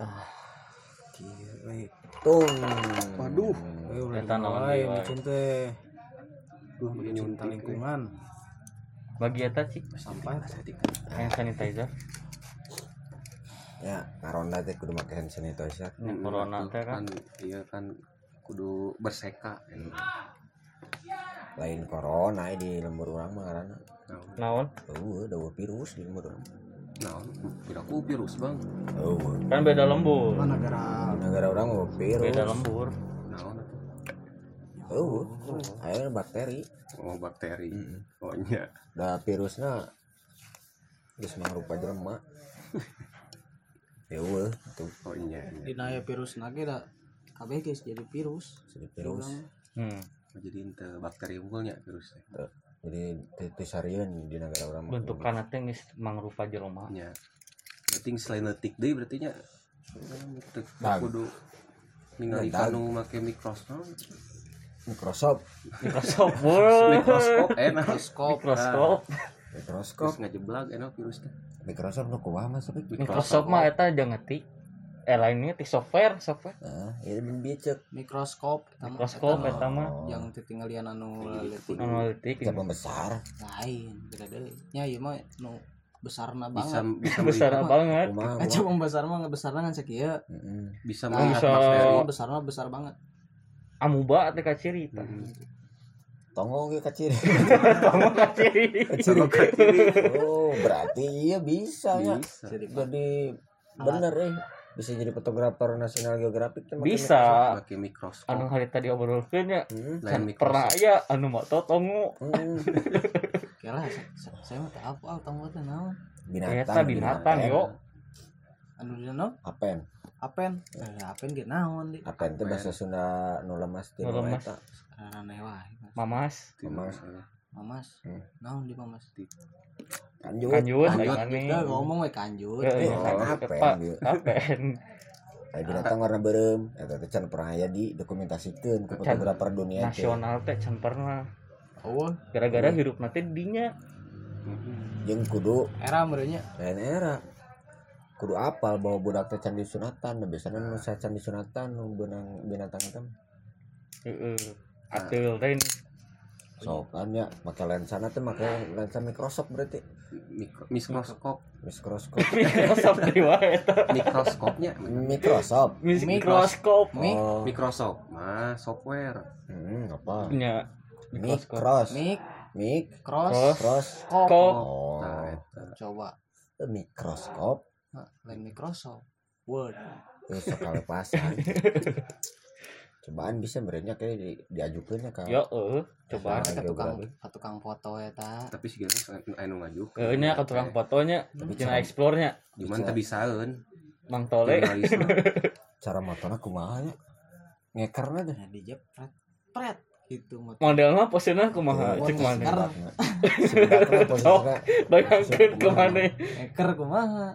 ah kiri tung Waduh. Eta naon deui, micin teh. Duh, Cinta nyuntik lingkungan. bagi eta sih. Sampah. hand sanitizer. Ya karonda teh kudu make hand sanitizer. Yang corona teh kan. Iya kan kudu berseka. Kan. lain corona di lembur orang mah karena naon? Oh ada virus di lembur orang nah kira aku virus bang. Oh kan beda lembur. Mana negara. Di negara orang mau virus beda lembur. Nah oh ayo bakteri. Oh bakteri. Mm-mm. oh iya. Da virusna geus mangrupa jelema. Ya weh itu. Oh iya iya. di naya virus nage da kabeh guys. Jadi virus. jadi virus. Hmm. Oh, jadi ente bakteri unggulnya virusnya jadi itu sarian di negara orang mah. bentukan teh geus mangrupa jelema. Ya. Berarti selain letik deh berarti nya Dag. kudu ningali kanu make mikroskop. Microsoft Word mikroskop enak Mikroskop. Microskop Microskop terus ngajeblak enak virusnya Microsoft nu mas tapi Microsoft mah eta jangan ngetik eh lainnya tik software software. Ah ini ben bieu Mikroskop. eta mah- Mikroskop eta mah mah Yang titinggalian anu leutik analitik kita pembesar lain beda deui. Nya ieu mah nu besarna bisa banget. bisa besar melihat, banget. Aja kumaha besar mah besarna kan sakieu. Heeh. bisa Nah, melihat bisa- Oh, besarna besar banget. amuba teh kaciri Hmm. tonggo ge kaciri kamu kaciri oh berarti iya bisa ya bisa. Jadi jadi bener eh bisa jadi fotografer nasional geografik make bisa pakai mikroskop anu hari tadi obrolkeun nya Microsoft. Hmm, mikroskop pernah aya anu moto tongu hmm. Kira sa- sa- saya mah teu apa tong teh naon. binatang Eta binatang, binatang. yo. Anu di naon? apen Apen. Eh, apen ge naon di. apen teh bahasa Sunda nu lemas teh Nu lemas. mamas Mamas. Mamas. Hmm. Naon di Mamas? kanjut kanjut. Kanjut. aneh Udah ngomong we kanjut. Eh, Oh, kan apen, apen. Aya binatang warna berem. Eta teh can pernah aya di dokumentasikeun ku Can fotografer dunia teh. nasional teh can pernah. Oh, gara-gara hirup nanti dinya. Jeung kudu. Era merenya. lain era. Kudu apal bahwa budak teh can disunatan nah, biasanya nu saya can disunatan nu benang binatang itu heeh. Atul teh. So kan ya. Make lensa teh make lensa Microsoft berarti. Mikro, mikroskop. Mikroskop. Microsoft dari wae eta mikroskopnya? Microsoft mikroskop. Mik- oh Microsoft mah software. Hmm, apa? Mikroskop. Mikros. Mik mik cross cross kop. Oh. Nah Coba. mikroskop. Lain Microsoft. Word. itu sekali pasang cobaan bisa berenya kayak di, diajukannya kan yo eueuh coba Nah, Ka tukang ka tukang foto eta. tapi sih geus anu ngaju eueuh nya ka tukang fotonya Tapi cenah cara- explore-nya. Cuman teu bisaeun Mang Tole. Cara motornya kumaha ya? Ngekerna deh. Nah, dijepret. Pret gitu mah. modelnya posenya kumaha cek mana? sebenarnya. Posisinya bayangkeun ke mana Eker kumaha?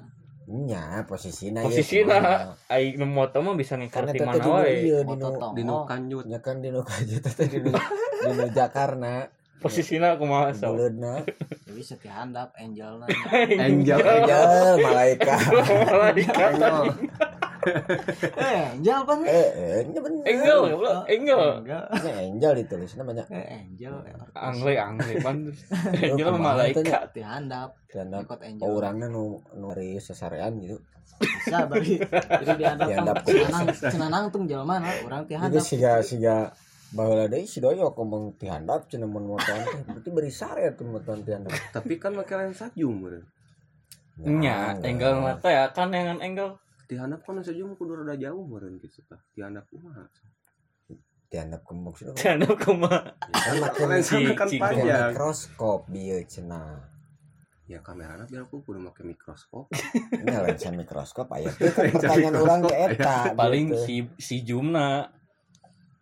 Nya posisinya posisina ai nu moto mah bisa ngikut karena di teh mana di wae. iya di Foto nu tong. di nu Oh, kanjut. Nya kan di nu kaja teh di nu di nu Jakarta posisina kumaha so buleudna jadi setiap handap angel na. Angel. Angel malaikat. Malaikat Angel. Eh, angel apa nih? eh eh nya bener. Angel goblok angel. Enggak. Nya angel ditulis namanya. Eh, angel. angle angle pan. Angel mah malaikat. Setiap handap. karena Ikut angel. oh orangnya nu nu dari sesarean gitu. Bisa bari jadi dihandap tong cenanang. Cenanang tung jelema na urang ti jadi handap siga siga baheula deui si doyo ngomong ti handap cenah mun motoan teh. Berarti beri sare tuh motoan ti handap. Tapi kan make lensa zoom beureun nya angle mata ya. Kan yang angle di handap kan lensa zoom kudu rada jauh beureun gitu tah di handap kumaha ti handap kembung sih jangan kumaha kan lensa Ci- kan panjang. mikroskop bieu cenah. Ya kamerana biar aku kudu make mikroskop. Ini lensa mikroskop aya kan pertanyaan orang ge eta paling gitu. si si Jumna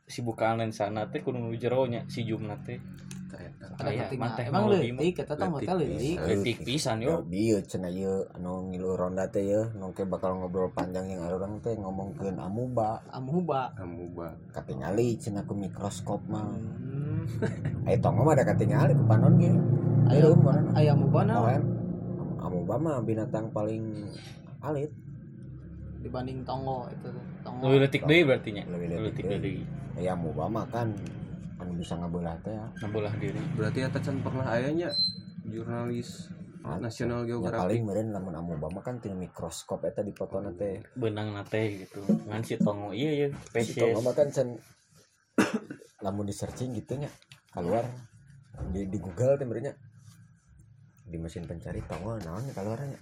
si bukaan lensana teh kudu nu jero nya si Jumna teh Tah eta. Ada Aya, ketinggalan. mah emang leutik eta tong hotel leutik Leutik. pisan yo. Bieu cenah ieu anu ngilu ronda teh ye nu bakal ngobrol panjang yang orang teh ngomongkeun amuba. Amuba. Amuba. Katingali cenah ku mikroskop mah. Hmm. aya tong mah ada katingali ku panon ge. Aya- ayo mana aya amuba na? Amuba mah binatang paling alit. Dibanding tonggo itu tuh. tonggo. Lebih letik deui berarti nya? Lebih letik deui. deui. Ya mau mah kan anu bisa ngabelah teh ya. Nabulah diri. Berarti eta can pernah ayahnya jurnalis Ah, nasional ya geografi. paling meureun lamun amu mah kan tina mikroskop eta dipotona teh benang nate gitu. Ngan si tongo iya ya si spesies. tongo mah kan can lamun di searching gitu nya keluar. Di, di Google teh meureunnya. Di mesin pencari tongo naon nya keluarnya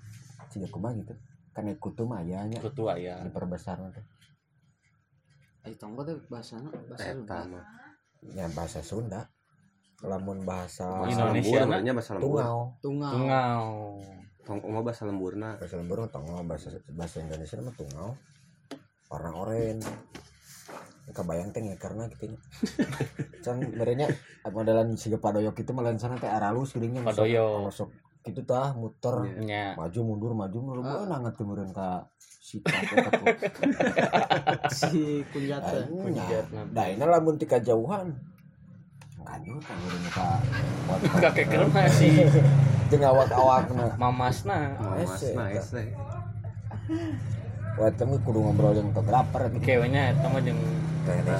ciga kumaha gitu. Kan ikut tuh mah aya nya. Itu tua ya diperbesar teh. Ai tonggo tuh bahasana bahasa eta mah ya bahasa Sunda. Lamun bahasa bahasa Indonesia, lembur na? berarti bahasa lembur. Tungau. Tunggal tungau. Tong mah bahasa lemburna? Bahasa lembur mah tongau bahasa bahasa Indonesia mah tungau. Warna oren kebayang teh karena gitu nya. Can merenya modelan siga padoyok itu malah sana teh aralus geuringnya. Padoyok. masuk gitu tah muter. Iya. nya maju mundur maju mundur. Nangat teu meureun ka sikap eta tuh si kunjat teh. nya da ini lamun ti kajauhan. Nganyut kan meureun ka kakek keren sih. Jeung awak-awakna. Mamasna. Mamas Ese, nah Wah, temu kudu ngobrol jeung fotografer gitu. kewenya eta mah jeung Nah, nah.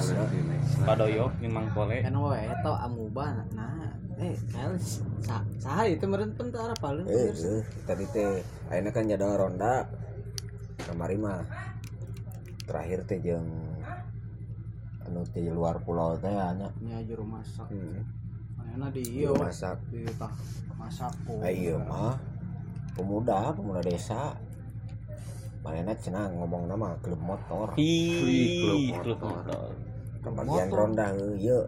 padoyok jeung mang pole kan we eta amuba nah eh kael sa saha itu meureun pentara paling Eh, eh, tadi teh ayeuna kan jadwal ronda. Kamari mah terakhir teh jeung anu di luar pulau teh nya. nya juru masak Hmm. mana di ieu masak. di tah masak Ayo mah pemuda, pemuda desa. Manehna cenah ngomong nama klub motor. hi klub klub motor. motor Kebagian motor. ronda heuh ieu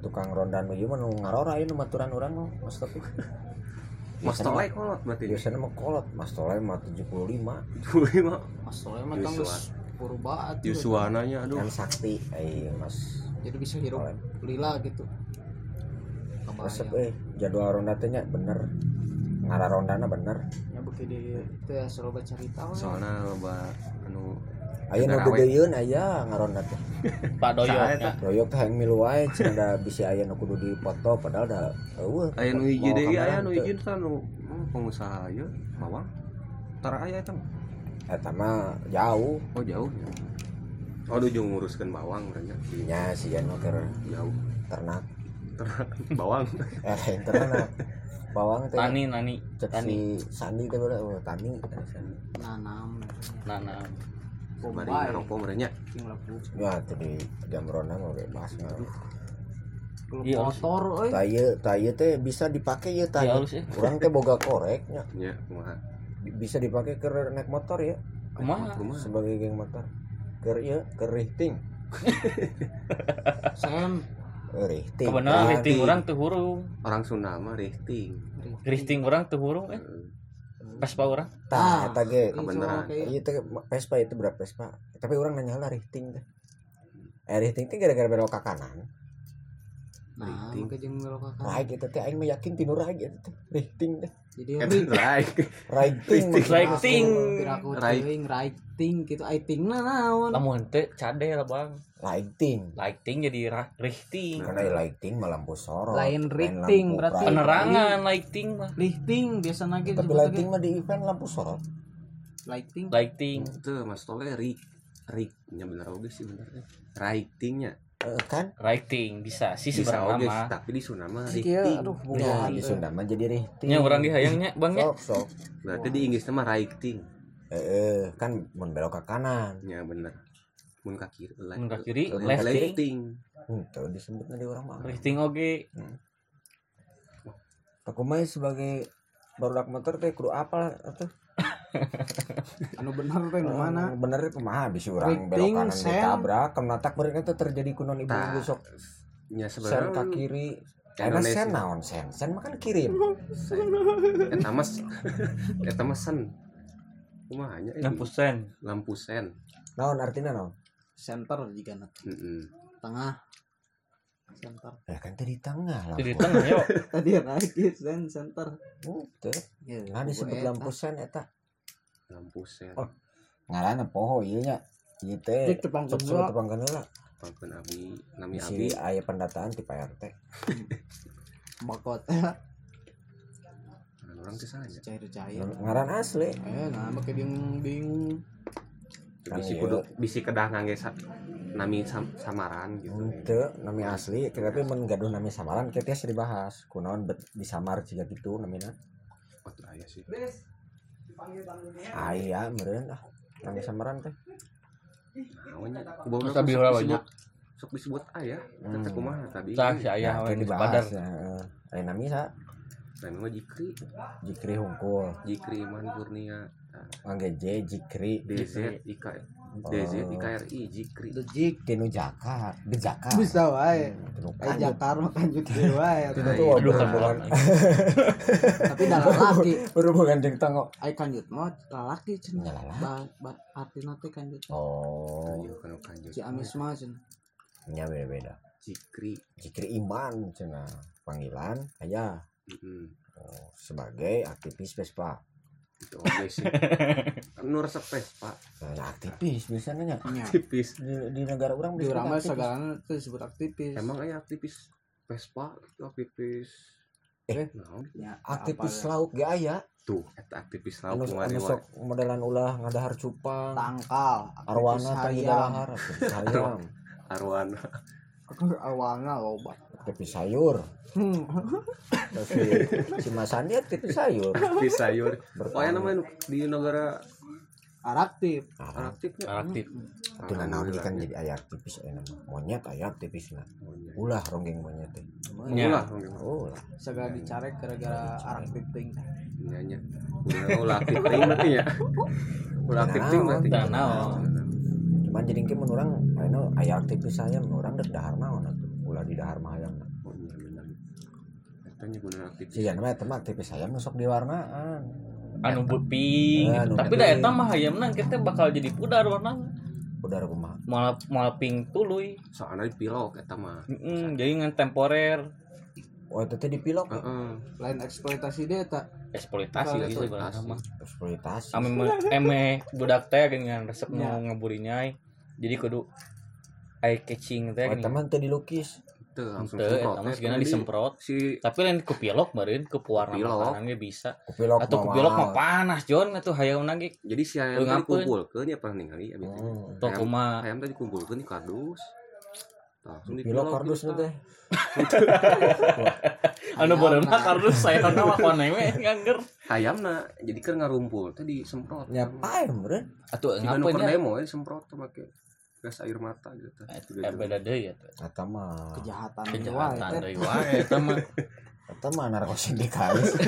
tukang ronda nu ieu mah nu ngarora ieu nu maturan urang mah Mas Topi. mas tolai kolot berarti Biasanya mah kolot, Mas Toleh mah 75 Dulu mah mas soalnya mah geus purba atuh. Yusuananya aduh kan sakti. Ayo Mas jadi bisa hirup lila gitu Resep eh jadwal ronda teh nya bener. Ngara rondana bener. ya beki di itu ya selalu cerita we soalnya loba anu Aya nu gedeyeun aya ngaronda teh. padoyok Saha nya Doyok teh hayang milu wae cenah da bisi aya nu kudu dipoto padahal da eueuh. aya nu hiji deui aya nu hiji teh anu oh, pengusaha ieu bawang. Tara aya eta mah. Eta mah jauh. oh jauh ya. Aduh jeung nguruskeun bawang berarti. Nya si anu keur jauh. ternak. bawang. Eh ternak. Bawang teh. Tani nani. Tani. si Sandi teh oh tani. nanam. Nanam bari Bombay. ngerokok laku Ya teh di jam ronda mah bebas Iya, motor euy Taye taye teh bisa dipakai ya Iya, taye. halus ya. Kurang teh boga koreknya. nya kumaha. Bisa dipakai ke naik motor ya. Kumaha? Kumaha? Sebagai geng motor. Ke ya ke rifting. sen Eh, Rifting. kebenaran di- orang teu hurung. Orang Sunda mah rifting lifting orang teu hurung eh Vespa orang Tah, eta ge. kebenaran. Iya teh Vespa itu berapa Vespa? Tapi orang nanya lah rifting teh. Eh rifting teh gara-gara belok ke kanan. nah maka jeung belok ka kanan. Right itu teh aing mah yakin tinu right itu teh. Rifting teh. Jadi Righting. Righting. piraku Right. teuing writing. Gitu. Aiting na naon lamun teu cade lah bang. Lighting. lighting jadi ra- lifting Karena lighting mah lampu sorot. Lain lampu berarti. penerangan lighting mah lifting biasa lagi Tapi lighting mah di event lampu sorot. lighting lighting itu mas tole rik rik nya bener oge sih bener. Writingnya Eh, kan? lighting bisa sih bisa sebenarnya oge mah tapi di Sunda mah Iya, writing aduh, Ya, di Sunda mah jadi rifting. nya orang dihayangnya bang ya Sok, sok. berarti di Inggris mah writing Eh, eh, kan mun belok ke kanan. ya bener mun ka kiri Mun ka kiri, lefting. lefting Itu disebutnya di orang mah. lifting oge Aku mah sebagai barudak motor teh kudu apal atuh. anu bener teh nu mana Bener kumaha bisa urang belok Riting, kanan sen. ditabrak, kenatak beureun teh terjadi kunon ibu Tah, ibu sok nya sen sebenarnya ka kiri. Karena sen naon sen? Sen mah kan kirim. eta mas eta mas sen kumaha nya enam persen lampu sen Naon artinya naon? center jika na Heeh. tengah center Ya kan tadi tengah jadi lampu. tengah yuk tadi lagi sen center Teu. ya, Nah disebut lampu sen eta. Lampu sen Oh. Ngaranna poho ieu nya. Ieu teh Cek tepang kedua. tepang heula. pangkeun abi nami Si abi aya pendataan ti Pak RT. bakot orang teh sanya cair cair Ngaran asli. eh nah make bingung bingung bisi iya. kudu bisi kedah ngangge sa, nami sam- samaran gitu Ente nami asli tapi mun gaduh nami samaran kita tiasa dibahas kunaon bet disamar jika gitu namina oh tuh aya sih aya meureun ah nami samaran teh. Sok ulah disebut- banyak. sok disebut aya Hmm. teteh kumaha tadi Cah si ayah ya, padar. dibahas ya. Aya nami sa Nah, mah Jikri, Jikri hungkul. Jikri Iman Kurnia, Mangge J Jikri. DZ IK, DZ IKRI, Jikri. Dejik Tinu Jakar di Jakar bisa wae. Eh Kanjut. Jakar mah kanjut deui wae. Aduh, tuh kan hubungan tapi dah lalaki berhubungan jeung tanggo ai kanjut mah lalaki cenah lalaki. artina teh kanjut oh. Kan kanjut. si amis mah cenah nya beda-beda. Jikri. Jikri Iman cenah panggilan aya Heeh. oh, sebagai aktivis Vespa Itu sih. Nu resep Vespa, nah, aktivis biasanya nya nya tipis. di, di negara orang di urang mah aktivis. segalana teh disebut aktivis. Emang aya aktivis Vespa, itu aktivis Eh. naon? Nya, aktivis apa- laut ge aya Tuh, eta aktivis anu laut anu kemarin sok modelan ulah ngadahar cupang. Tangkal. Arwana teh aktivis di dahar aktivis hayam Arwana. awalnya loba aktivis sayur Hmm. Terus si, si Mas Andi aktivis sayur Aktivis sayur. Bertani. Oh, ya namanya di negara araktif Ah, aktifnya. aktif itu lah naon kan jadi aya aktivis aya nama monyet aya aktivis nah ulah ronggeng monyet teh Nya. Ulah, ulah segala dicarek gara-gara araktif ting Nyanyi. Ulah ulah aktif ting berarti ya. Ulah aktif ting berarti. Naon. cuman jadi ke menurang aya aya aktivis saya menurang dek dahar naon ulah di dahar mah hayam Oh, iya benar. Katanya benar aktivis. sih ya namanya teman aktivis saya nusok di warnaan. Anu Eh, anu tapi da eta mah hayamna kita bakal jadi pudar warna udah kumaha malah malah pink tuluy Soalnya di pilok eta mah. Mm, jadi ngan temporer. Oh itu teh dipilok? Heeh. lain eksploitasi dia tak eksploitasi lagi Eksploitasi. sebenarnya mah. Eksploitasi. Ame eme budak teh dengan resep nu Ya. ngeburinyai jadi kudu eye catching teh oh teman teh dilukis Itu langsung Teu, semprot. mah Eh, segala disemprot Si tapi lain ke pilok meureun ke pewarna Pilok. makanan ge bisa kupilok atau ke pilok mah panas Jon atuh hayang nage jadi si ayam tadi kumpulkeun ya pernah ningali abis itu. Hmm. tong Ayam- kumaha Ayam tadi kumpulkeun di kardus. Langsung di pilok kardus teh anu berenang kardus saya mah koneng we ngangger Ayamna jadi kan ngarumpul tadi semprot. nyapain meureun atuh ngapain ya demo ya semprot tuh make gas air mata gitu. Eh, beda deui ya eta mah kejahatan kejahatan deui wae eta mah eta mah narkosindikalis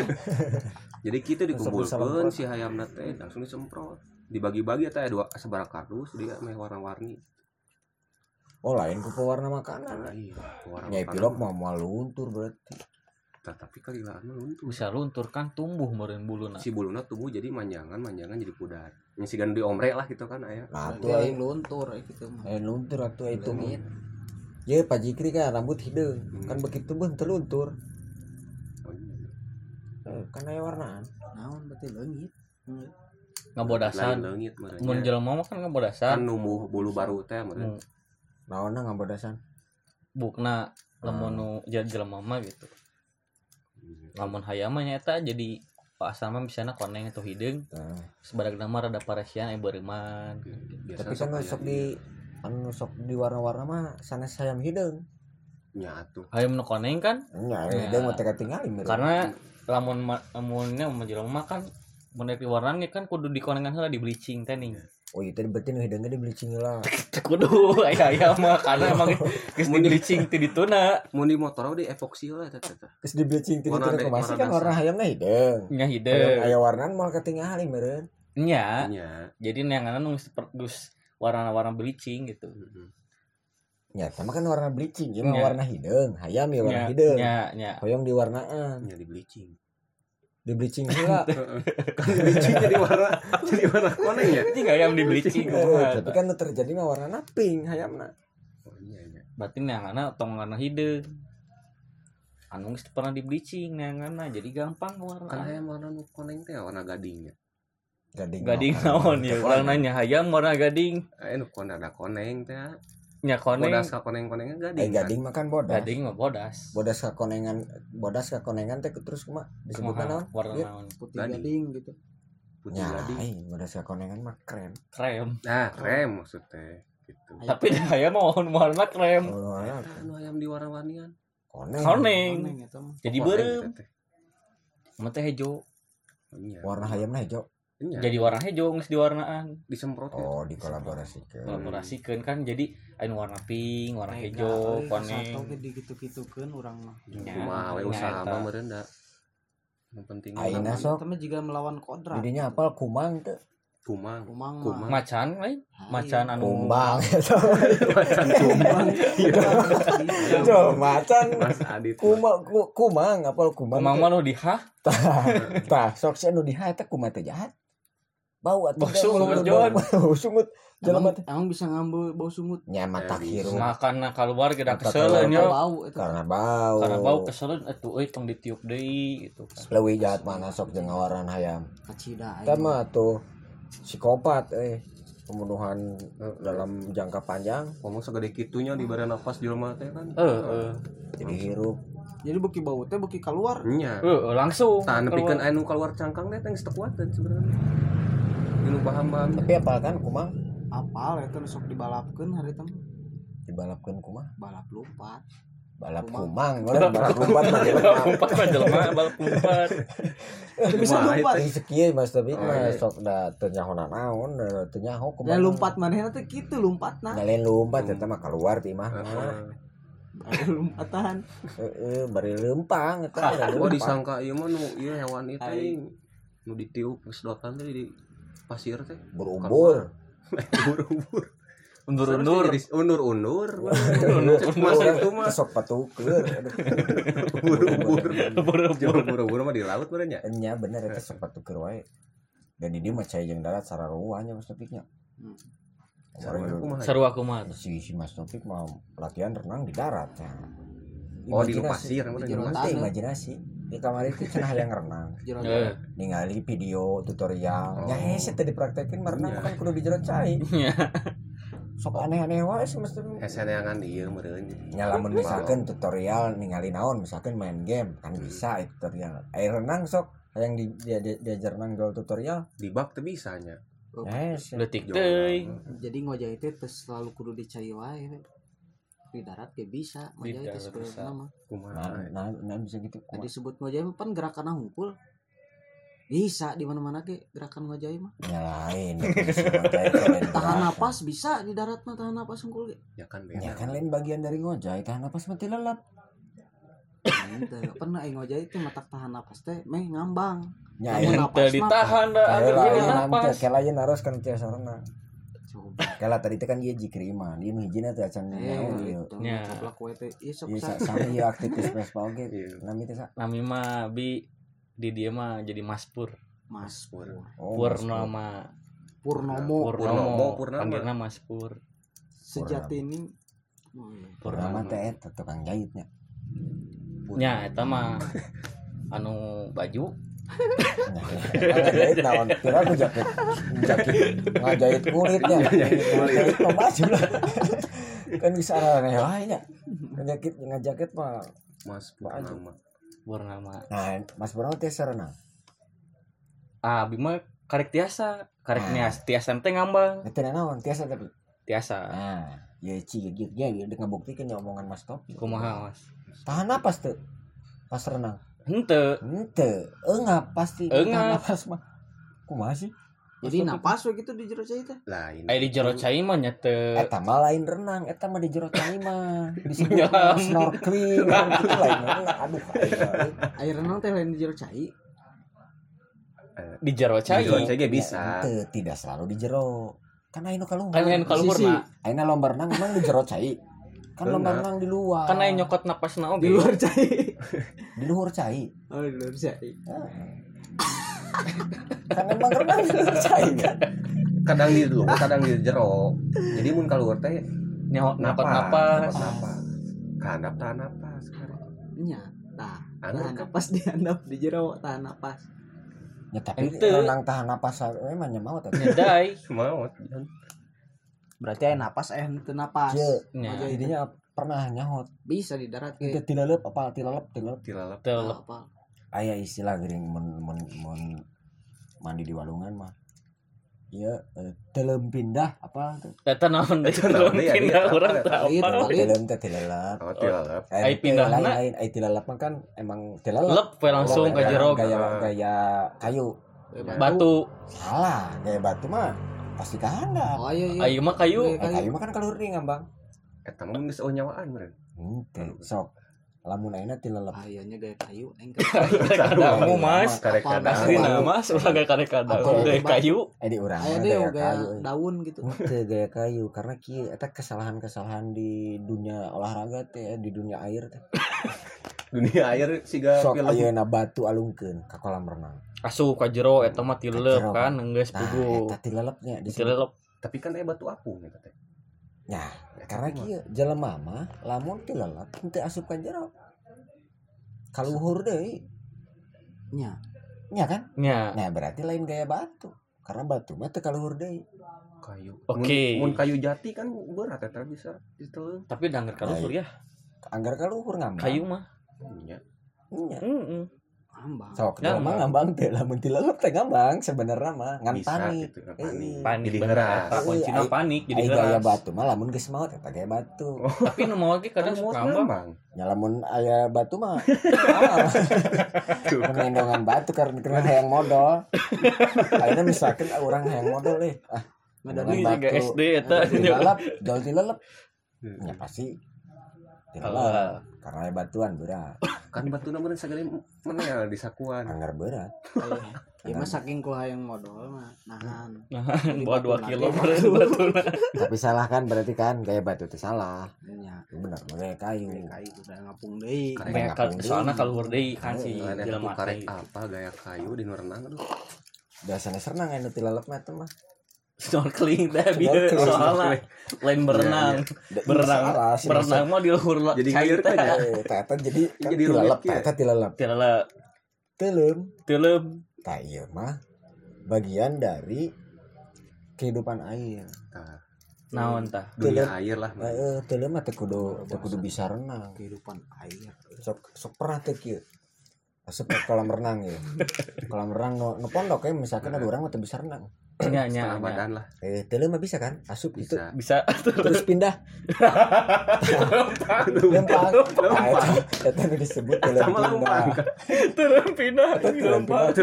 Jadi kita dikumpulkan si ayamna teh langsung disemprot. Dibagi-bagi eta dua sebarang kardus dia meh warna-warni. oh lain ku pewarna makanan. Nah, iya, warna nyai pilok mah mau luntur berarti. Tapi kali lah anu luntur. bisa luntur kan tumbuh meureun buluna. Si buluna tumbuh jadi manjangan, manjangan jadi pudar. Si di omre lah gitu kan aya. nah aing. yang luntur gitu aing luntur atuh itu ya Pak Jikri kan rambut hideung Hmm. kan begitu beuh teu luntur. Oh, iya. Eh, kan aya warnaan. Naon berarti leungit. Hmm. Ngabodasan. Leungit mun merenya. jelema mah kan Kan ngabodasan numbuh bulu baru teh meureun. Hmm. naonna ngabodasan? Bukna lamun nu jadi jelema mah gitu. Lamun hayam mah nyata jadi Pak Asama misalnya koneng atau hidung nah, sebadak nama rada paresian eh beriman tapi kan nusok di anu nusok di warna-warna mah sanes sayam hideung nyatu. hayam nu koneng kan? Ya. hideung mah teh katingali meureun. karena lamun lamunnya mau jelema mah kan mun di warnanya kan kudu dikonengan heula di bleaching teh nih oh itu berarti nu hideungnya di bleaching lah. Kudu aya aya mah karena emang geus di bleaching ti dituna. Mun di motor di epoksi lah eta teh. terus di bleaching Warna tidak de- masih kan warna dasar. hayamna hideung nya Aya hideung aya warnaan malah katingali meureun. Nya. Nya. jadi neangan nu geus warna-warna bleaching gitu. Heeh. Ya, sama kan warna bleaching, ya warna hideung, hayam ya warna nya. Hoyong di warnaan, Nya di bleaching. Di bleaching heula. Kan di bleaching jadi warna jadi warna koneng ya. Ini gak ayam di bleaching Eh, tapi kan terjadi mah warna pink hayamna. Oh iya iya. berarti tong warna hideung anu geus pernah di bleaching neangan jadi gampang Kan warna hayam warna nu koneng teh warna gadingnya. Gading. gading naon. ya urang nanya hayam warna gading Eh nu koneng ada koneng teh. Nya koneng Bodas ka koneng-konengnya gading. Eh gading mah kan bodas. gading mah bodas Bodas ka konengan, bodas ka konengan teh terus kumaha disebutna naon? warna Iya. naon putih Gading. gading gitu putih ya gading aing udah sekonengan mah krem krem nah krem maksudnya gitu Ayo. tapi ayam mau warna krem oh, ya, anu ayam di warna-warnian koneng koneng Koneng eta mah. jadi Koneng berem teh. teh hijau Iya. warna hayamna hijau Iya. jadi warna hijau nggak diwarnaan disemprot ya. oh dikolaborasikan. Kolaborasikan. Kan jadi anu warna pink warna hijau euy, koneng kasatau ge digitu-gitukeun urang mah. Ya, kumaha we nya usaha mah meureun da yang penting Aina sok. Mah juga melawan kodrat. jadinya apal kumang tuh kumang. Kumang Kumang. macan lain. Macan anu kumbang. Macan kumang Coba macan. Mas Adit. Kumang ku- kumang apal kumang kumang teh. mah nu di hah. Tah sok sia nu diha eta kumaha teh jahat bau atuh Bau sungut, bau- Jon. bau. Sungut jelema Emang, bisa ngambil bau sungut. nyaman tak Eh, hirup makan keluar kita Mata kesel keluar. nya bau itu. karena bau. Karena bau kesel atuh euy tong ditiup deui gitu kan. Leuwih jahat mana sok jeung ngawaran hayam. Kacida. Mah tuh psikopat eh. Pembunuhan eh, dalam jangka panjang. Ngomong segede kitunya di badan nafas jelema teh kan. Eh eh. Jadi hirup. Jadi beki bau teh beki keluar. nya. Eh langsung tah nepikeun anu keluar cangkang teh teh tekuatan sebenarnya bahan-bahan tapi apal kan kumang Apal eta nu sok dibalapkeun hari teh mah. dibalapkeun kumah balap lompat. balap Kumang. kumang orang balap kumang mah jelema. balap umpat mah jelema balap umpat Bisa lompat. Sekieu Mas tapi Oh, mah iya. sok da teu nyaho naon teu nyaho Ya kumang lompat manehna teh kitu lompatna. Ngalain lompat eta mah keluar ti mah Heeh. Lompatan. heeh bari lempang eta oh disangka ieu mah nu ieu hewan itu Aing. nu ditiup sedotan teh di pasir teh? Berumbul ubur-ubur undur-undur. Undur-undur. Masa itu mah sok patukeun aduh. ubur-ubur ubur-ubur ubur-ubur mah di laut bener nya enya bener eta sok patukeun wae. Dan dieu mah cai jeung darat sararuahnya Mas Topiknya. Mah aku mah si si Mas Topik mau latihan renang di darat ya. oh di pasir. imajinasi di kamar itu cenah yang renang. Eh. Ningali video tutorial. Oh. nya hese teh dipraktekin mah renang Iya. kan kudu di jero cai nya sok aneh-aneh wae Topik hese neangan ieu meureun. Nya lamun misalkan tutorial ningali naon misalkan main game. Kan bisa itu tutorial. Air renang sok. Yang di dia, dia, diajar jual tutorial. Di bak teh bisa nya yes letik Jual. teuing. Jadi ngojai teh teu selalu kudu dicai wae. Di darat ge bisa darat bisa. sebenarnya mah nah, kumaha? Nah, nah bisa gitu Nah, disebut ngojai mah pan gerakan hungkul bisa di mana-mana ge gerakan ngojai mah. Nyalain tahan tahan napas bisa di darat mah tahan napas hungkul ge. Ya kan ya kan lain bagian dari ngojai tahan napas mati lelap. Ente, pernah aing ngojai teh matak tahan napas teh meh ngambang. Ya mah, ditahan lain dia nanti napas kayak lain harus kan tiasa renang kayak tadi teh kan dia jikri mah dia hijina teh acan eh nyaho dia itu Nya. coplak we teh ieu sok Iya, sa sa- sama iya aktivis Vespa oge. Iya. Nami teh sa. nami mah bi di dia mah jadi Mas Pur Mas Pur. Oh, Purnama Purnomo Purnomo, Purnomo Purnama. panggilnya Mas Pur sejati ini iya. Purnama teh tukang jahitnya. nya eta mah anu baju Ngajahit naon? Kira aku jaket jaket ngajahit kulitnya. Ngajahit mah lah. Kan bisa aneh wae nya. Ngajahit ngajaket mah. Mas. Purnama Purnama Nah, Mas Purnama teh sarana. ah abi mah karek tiasa karek Ah. nias tiasa teh ngambang Itu naon tiasa tapi. tiasa Nah, ya ci ya ya dia udah ngebuktikan ya omongan Mas Topi. kumaha Mas Tahan napas tuh. Pas renang. Henteu Ente, enggak pasti Enggak. napas mah. Kumaha sih? jadi napas we gitu di jero cai teh lain Aya di jero cai mah nya teu Eta mah lain renang, eta mah di jero cai mah. Disebut Menyelam. snorkeling, gitu lain renang. Aduh, air renang teh lain di jero cai di jero cai Jual saja bisa Ente, tidak selalu di jero. Kan nu kaluhur. kan yang kalau pernah Aing lomba renang emang di jero cai. Kan renang di luar. kan aya nyokot napasna oge di luar cai. Di luhur cai. oh di luar cai. Kan emang renang di luhur cai kan. kadang di dulu kadang di jero. Jadi mun keluar teh nyokot napas. napas. Napas. Kandap tahan napas nya tah Anu? tahan napas dihandap di jero tahan napas. Ya tapi Ente. renang tahan napas memang mau tapi. nyedai. Mau berarti aya napas aya henteu napas. Cie, nya Aja. jadinya pernah nyahot. bisa di darat Itu ge tilalep apa? Tilalep tilalep. tilalap teu apa? Aya istilah gering mun mun mun mandi di walungan mah. Iya eh, telem pindah apa eta naon? Deh Eta naon? deh, ya, pindah? dia urang apa? Iya, telem teh tilalap Oh, tilalap. Eh, Ai pindahna? lain lain ai tilalap mah kan emang tilalap lep we langsung ke jero. gaya gaya kayu. Batu. Salah gaya batu mah pasti kehandap oh iya iya. Ayo mah kayu. Eh, kayu mah kan kalau ring ngambang Eta mah geus nyawaan meureun. Henteu, sok. Lamun ayeuna tilalap ayahnya gaya kayu aing kamu mas Karek kadang. asli nama mas? Ulah gak kadek kadang Apa? udah kayu. Eh di urang gaya gaya kayu. daun gitu. Teu gaya kayu karena kieu eta kesalahan-kesalahan di dunia olahraga teh di dunia air teh. Dunia air siga Sok film. ayeuna batu alungkeun ka kolam renang. asup ka jero eta mah kan enggeus Nah, pugu eta tilelepnya di Tapi kan aya batu apung eta teh. Nah, karena kieu jelema mah lamun tilelep henteu asup ka jero. Kaluhur deui. nya Nya kan? nya Nah, berarti lain gaya batu. Karena batu mah teu kaluhur deui. Kayu. Oke. Mun, mun kayu jati kan berat eta bisa diteuleung. tapi dangger kalau ya Anggar kaluhur ngambang. kayu mah Iya. Nya. Heeh. ambang Sok Ngambang. ngambang teh lamun tilelep teh ngambang sebenarnya mah ngan Bisa panik. gitu, panik. Eh, panik Jadi ngeras. kuncina Ai- panik jadi Ai gaya batu mah lamun geus maot eta gaya batu. tapi nu mau ge kadang suka ngambang ngambang. Ya lamun aya batu mah. Menendongan batu karena kena hayang modal. Akhirnya misalkan orang hayang modal deh. Ah, Batu. juga SD eta tilalap. Hmm. Ya pasti. Alah. Karena batuan berat. Kan batu meureun sagede menel di sakuan. Anggar berat. ya mah saking ku hayang modal mah nahan nah bawa dua Batu kilo beres batuna Tapi salah kan berarti kan gaya batu itu salah. nya Bener, gaya kayu. kayu udah ngapung deui Karek Banyak ngapung kal- soalnya deui. kalau deui kan si Lain eta jelema karek teh. apa gaya kayu di nu renang aduh. Biasanya senang anu tilalap mah teh mah. Snorkeling teh bieu Snorkeling. soalnya lain berenang Da- berenang salah, si berenang mah di luhur Jadi cair teh kan ya. Eh, eta jadi kan Jadi rumit tilalap, ya. eta tilalap. Tidaklah Telem. tileup Tah ieu mah bagian dari kehidupan air. Tah, naon tah dunia Tidak. air lah. Eh, teu mah teu kudu teu kudu bisa renang. kehidupan air Sok sok pernah teu kieu. Asup kolam renang ya. kolam renang nu, nu pondok ya misalkan ada orang mah bisa renang. Setengah nya. badan lah Eh, teu mah bisa kan? Asup gitu. bisa. bisa Terus pindah. Lempang. Nah, nu disebut lempang. pindah. turun pindah teu pindah. Itu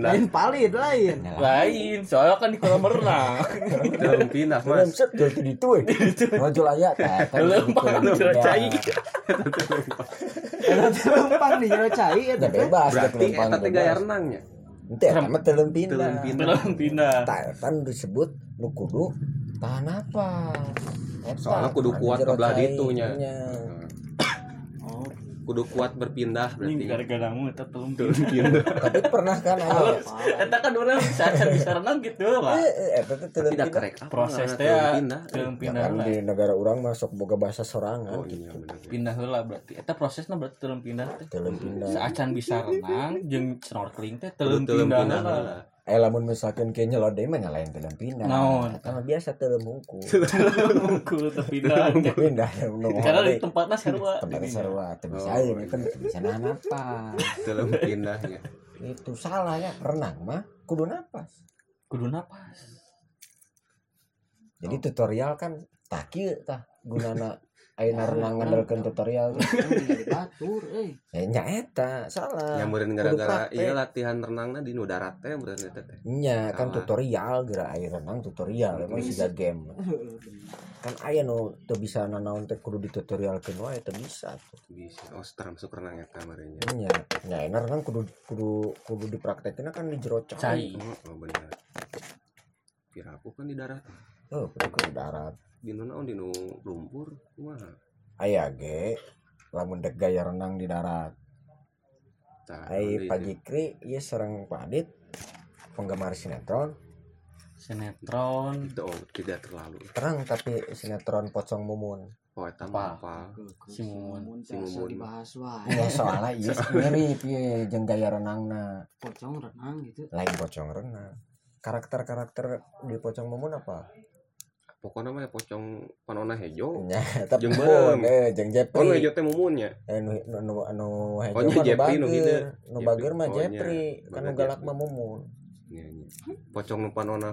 lain palit lain Nah, lain soalnya kan di kolam renang Itu lempindah Mas, di itu eh. Eta Lempang, disebut jual pindah. cai. Teh lempang di jero cai Ya bebas Berarti bebas. gaya renangnya. Ente mah teu pindah. Turun pindah nu disebut nu kudu tahan apa? Eta, Soalnya kudu kuat jero ke belah cai. ditunya. Kudu kuat berpindah berarti. gara-gara mu eta pindah. Tapi pernah kan aya. eta kan orang bisa bisa renang gitu lah Eh, eh, eta teh teu Tidak pindah. proses teh turun pindah. Ya kan lah di negara orang masuk boga bahasa sorangan Oh gitu. iya pindah heula berarti eta prosesnya berarti turun pindah teh Teu pindah. seacan bisa renang jeung snorkeling teh turun pindah heula. Eh lamun misalkan ke nyelodeh mah nyalain teu pindah. Naon? Eta mah biasa teu mungku. Kudu teu pindah Pindah nu karena di tempatnya sarua tempat sarua teu bisa Oh, aja iya. kan bisa nahan apa. Turun pindahnya. Itu salah ya renang mah kudu napas. kudu napas Jadi tutorial kan tak kieu tah gunana ayeuna renang ngandalkeun tutorial. jadi batur eh Ya nya eta salah. Yang Kudu gara-gara iya latihan renangna di nu darat teh meureun eta teh. Nya kan tutorial geura air renang tutorial emang siga game. Kan aya nu teu bisa nanaon teh kudu ditutorialkeun wae teu bisa tuh. Bisa. Oh, termasuk renang eta meureun nya. Nya nya ayeuna renang kudu kudu kudu dipraktekeun kan di jero cai. Oh, oh bener. Piraku kan di darat. Oh, kudu ke darat. Di nu naon di nu lumpur kumaha? Aya ge lamun dek gaya renang di darat. Tah, Ai di- pagi kri ieu sareng Pak Adit penggemar sinetron sinetron itu oh, tidak terlalu. terang tapi sinetron pocong mumun Oh, eta Apa? mah apa? Si Mumun. Si Mumun. dibahas wae ya soalnya iya mirip ieu jeung gaya renangna pocong renang gitu lain pocong renang karakter-karakter di pocong mumun apa Pokoknya mah pocong panona hejo. nya tapi Jeung beureum. eh jeung Oh, Jepri hejo teh mumunnya. eh nu nu nu, nu hejo Oh, mah Jepri nu gitu. nu bager mah Oh. Jepri kan nu galak mah mumun pocong nu panona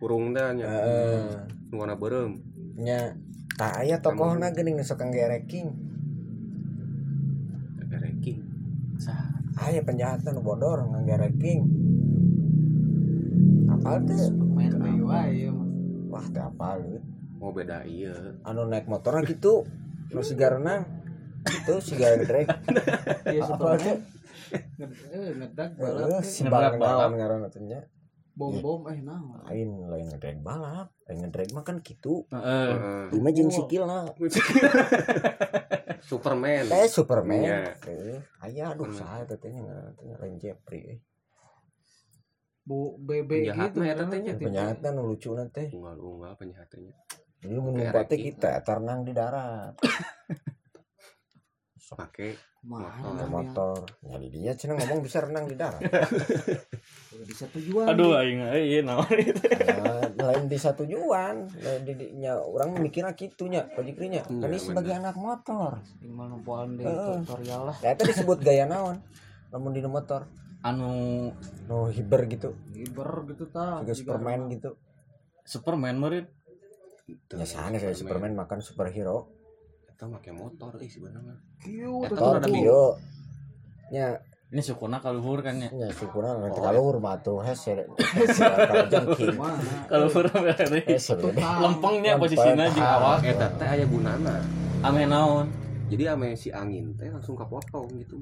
kurung teh nya Heeh. nu warna beureum nya tak aya tokohna geuning sok kangge ranking ranking Sah. aya penjahatna nu bodor ngangge ranking apal teh main wae ieu mah. teh apal euy. mau beda iya anu naik motorna gitu nu siga renang itu siga drag apal Superman. teh Nged- eh, ngedag balap si balap balap. naon ngaranna teh nya bom-bom eh naon. lain lain ngedrag balap lain ngedrag mah kan gitu Heeh. Heeh. Ima jeung Oh. sikilna Superman teh Superman Iya. Heeh. aya aduh Hmm. saha teh teh ngaranna teh nya, lain Jeffrey eh. Bu BB Penjahat gitu ya eta teh. Nya. penjahatna nu lucuna teh unggal-unggal numpak teh Reki. kita eta renang di darat. Pakai Motor. Motor. Ya di dia cenah ngomong bisa renang di darat. Di satu jual Aduh aing eh ieu naon. Itu. Nah, lain di satu tujuan lain di dinya orang mikirnya gitunya pajikrinya Iya, kan ini sebagai anak motor. Tinggal numpuan di tutorial lah. Ya itu disebut gaya naon. Namun di motor Anu no hiber gitu. Iber gitu ta juga Superman gitu. Superman meureun. Ya sana saya Superman. Makan superhero. Kita pakai motor eh sebenarnya motor ada video nya ini sukuna kaluhur kan ya. nya syukuran nanti kalau rumah tuh jengking mana Kaluhur. Lempengnya Lempeng. posisinya jeung Ah. awak eta teh aya gunana. Ame naon. jadi ame si angin teh langsung kapotong gitu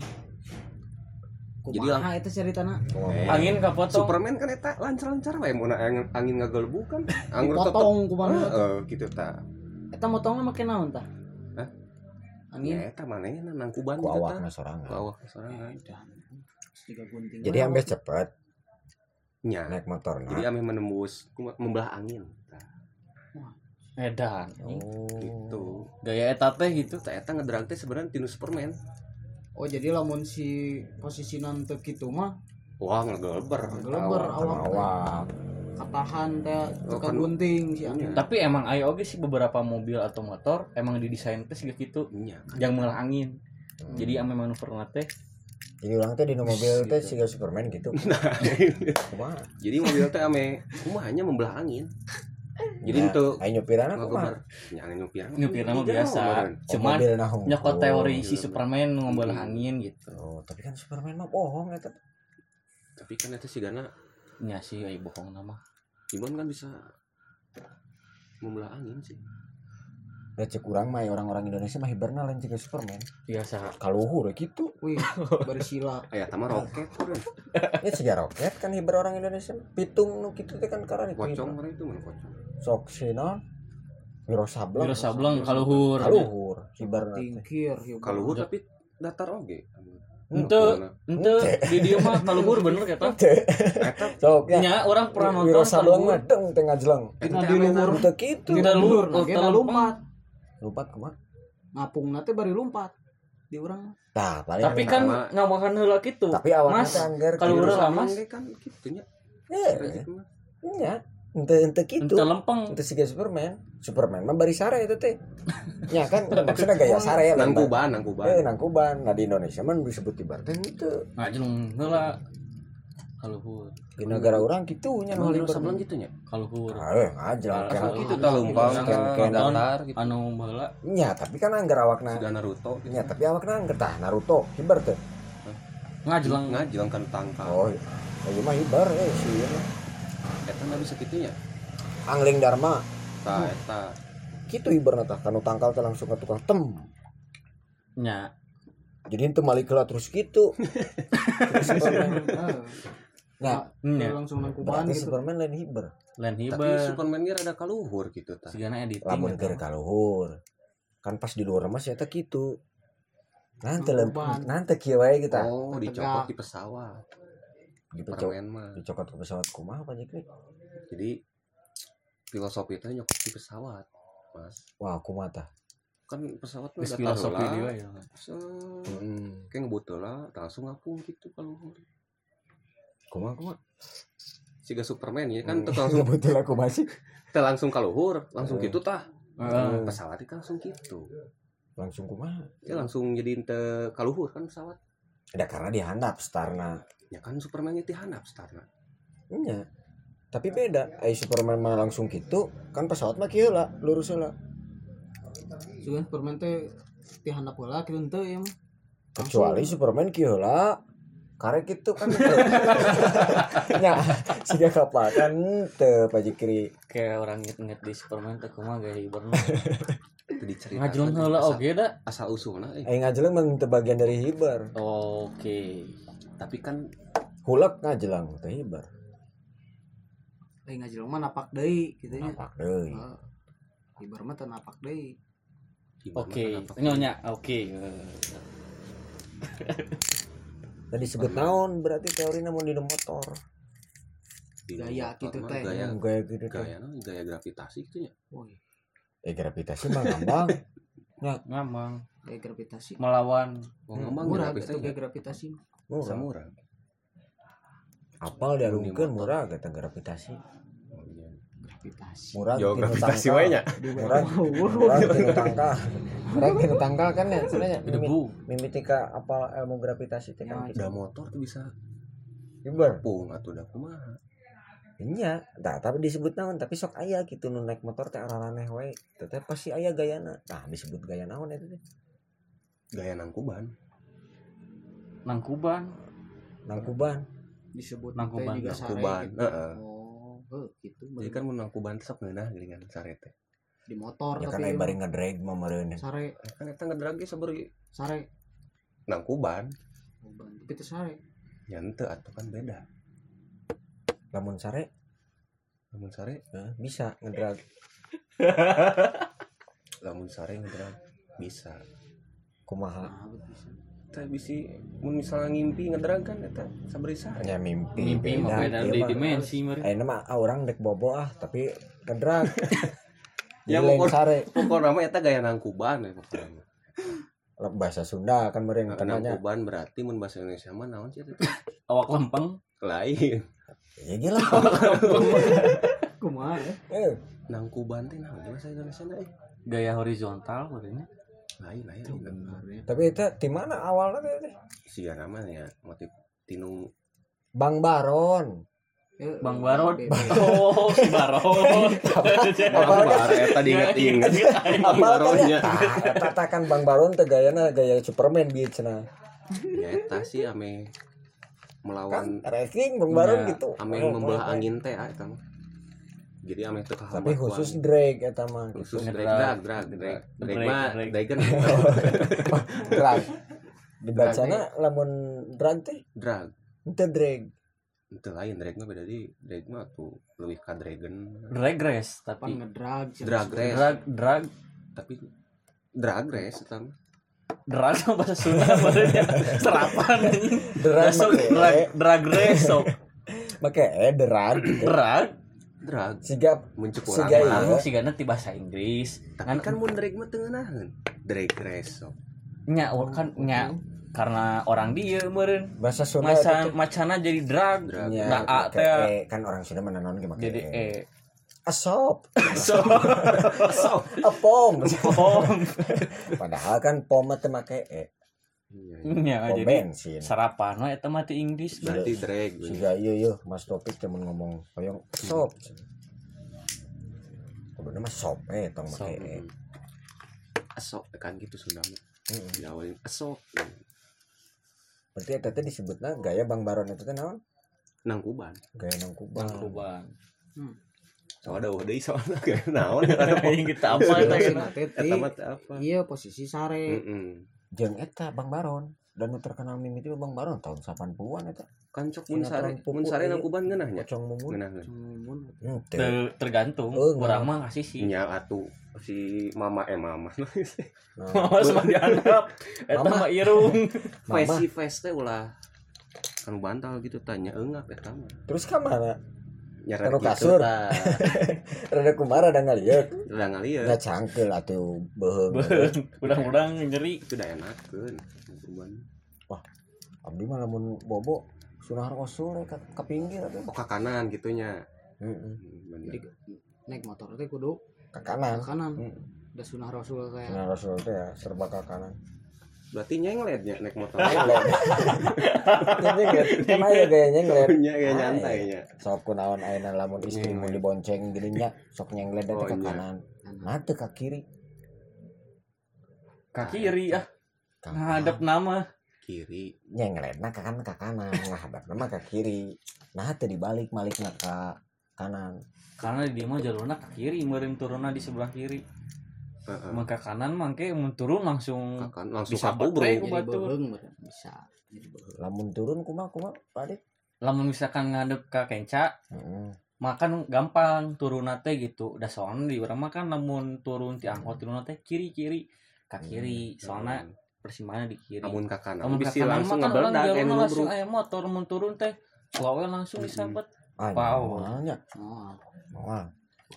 Jadi kumaha itu ceritana Eh, Angin kapotong. Superman kan eta lancar-lancar wae mun angin, angin ngagelebu kan? Anggur tetep dipotong kumaha? Heeh, gitu ta. Eta motongna make naon tah Hah? angin? Ya eta manehna nangkuban ku gitu ta. awakna sorangan. Ku awak sorangan. Gunting jadi ambil cepet nya. naik motornya. Jadi ame menembus membelah angin Tah, Edan. oh. Gitu. Gaya eta teh gitu. Eta ngedrag teh sebenarnya tinu Superman oh jadi lamun si posisi nanti gitu mah wah ngegeleber Ngegeleber, Awak. awak. katahan teh Oh, teka kan- gunting si Iya. angin Tapi emang aya oge sih beberapa mobil atau motor emang didesain teh siga gitu nya kan yang melah angin. Hmm. Jadi ame manuver teh jadi orang teh di mobil teh Gitu. siga Superman gitu nah kumaha jadi mobil teh ame kumahanya membelah angin jadi Nah, itu ayo nyupirana kumaha ngageber nya angin nyupir Nyupir mah biasa. Oh, nah hungkul. nyokot teori si iya, Superman ngombelah Hmm. angin gitu. oh tapi kan Superman mah bohong eta tapi kan itu sih gana Nya sih aya bohong nama. Iban kan bisa membelah angin sih cek urang mah ya orang-orang Indonesia mah hiberna lain juga Superman. Biasa. kaluhur gitu wih bersila. Aya tama roket kan ini siga roket kan hiber orang Indonesia pitung nu kitu teh kan karena itu pocong mereka itu mana pocong sok si non Wiro Sableng. Wiro Sableng kaluhur. kaluhur hiber tingkir kalau tapi datar oge. Ente ente di dia mah kaluhur bener kata. eta. Sok ya. Nya orang pernah Wiro nonton Sableng mah kaluhur. deng tengah jelang ente di luhur. Teu kitu. Tidak luhur, nah, kita telempeng. Lompat kumaha ngapung nanti bari lompat di urang tah paling Tapi kan sama. ngamakan heula kitu. tapi awalnya Mas, anggar kalau urang- Sama Mas. kan gitu nya Eh, nya ente ente kitu Ente lempeng. Itu siga Superman. Superman mah bari sare itu teh. Ya kan maksudnya gaya sare ya. nangkuban nangkuban Eh nangkuban. Nah di Indonesia mah disebut ibaratnya itu. Ngajeng heula kaluhur. Di negara orang gitu nya Emang nu Wiro liber. Sableng gitu nya Kaluhur. Eh ngajeng Ah, kan. gitu tah lumpang ken datar gitu Anu heula nya tapi kan anggar awakna. sudah Naruto gitu Nya tapi awakna anggar tah Naruto hiber teh. ngajelang ngajelang kan tangkal Oh. Ayo mah hiber eh si ieu mah. eta nggak bisa gitu nya Angling Dharma. ta eta Kitu hiberna tah kanu tangkal teh langsung ke tukang tem. nya Jadi itu malikeula terus gitu. Terus Nah, nya langsung nangkuban berarti gitu. Superman lain hiber. lain tapi hiber Superman ge rada kaluhur gitu tah sigana editing lamun gitu. keur kaluhur. Kan pas di luar mah eta kitu? Nanti Mang lem Urban. nanti kieu wae kita. Oh dicopot di pesawat. Dicokot permen mah. dicokot ke pesawat kumaha apa jikri jadi filosofi itu nyokot di pesawat mas. Wah kumaha tah? Kan pesawat mah datar filosofi dia ya. Hmm. kayak ngebut lah langsung ngapung gitu kalau kumaha kumaha siga Superman ya Hmm. kan teu langsung betul aku masih teu langsung kaluhur langsung Hmm. gitu tah Heeh. pesawat itu langsung gitu langsung kumaha ya langsung jadi teu kaluhur kan pesawat ada karena dihandap starna ya kan Superman itu handap startna Iya. Tapi beda, eh Superman mah langsung gitu, kan pesawat mah kieu lah, lurus lah. Sugan permen teh ti handap heula kitu henteu ya. Kecuali Superman kieu lah. Karek gitu kan. ya, siga kapal kan teu paji kiri. kayak orang inget-inget di Superman teh kumaha gaya hiburna itu diceritakan ngajeleng heula asal, oge da asal usulna eh. Aing ngajelang mah teu bagian dari hibar. oke tapi kan Hulek ngajelang teh hibar. Eh ngajeleng mah napak deui kitu nya. Napak deui. Heeh. Ibar mah teu napak deui. oke nyonya oke Tadi disebut naon berarti teorina mau di motor. di Gaya motor gitu teh. gaya Gaya gitu teh. gaya gaya gravitasi gitu ya Eh gravitasi mah ngambang. ngamang gaya gravitasi. melawan oh, ngomong Murah gravitasi gitu ya gaya gravitasi. Murah. samurah Apal dialungkeun murah kata gravitasi. Gravitasi. Murah Yo, gravitasi nya. Murah murah tinu tangkal. Murah tinu tangkal kan ya sebenarnya. debu Mimiti ka apal ilmu gravitasi teh kan Ya, udah motor tuh bisa Hibar. pung atau udah kumaha Iya, nah, tapi disebut naon tapi sok aya gitu nu naik motor teh araraneh we. Teteh pasti aya gayana. Nah, disebut gaya naon eta teh? gaya nangkuban nangkuban Nangkuban. Disebut Nangkuban, nangkuban, gitu. heeh. Oh, gitu. jadi kan mun nangkuban sok ngeunah dengan sarete di motor Ya tapi kan aya bari ngedrag mah meureun. sare. Kan eta ngedrag ge sabari sare. Nangkuban tapi itu sare. Ya henteu atuh kan beda. Lamun sare? Lamun sare? Nah, bisa ngedrag. lamun sare ngedrag bisa. Kumaha? nah bisa kita bisa mun misalnya ngimpi ngedrag kan eta sabari sare Ya mimpi. mimpi mah beda ieu di mah. dimensi meureun Ayeuna mah ah, orang dek bobo ah, tapi ngedrag. Ya, ya pokok- sare. pokoknya mah eta gaya nangkuban ya pokoknya Bahasa Sunda kan meureun temanya. nangkuban berarti mun bahasa Indonesia mah naon sih eta awak lempeng lain Ya gila. kumaha ya Eh, nangkuban teh naon bahasa Indonesia eh gaya horizontal meureun lain lain itu lain. benar ya tapi itu di mana awalnya teh? sia namanya motif tinu Bang Baron. Eh, Bang Baron oh si Baron Apa Bar eta diinget-inget Apa Baronnya. ya? Tata kan Bang Baron teh gayana gaya Superman gitu cenah. ya eta sih ame Kan melawan ranking Bang Baron Ya, gitu. ame Oh, membelah oh, oh. angin teh ah, eta mah jadi ame teu Tapi khusus drag eta mah. khusus Ngedrag. drag drag drag drag drag Drag, mah drag. dragon drag. Dibacana lamun drag teh drag teu drag. itu lain drag mah beda di drag mah tuh lebih ka dragon drag race tapi ngedrag drag maksudnya. race drag drag tapi drag race eta drag sama bahasa Sunda meureun ya serapan Drag drag drag race sok make e drag. gitu. drag drag Siga muncul Si orang gaya. mah. Anu sih gana ti bahasa Inggris. Tapi kan mun drag mah teu ngeunaheun drag race sok nya kan nya karena orang dia meureun. Bahasa Sunda itu macana jadi drag drag Ya, Nah, A e. kan orang Sunda mana naon ge make jadi e. eh Asop, so apom. pom Padahal kan pom teh make e. Iya, iya. nya Pom jadi bensin. sarapan we eta mah ti Inggris berarti drag Siga iya iya Mas Topik temen ngomong hoyong sop. Kudu mah sop eh tong Sop, make e. asok kan gitu Sunda mah Heeh. diawalin asok Berarti eta teh disebutna gaya Bang Baron itu teh naon? nangkuban Gaya nangkuban. Bang soalnya udah deui soalnya kayak naon ya ada Yang kita apa eta eta apa iya posisi sare Heeh. Jeung eta Bang Baron. Dan nu terkenal mimiti Bang Baron tahun 80-an eta. kan cok mun sare mun sare ieu. nangkuban ngeunahnya Pocong mumun. ngeunaheun Cuman Henteu. Ter- tergantung. Oh, orang mah ngasih sih. Nya atuh si mama eh mama. Nah, Mama sama dianggap. Eta mah irung. Face si face teh ulah. Kan bantal gitu tanya enggak eta mah? Terus ka mana? Taruh gitu kasur. Rada kumara da ngalieur. udah ngalieu Da cangkeul atuh beuheung. udang-udang nyeri itu udah enakeun nangkuban Abdi mah lamun bobo sunah rasul ka, ka pinggir atuh. oh ke kanan gitunya Heeh. Hmm, jadi naik motor teh kudu Ka kanan. ke kanan Heeh. da sunah rasul kayak Sunah rasul teh ya serba ka kanan. Berarti nyengletnya naik motor nyenglet nyenglet kan aya gaya nyenglet nya kayak nyantainya sok kunaon ayeuna lamun istri mau dibonceng gini nya sok nyenglet Oh, oh, ke iya. kanan nah teu ka kiri ke kiri ah ngadep nama kiri nyengletna ka kanan ka kanan ngadep nama ke kiri nah teu dibalik malikna ka kanan karena di dia mah jalurnya ke kiri meureun turunna di sebelah kiri Heeh. mun ke kanan mangke mun turun langsung Akan langsung Bisa satu bro baterai. jadi meureun bisa. Lamun turun kumaha kumaha Pak lamun misalkan ngadep ke kenca Heeh. makan gampang turun teh gitu. Udah soalnya di urang mah kan lamun turun ti angkot turun teh kiri kiri ke kiri. soalnya persimpangannya di kiri. Namun ke kanan lamun ke bisa kanan langsung kan ngebeledak bro langsung aya motor mun turun teh wae langsung disabet Wow.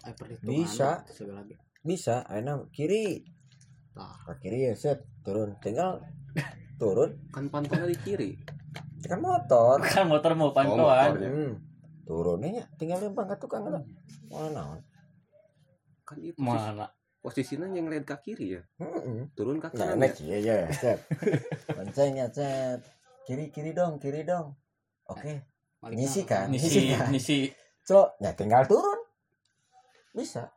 eh perhitungan Bisa. segala bisa ayeuna kiri Tah. ke kiri ya set turun tinggal turun kan pantolnya di kiri kan motor kan motor mau oh pantauan motornya hmm. turunnya tinggal lempang ke tukang lah mana naon kan itu posisi, mana posisinya yang lihat ke kiri ya Heeh. turun ke Nah, kanan ya enak ya, set. Bonceng ya, set. Kiri kiri dong, kiri dong. Oke, Malikna Ngisi kan? ngisi ngisi clo, ya tinggal turun. Bisa.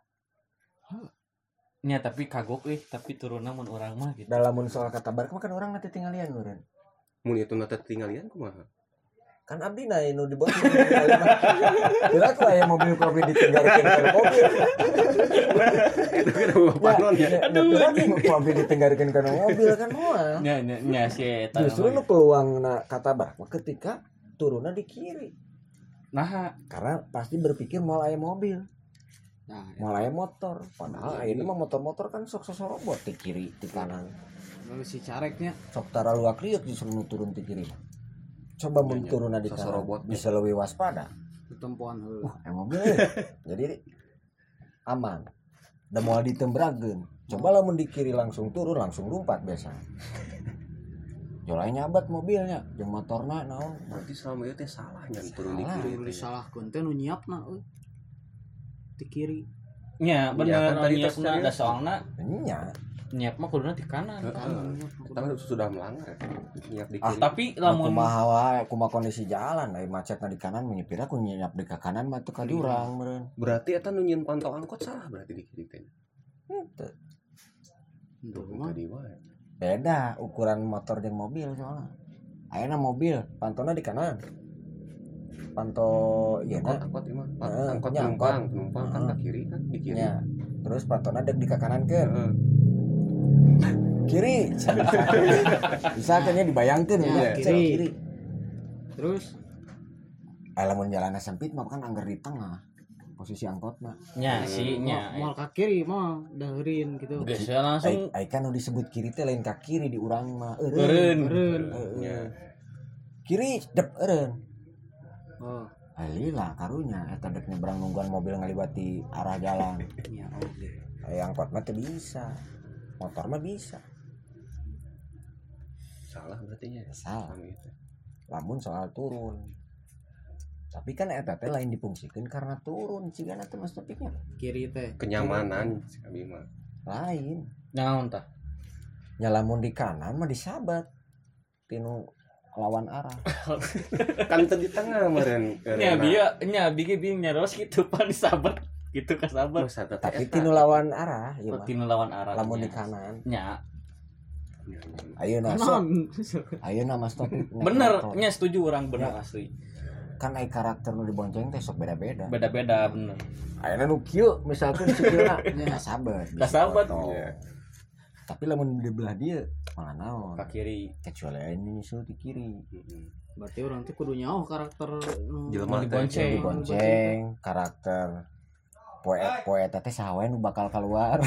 Nya tapi kagok eh tapi turun mun orang mah gitu Dalam mun soal kata barek mah kan orang nanti tinggalin nuren. mun itu nanti tinggalin kumaha Kan abdi na nu di bawah. Kira aku aya mobil kopi ditinggalkeun ke mobil. itu kan bapak non ya Aduh, kira aku kopi ditinggalkeun ke mobil kan moal. nya nya nya si eta Justru nu peluang na kata barek mah ketika turunnya di kiri. nah Karena pasti berpikir mau aya mobil. Nah mau aya motor. Padahal ini mah motor-motor kan sok sosok robot di kiri di kanan. Lalu si careknya. Sok tara luak liuk turun di kiri coba mun Iya, iya. turun di kanan robot. bisa lebih waspada. Ketempuan heula wah emang mobil jadi aman. Dan mau ditembragen coba lah di kiri langsung turun langsung lompat biasa. Jolanya nyabat mobilnya, jeung motorna naon. berarti selama itu teh salah turun di Salah. kiri teh. Nu nyiapna euy di kiri. Iya, bener. kan tadi tes serius. ada soalnya. Nya, nyiap mah kuduna di kanan nyiap tapi sudah melanggar. Ya nyiap di Ah, kiri. tapi lamun kumaha wae, kumaha kondisi jalan, ai macetna di kanan menyepir aku nyiap di kanan mah teu ka diurang meureun. berarti eta nu nyieun pantau angkot salah berarti di kiri teh Henteu. Tadi wae. Beda ukuran motor jeung mobil soalnya. Ayeuna mobil pantona di kanan panto iya angkot na angkot angkot penumpang penumpang kan ke kiri kan di kiri. Nya terus pantona dek di ke kanan ke kiri. Bisa kan ya dibayangkeun Ya, ya, kiri. kiri. Terus? Eh lamun jalannya sempit mah kan anggar di tengah. Posisi angkotna nya si nya. mau ke kiri mah daheurin gitu. Geus ai langsung ai kan nu disebut kiri teh lain ka kiri di urang mah. Eureun. Eureun. kiri dep eureun oh. Alila karunya. Eta dek nyebrang nungguan mobil ngalibati arah jalan. Ya oke. Ay, angkot mah teu bisa. Motor mah bisa. Salah berarti nya salah. Selama itu. lamun soal turun. Tapi kan eta teh lain dipungsikeun karena turun. Cigana teh mas topiknya? Kiri teh. Kenyamanan mah. Lain. Naon tah. Nyalamun di kanan mah disabat tinu lawan arah. Kan teu di tengah meureun nya bieu nya bieu bieu nyaros gitu pan sabar gitu ka sabar. Tapi tinu lawan arah ieu mah tinu lawan arah lamun di nya. kanan nya kanan ayeuna mas topik naik bener nya setuju orang bener Ya. asli. Kan ai karakter nu dibonceng teh sok beda-beda. Beda-beda bener. Ayeuna nu kieu misalkan sikilna Ya. ya sabat Kasabat. Tapi lamun di belah dia malah naon? Ke kiri. Kecuali ini nyusul di kiri. Heeh. berarti orang teh kudu nyaho karakter nu Jelema teh. dibonceng dibonceng karakter. Poet poet teh sawe nu bakal keluar.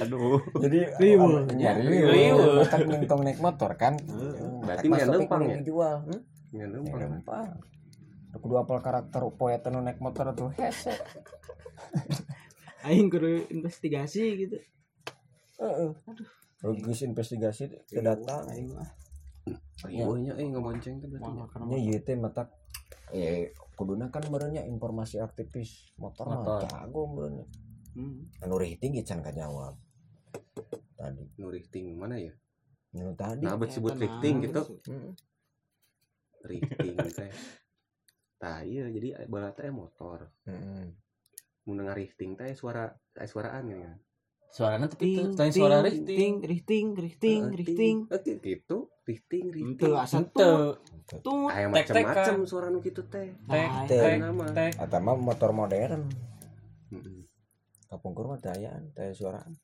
Aduh. Jadi ya Riweuh. riweuh. Matak ningtong naik motor kan. Berarti Mas nggak Topik lempang ya? dijual. Hmm? Nya Ya, lempang. kudu apal karakter poet nu naik motor tuh. Hese aing kudu investigasi gitu. Heeh. Bagus investigasi teu datang. aing mah. Riweuhnya eh ngebonceng teh berarti. Wah, nya. karena nya ieu teh matak. Eh kuduna kan merenya informasi aktivis. Motor mah jago merenya hmm. anu rih tinggi can kajawab tadi. Nu rifting mana ya? Nu tadi. Nah abet sebut Eta rifting naon gitu. Mm. rifting teh. Tah iya jadi bala teh motor. Mm-mm. Mun dengar rifting teh suara eh, suaraan ya. Kan suaranya tapi ting itu lain suara ting rifting. rifting rifting Eh, rifting. eh, ting, gitu rifting itu rifting asa Ente, tuh. Tuh aya macam-macam suara nu gitu teh. Tek Nah, Tek. tek nama. tek. Eta mah motor modern. Heeh. kapungkur mah dayaan teh suaraan.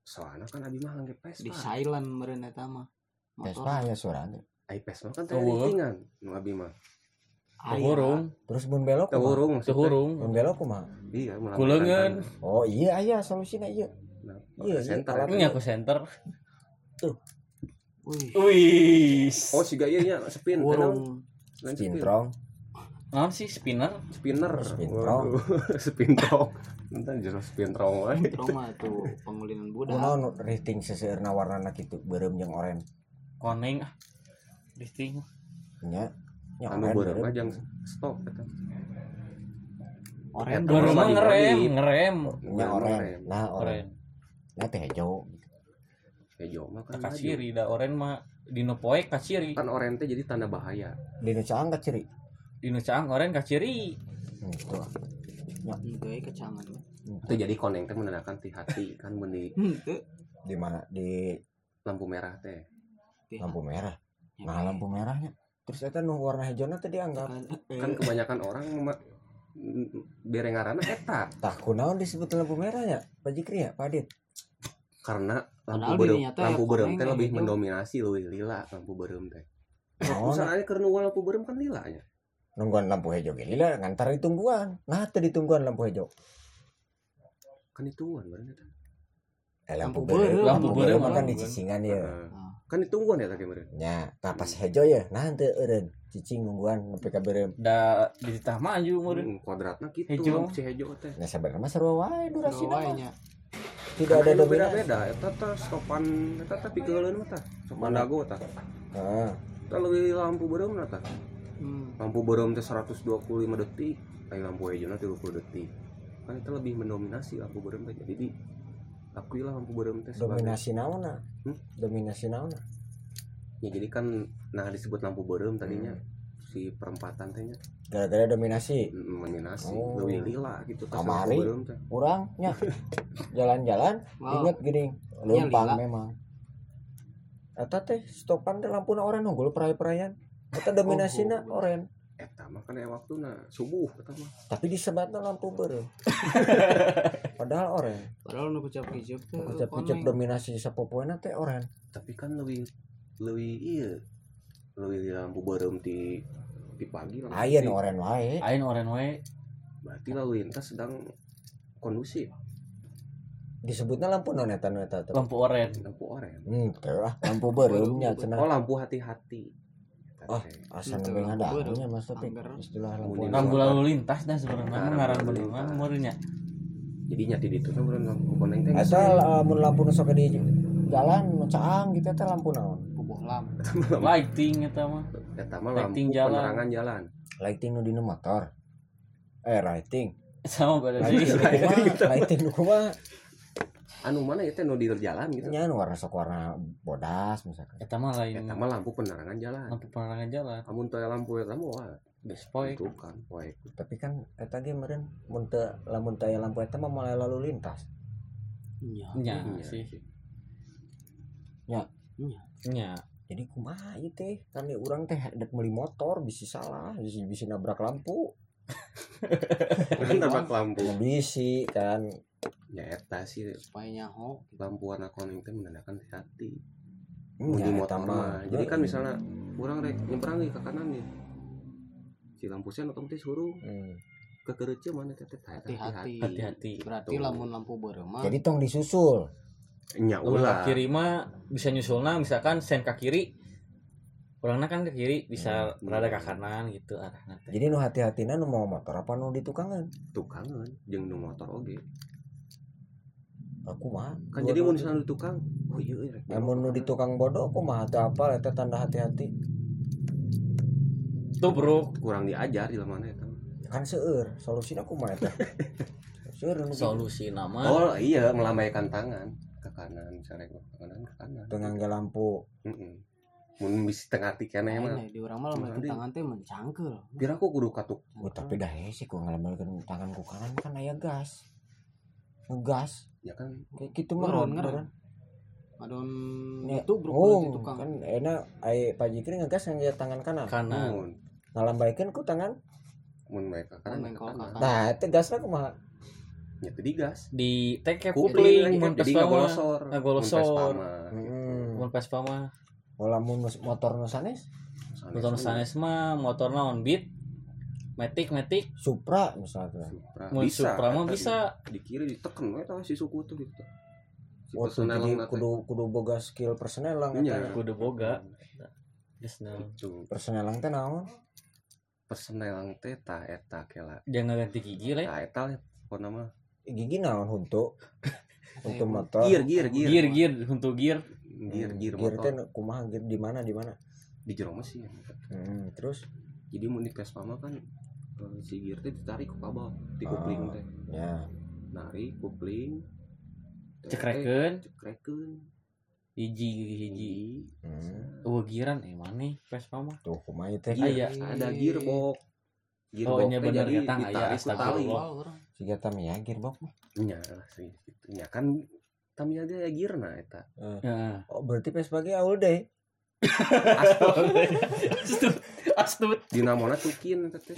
Soalnya kan abi mah ngangge pes di silent meureun eta mah. Vespa ya suaranya ai pes mah kan teh riftingan. Nu abi mah. Tuhurung, terus mun belok? Tuhurung tuhurung, mun belok kumaha? Iya tangan. oh iya aya solusina iya. Nah, Iya, center iya, ya. ini aku center. Wih, Wih, oh si gaya nya spin. Naon? burung Lain spintrong naon sih spinner? spinner. Spintrong. Waduh, spintrong entar jelas spintrong wae Roma tuh pengulinan budak. Kunaon rating seseurna warnana kitu beureum jeung oren Koneng ah. Rifting. nya nya anu beureum. aja stop oren mah mah lagi ngerem, ngerem. oren Oren. nah oren Oren. nya teh hijau hejo mah kan. Kaciri da oren mah dino poe kaciri. kan oren teh jadi tanda bahaya di nu caang ka ciri Dino caang oren kaciri. Hmm, gitu Ieu kecangan mah. itu jadi koneng teh menandakan ti hati kan mun di Henteu. di mana di lampu merah teh lampu merah ya, nah lampu merahnya terus eta nu warna hijau teh dianggap. Eh, kan kebanyakan orang berengarana eta. Tah kunaon disebut lampu merahnya Pak Jikri ya Pak Adit? Karena lampu berem lampu berem teh lebih mendominasi leuwih lila lampu berem teh. Soalnya keur nu lampu berem kan lila nya? Nungguan lampu hijau gini lah ngantar ditungguan. Nah teh ditungguan lampu hijau. Kan ditungguan berarti eta. eh, lampu beureum, lampu beureum, kan di cicingan ya. Kan ditungguan ya tadi meureun nya tah pas hijau ya nah henteu eureun cicing nungguan nepi ka beureum Da di titah maju meureun. Hmm, kuadratna gitu Hejo. si hejo teh nah sebenarnya mah sarua wae durasi Dua nya. tidak ada beda-beda eta teh stopan eta teh pikeuleuan mah tah stopan Mana? dago tah Heeh. teh leuwih lampu berem tah Hmm. lampu berem teh 125 detik aya lampu hijau 30 detik kan itu lebih mendominasi lampu berem teh jadi di akui lah lampu berem teh dominasi naonna Hmm? dominasi naonna ya jadi kan nah disebut lampu berem tadinya Hmm. si perempatan tehnya gara-gara dominasi mm, mendominasi Oh. lebih lila gitu teh Kamari. lampu berem teh kurangnya jalan-jalan Wow. inget gini lila. memang Eta teh stopan teh lampuna oren unggul perai-peraian Eta dominasina Oh. oren eta mah kan aya waktuna subuh eta mah tapi disebatna lampu beureum padahal oren. Padahal nu kucap-kicap teh Kucap-kucap koneng. dominasi sapopoena teh oren. Tapi kan lebih lebih iya. Lebih lampu berem di di pagi lampu ayeun di- oren wae. Ain oren wae. berarti lalu lintas sedang kondusif. Disebutnya lampu non eta Lampu oren. lampu oranye hmm lampu beureumnya oh cenah. Lampu hati-hati Oh. teh. asa Itu nembe lampu ngadagunya beureum. mas tapi istilah lampu Lampu lalu lintas dah sebenarnya Ngaran ngaran lalu bendungan meureunnya. jadi nyati di itu kan lampu teh Eta lamun lampu nu sok di jalan caang gitu teh lampu naon Bubuh lam. Lighting eta mah. eta mah lampu Lighting jalan. penerangan jalan lighting nu dina motor eh lighting Sama nu kumaha lighting nu kumaha anu mana ya teh nu di jalan gitu nya nu warna sok warna bodas misalkan Eta mah lain eta mah lampu penerangan jalan lampu penerangan jalan. amun teu aya lampu eta mah wah Geus poe. itu kan poek tapi kan eta ge meureun mun teu lamun teu aya lampu eta mah mulai lalu lintas Iya. Nya Iya. sih. Nya. Nya. jadi kumaha ieu teh kan di urang teh dek meuli motor bisi salah bisi bisi nabrak lampu kan nabrak lampu bisi kan ya eta sih Supaya nyaho. lampu warna kuning teh menandakan hati Hmm, Mun di ya, motor eta mah. Jadi kan misalnya kurang rek nyebrang nih ke kanan nih si lampu sen otomatis huruf Hmm. ke kerece mana teh teh Hati-hati. Hati-hati. Berarti lamun lampu beureum mah jadi tong disusul nya ulah kiri mah bisa nyusulna misalkan sen ka kiri. Orangnya kan ke kiri bisa Hmm. rada ke kanan gitu arahna teh. jadi nu hati-hatina nu mau motor apa nu di tukangan tukangan jeung nu motor oge aku mah kan jadi mun misalnya di tukang. Oh iya iya, Namun nu di tukang bodoh aku mah teu apa eta tanda hati-hati. Tuh bro, kurang diajar di mana eta kan seueur solusina aku mah eta. Seueur nu gitu. solusi nama oh iya melambaikan tangan. Ke kanan misalnya ke kanan ke kanan. Dengan ke lampu. Heeh. mun bisa tengah arti kene mah. di orang malah Nah, di- tangan teh mencangkel. Biar aku kudu katuk. Oh, tapi dah ya sih gua ngalamin tanganku kanan kan aya gas ngegas. Ya kan? Kayak gitu mah ngeren. adon Ya, itu bro oh tukang. kan enak. Ai Pak Jikri ngegas yang tangan kanan. Kanan. Mun. Ngalambaikan ku tangan. Mun mereka kanan kalau kanan. Nah itu gasnya kumaha? Ya tadi gas di teh kayak kupling mun mah. golosor. Golosor. Mun Vespa mah, Hmm. mun Wala motor nusanes Sanes? Motor mah. sanes mah motor naon beat matic matic. Supra misalnya. Supra. mun Supra mah bisa. di, di kiri diteken we tah si suku tuh gitu. Si Oh, tuh, personel jadi kudu kudu boga skill personelang Iya. eta. kudu boga. Geus naon itu Personelang teh naon? personel teh ta eta kela jangan ganti gigi lah ta eta pokona mah. Gigi naon huntu? Huntu motor. gear gear gear gear gear untuk gear gear gear Gear teh kumaha gear di mana di mana? di jero mesin Hmm, terus? Jadi mun di Vespa mah kan si gear teh ditarik ku kabel di Ah. kupling teh. ya. Narik kupling. Cekreken. cekreken. Hiji hiji. Hmm. oh giran eh mana Vespa mah? Tuh kumaha teh? Iya. ada gearbox. Oh, gearbox iya teh bener, eta, aya, ku astagfirullah. siga Tamiya gearbox mah. nya sih nya kan Tamiya dia ya gearna eta. Heeh. Oh, berarti pas pagi all day. Astut. Dinamona tukin eta teh.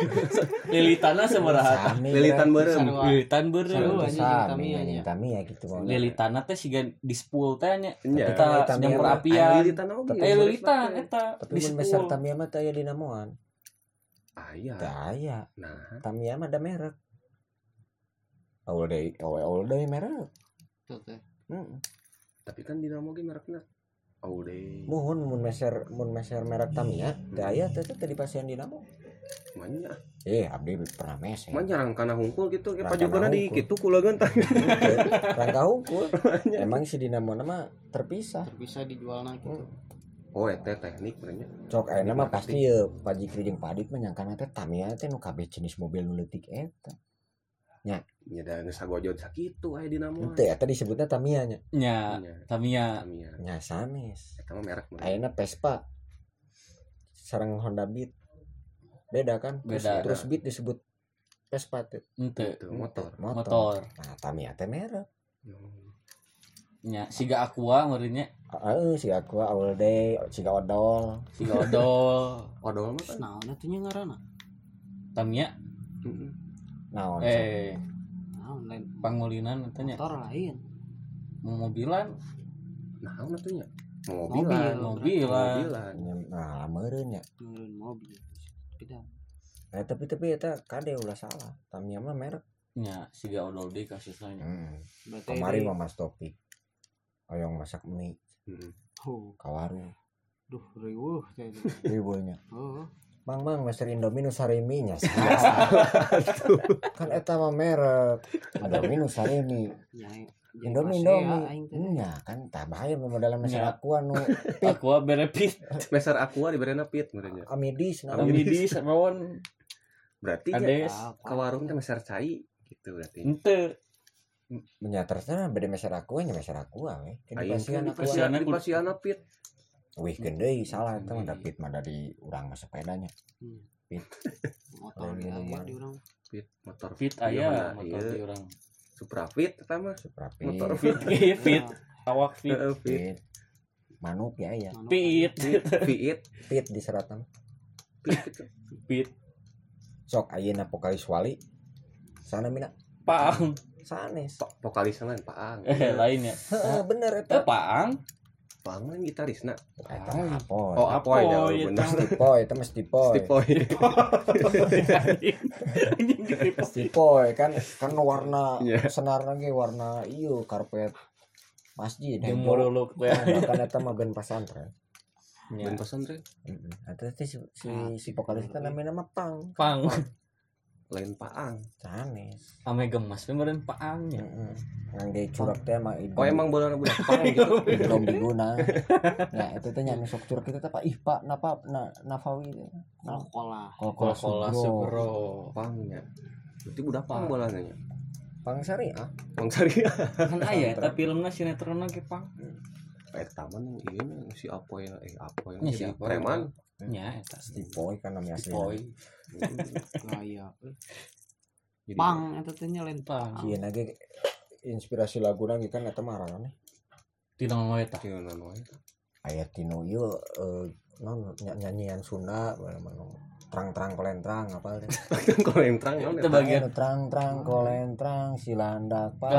Lilitana sabaraha Sami, lilitan Sarua. lilitan Tamiya nya. anjing, Tamiya gitu lilitana teh siga di spool teh nya. Kita Tamiya nyamper mah, apian Aya lilitan oge eh lilitan eta Tapi di mun besar Tamiya mah teh aya dinamoan. aya. Aya. nah. Tamiya mah ada merek. All day, all, all day merek. Tapi kan dinamo ge Audi Muhun mun meser mun meser merek Tamiya, teh aya teh teh di pasien dinamo. manya Eh, abdi pernah meser. manya rangkana hungkul gitu kayak Rangkana pajogana di hungkul. kitu kulagan tah Rangka hukum. Emang si dinamo nama terpisah. terpisah dijual nah gitu oh eta teknik benernya Cok ayeuna mah pasti ya Pak Jikri jeung Pak Adit mah nyangkana teh Tamiya teh nu kabeh jenis mobil nu leutik eta. Nya da geus sagojod sakitu aya dinamo Henteu eta disebutnya Tamiya nya. nya nya Tamiya Tamiya Nya sanes. eta mah merek bener. Ayeuna Vespa sareng Honda Beat. Beda kan? Terus, Beda. terus Beat disebut Vespa teh. ente Itu motor motor Nah, Tamiya teh merek. nya siga aqua meureunnya Heeh, si aku all day, si odol. siga odol odol mah kan nah itu nya ngaranna Tamiya Heeh. Naon? eh nah lain pangulinan eta nya motor lain mau mobilan nah atuh nya Mobil. mobilan mobilan mobilan Nah, nya. Nurun mobil beda Eh, tapi tapi eta kade ulah salah. Tamiya mah merek. nya siga odol deui kasusna nya Hmm. Kemarin mah Mas Topik. Oyong masak mie Heeh. oh ka warung. duh riweuh itu. Ribunya. oh Mang mang Master Indomie nu sarimi nya. kan eta mah merek. Indomie nu sarimi. ya Indomie ya, aing Indomie. teh. Nya kan tah bahaya dalam meser aqua nu aqua berepit meser aqua diberiana pit benernya amidis na. amidi sarawon berarti Ah, ke warung teh meser cai gitu berarti ente Nya terserah beda meser aqua nya meser aqua we. Kan di pasian kan di aqua. pasian. pasiana di pasiana pit Wih gendeuy salah eta mah Hmm. dapit mah dari urang mah sepedanya. Hmm. Pit. motor aya minuman. di urang pit motor fit Iya, aya Honda, motor iya. di urang Supra fit eta mah Supra Motor Pit. fit fit awak fit fit Pit. Manuk ya ya. Pit fit Pit di seratan. pit gitu. fit Sok ayeuna vokalis wali. Sana mina paang sanes. Vokalis lain paang eh lain ya Heeh, bener eh eta. paang paang mah gitarisna Eta mah apoy. oh apoy Apoy, bener eta. Stipoy, itu mah stipoy. Stipoy Stipoy kan kan warna Iya. senar lagi warna iyo karpet masjid. yang morolog we Nah, Bahkan eta mah band pesantren. ben pesantren Heeh. Eta teh si si, si vokalis itu namanya nama Pang. pang lain paang. Sanes. ame gemas meureun paangnya. Heeh. Yang dia curak teh mah oh emang bola budak paang gitu? Belum diguna. Ya, itu teh nya sok curak kita teh Pak Ihpa napa na, nafawi teh. sekolah Kol kol kola sugro. Paangnya berarti budak paang bolanya? Nya pang syariah Bang Sari kan aya eta filmna sinetron ge pang eh taman ini si apa ya eh apa ya Ini si preman Iya. nya eta boy kan namanya stipoi layak pang eta teh nya lain pang ieu inspirasi lagu nang kan ya? eta mah aranna tina nu eta tina nu eta aya tinu ieu iya, eh, non nyanyian Sunda mana terang terang kolentrang apa kolentrang itu ya? bagian terang oh. terang kolentrang silandak pak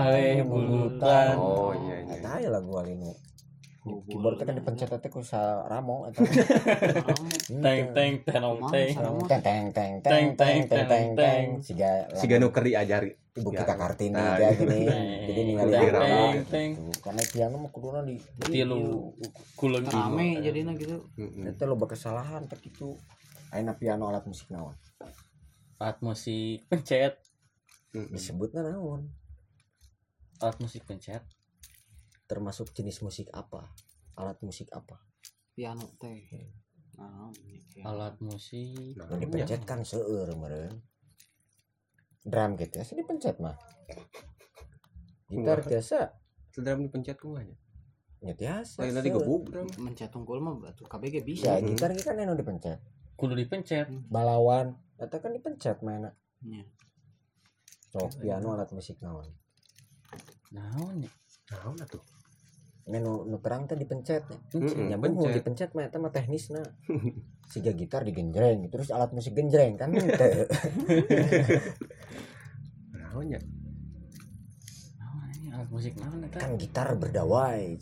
bulutan. Oh iya iya nah lagu alinu keyboard kita dipencet teh ku sa ramo eta teng teng tenong teng. Teng teng teng teng teng teng teng teng siga si Ganu keur diajari ibu Ya, kita kartini kayak gini. Jadi ningali teng, ramo. teng, gitu. karena piano mah kuduna di tilu kuleng rame jadinya gitu. Eta loba kesalahan tak itu. Aina piano alat musik naon? Alat musik pencet. Disebutnya naon? Alat musik pencet termasuk jenis musik apa? Alat musik apa? Piano teh. Nah piano. alat musik. Nah, dipencet kan seueur meureun. Drum gitu ya dipencet mah. Gitar biasa Sedang dipencet kumanya. ya biasa Lain tadi gebuk drum. mencet unggul mah batu KBG ya bisa Hmm. gitar kan eno dipencet. Kudu dipencet. Balawan eta kan dipencet mainnya. Nya. sok piano alat musik naon? Naon ya? Naon atuh? Ini nu, nu terang teh dipencet ya. Mm-mm, nyambung mau pencet. dipencet mah eta mah teknisna. Siga gitar digenjreng terus alat musik genjreng kan teu ini alat musik naon eta? Kan gitar berdawai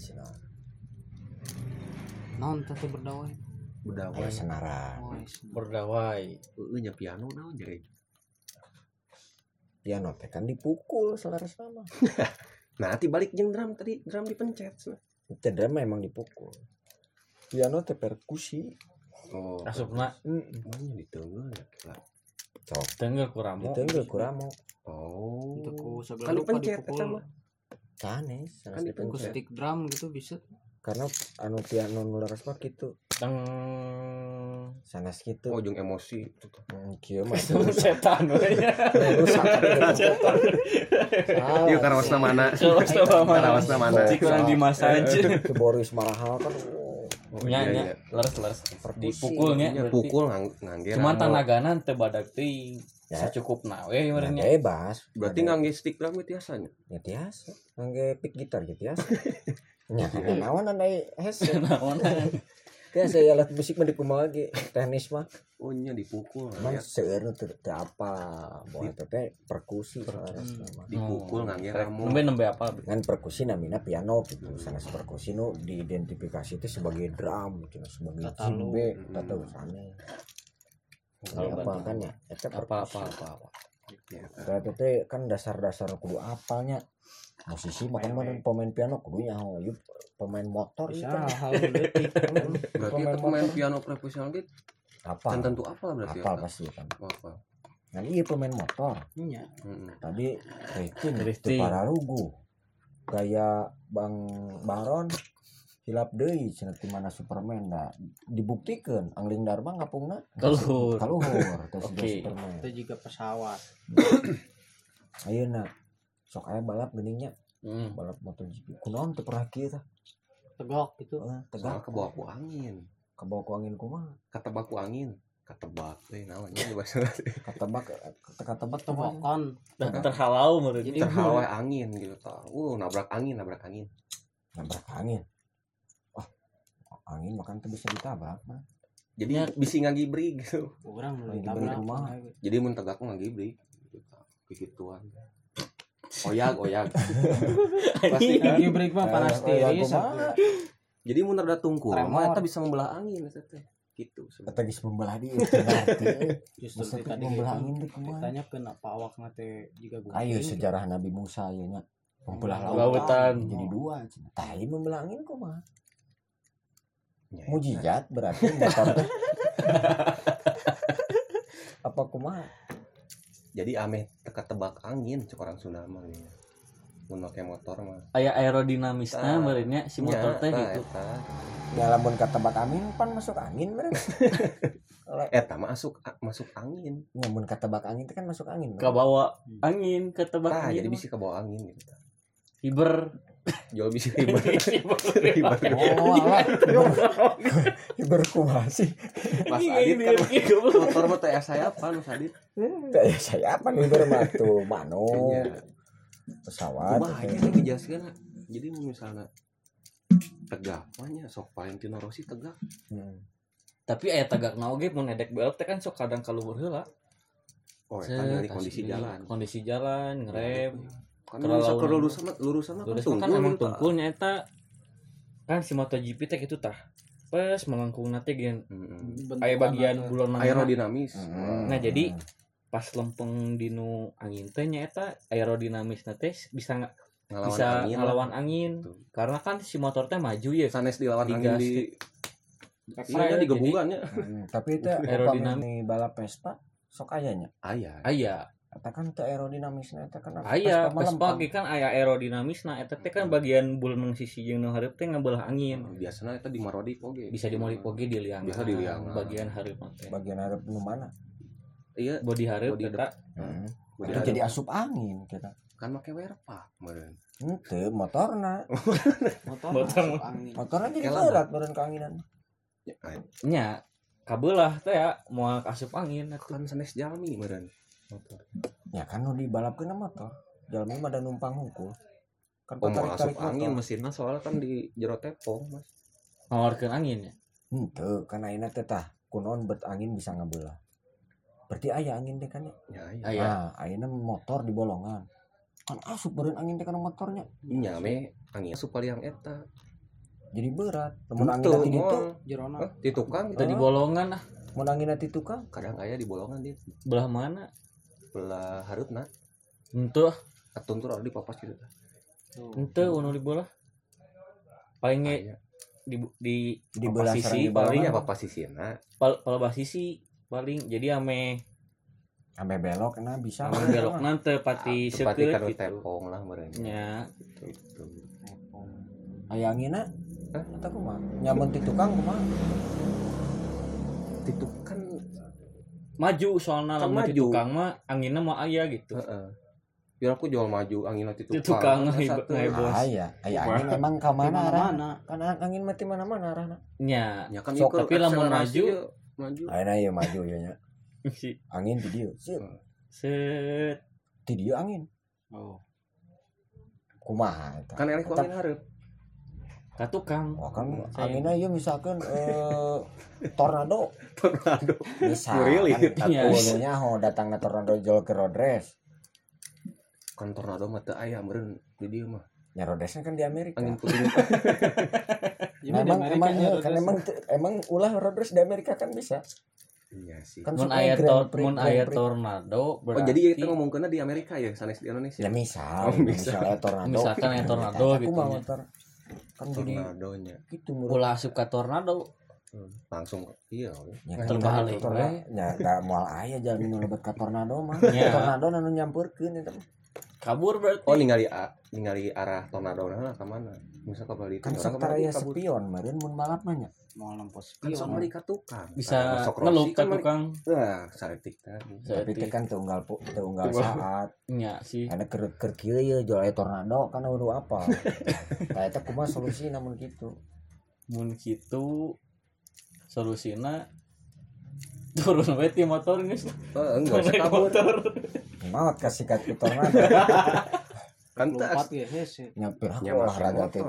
naon teh teh berdawai? Budawai. aya senaran oh berdawai. Heeh nya piano naon jadi. piano teh kan dipukul selaras sama Nah, ti balik jeung drum tadi drum dipencet. itu drum emang dipukul piano teh perkusi Oh. asupna mm. Mana ditenggel ya? Cok tenggel kuramo itu enggak kuramo Oh. itu ku Kan segala lupa dipencet eta dipukul mah. sanes Kan ku dipencet stick drum gitu bisa karena anu piano nular mah gitu. Tang sana gitu. Oh, Ujung emosi. Hmm, kieu mah. Setan we. Rusak. Yuk ieu karawasna mana? Karawasna mana? Kurang anjir ke Boris Marahal kan nya nya. Iya, iya. Leres leres dipukulnya. Iya, pukul ngangge cuma tanaganan teu badak teuing ya. cukup nawe ya, merenya bebas. Berarti ngangge stick lah biasanya ya biasa ngangge pick gitar gitu ya nya kan naon hese naon biasa ya alat musik mah dikumaha ge teknis mah. Oh, nya dipukul. Emang Ya. seueur nu teu teu apa itu teh perkusi. Selaras nama Dipukul ngangge ramo. nembe nembe apa? Kan perkusi namina piano gitu. Sanes perkusi nu diidentifikasi itu sebagai drum gitu sebagai tahu sana Kalau apa kan ya? Eta apa apa apa apa. Ya, Berarti teh kan dasar-dasar kudu apalnya musisi makan mana pemain. piano kudu nyaho yuk pemain motor bisa ieu kan Berarti Pemain itu pemain piano profesional gitu apa kan tentu apa berarti apal ya? pasti kan. Oh, apa? nah iya pemain motor. Heeh. tadi Drifting. itu para rugu. Gaya Bang Baron hilap deui cenah ti mana Superman da dibuktikan Angling Dharma ngapungna? Kaluhur. kaluhur terus Oke. Superman. Itu juga pesawat. Ayeuna sok aya balap geningnya Hmm. balap MotoGP kunaon teu pernah kieu tah? Tegak gitu. Soalnya tegak. ke bawah ku angin. kebawa ku angin kumaha? Kata baku angin. Kata bak eh naon nya bahasa katebak katebak tebakan Dan terhalau menurut Jadi- terhawa angin gitu tah. Uh, nabrak angin, nabrak angin. nabrak angin angin makan tuh bisa ditabrak jadi jadi bisa nggak gibri gitu. Orang mulai rumah jadi mentegak nggak gibri. Kegituan. Oyak, oyak. pasti kan? gibri mah panas eh, tiris jadi mau ada tungku mah itu bisa membelah angin gitu atau bisa membelah dia justru tadi membelah gitu. angin di kumaha? Tanya kenapa awak ngate jika gua. Ayo sejarah Nabi Musa ya nya membelah hmm. lautan jadi dua Tapi membelah angin kumaha? Ya, mujizat berarti motor apa kumaha? Jadi ame teka tebak angin cek orang Sunda mah gitu. Mun make motor mah. aya aerodinamisna Tah. merenya si motor teh tah, gitu. ya lamun katebak angin pan masuk angin meureun. Le- eh tama masuk masuk angin. Nyamun ketebak angin itu kan masuk angin ke bawa angin ke tebak ah angin jadi mah. bisa ke bawah angin gitu. Hiber jual bisa ribet ribet oh alah. Hiber kumaha sih? Mas Iya, Adit ini kan. dia, goblok. motor mah teh saya apa Mas Adit. Ya saya apa nih mah tuh mano. Iya. pesawat Kumaha aja nih dijelaskeun jadi misalnya tegak banyak sok Valentino Rossi tegak. Hmm. tapi aya tagak oge mun nedek belok teh kan sok kadang kaluhur heula. Oh eta dari kondisi jalan. Kondisi jalan ngerem kan Kalau lawan- lurusan lurusan mah Lurus kan kan emang tah. tungkulnya eta kan si MotoGP teh gitu tah. Pas melengkung nanti gen Mm-mm. Bentukan aya bagian bulan aerodinamis. Hmm. Nah, jadi pas lempeng dinu angin teh nya eta aerodinamis teh bisa ngelawan bisa angin ngelawan angin. Tuh. karena kan si motor teh maju ya. Sanes dilawan angin di Saya iya jadi- digebungannya Hmm, tapi itu Aerodinamik. nih balap Vespa? Sok ayanya aya. Aya. eta kan teu aerodinamisnya eta kan aya Vespa pas pagi kan aya aerodinamis nah eta teh kan bagian bulan sisi jeung nu hareup teh ngabelah angin. Biasanya itu di Marodi oge bisa dimodif oge di liangan. Bisa di liangan. bagian hareup teh. Bagian hareup nu mana? Iya body hareup Body Hmm. Bodi Itu jadi asup angin kita. Kan make werpa kemarin Ente motorna. Motor Motor. motorna jadi Elah, berat badan keanginan ya, nya kabelah teh ya moal asup angin. Atuh. kan sanes jalmi kemarin motor. Ya kan nu dibalapkeun motor. Jalmi mah ada numpang hungkul kan oh mau tarik-tarik asup angin mesinnya soalnya kan di jero tepung mas. Ngaluarkeun angin ya? Henteu, kan ayeuna teh tah kunaon bet angin bisa ngabelah. Berarti aya angin teh kan ya. ya iya aya. Nah, ayeuna motor di bolongan. Kan asup beureun angin teh kana motornya. nya me angin asup yang eta. Jadi berat. Lamun angin nanti ditu, moal. jerona. Hah, di tukang kita di bolongan ah. Mun angin nanti tukang, kadang aya di bolongan di belah mana belah harutna Ente ketuntur ada di papas gitu ente unu di bola paling di di di belah sisi, paling Iya bolongan. papas sisina pal pal sisi paling jadi ame Ame belok nah bisa. ame belok nanti pati Tepati seukeut kan gitu tepung lah mereka nya gitu. Aya anginna. Hah? Eta kumaha? Nyamun ti tukang kumaha? Maju soalnya Kan maju. tukang mah anginnya mau aya gitu heeh biar aku jual maju angin nanti tukang tukang, Kan ngehe- satu. ngehe- Ah, iya. Aya angin memang ka mana mana arah? mana Kan angin mati mana-mana arahna. nya ya kan Sok, tapi lamun akselerasi maju- ya, maju maju ya nya. Angin di. Sip, set di dieu angin. oh Kumaha kan elek angin hareup ka tukang Wah kan Saya- anginnya ieu misalkan eh, tornado. Tornado. Bisa Really? kan Iya. atunya ho datangna tornado jol ke Rodres kan tornado mah teu aya meureun di dieu mah. Ya Rodresnya kan di Amerika. Angin puting. Nah, di emang Amerika emang ya, iya, terus- kan emang emang ulah Rodres di Amerika kan bisa? Iya sih. Kan mun aya tor mun aya tornado oh berarti jadi kita ngomongkeunna di Amerika ya sanes di Indonesia. Ya misal Oh, misal. misalnya tornado. Misalkan aya tornado Aku gitu mah nya. motor kan jadi tornadonya. gitu ulah asup ka tornado. Langsung iya ya terbalik, ya da moal aya jalan nu lebet ka tornado mah. Ya. tornado anu nyampurkeun eta mah. kabur berarti. Oh ningali a- ningali arah tornado nah ka ka balik kan saktara aya spion meureun mun balap mah nya mau lampu kan sok spion balik ka tukang. Bisa ngelup ka kan tukang. Wah, saeutik tadi. tapi itu kan tunggal pu- tunggal saat. Nya sih. Karena ker ker kieu ye jual tornado kan udah apa. Nah eta kumaha solusi namun gitu. Mun kitu solusina turun we ti motor geus. Oh, enggak usah kabur. motor. Maot kasih kat ke tornado Kan lompat ya nyaman olahraga teh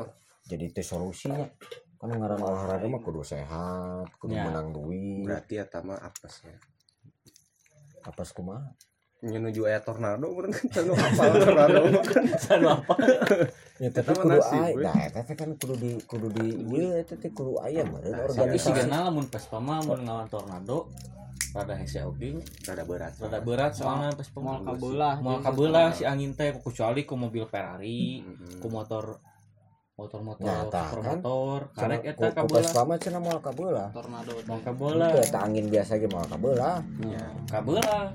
jadi itu solusinya. Kan ngaran olahraga mah kudu sehat kudu Ya. menang duit. Berarti eta mah apes ya. apa kumaha? Menuju aya tornado meureun kan teu apal tornado mah kan. Apa ya tapi mah kudu nasib, aya we. nah eta teh kan kudu di kudu di ieu eta teh kudu aya meureun Nah, organisasi gana lamun pas pama mun ngelawan tornado rada hese oge Rada berat. rada berat soalnya. Pas kabelah mau jadi kabelah si angin teh kecuali ku mobil Ferrari Mm-mm. ku motor motor-motor Nah, tah, super kan? motor Cenah karek eta kabelah pama cenah moal kabelah tornado kabelah Itu eta angin biasa ge moal kabelah Ya. kabelah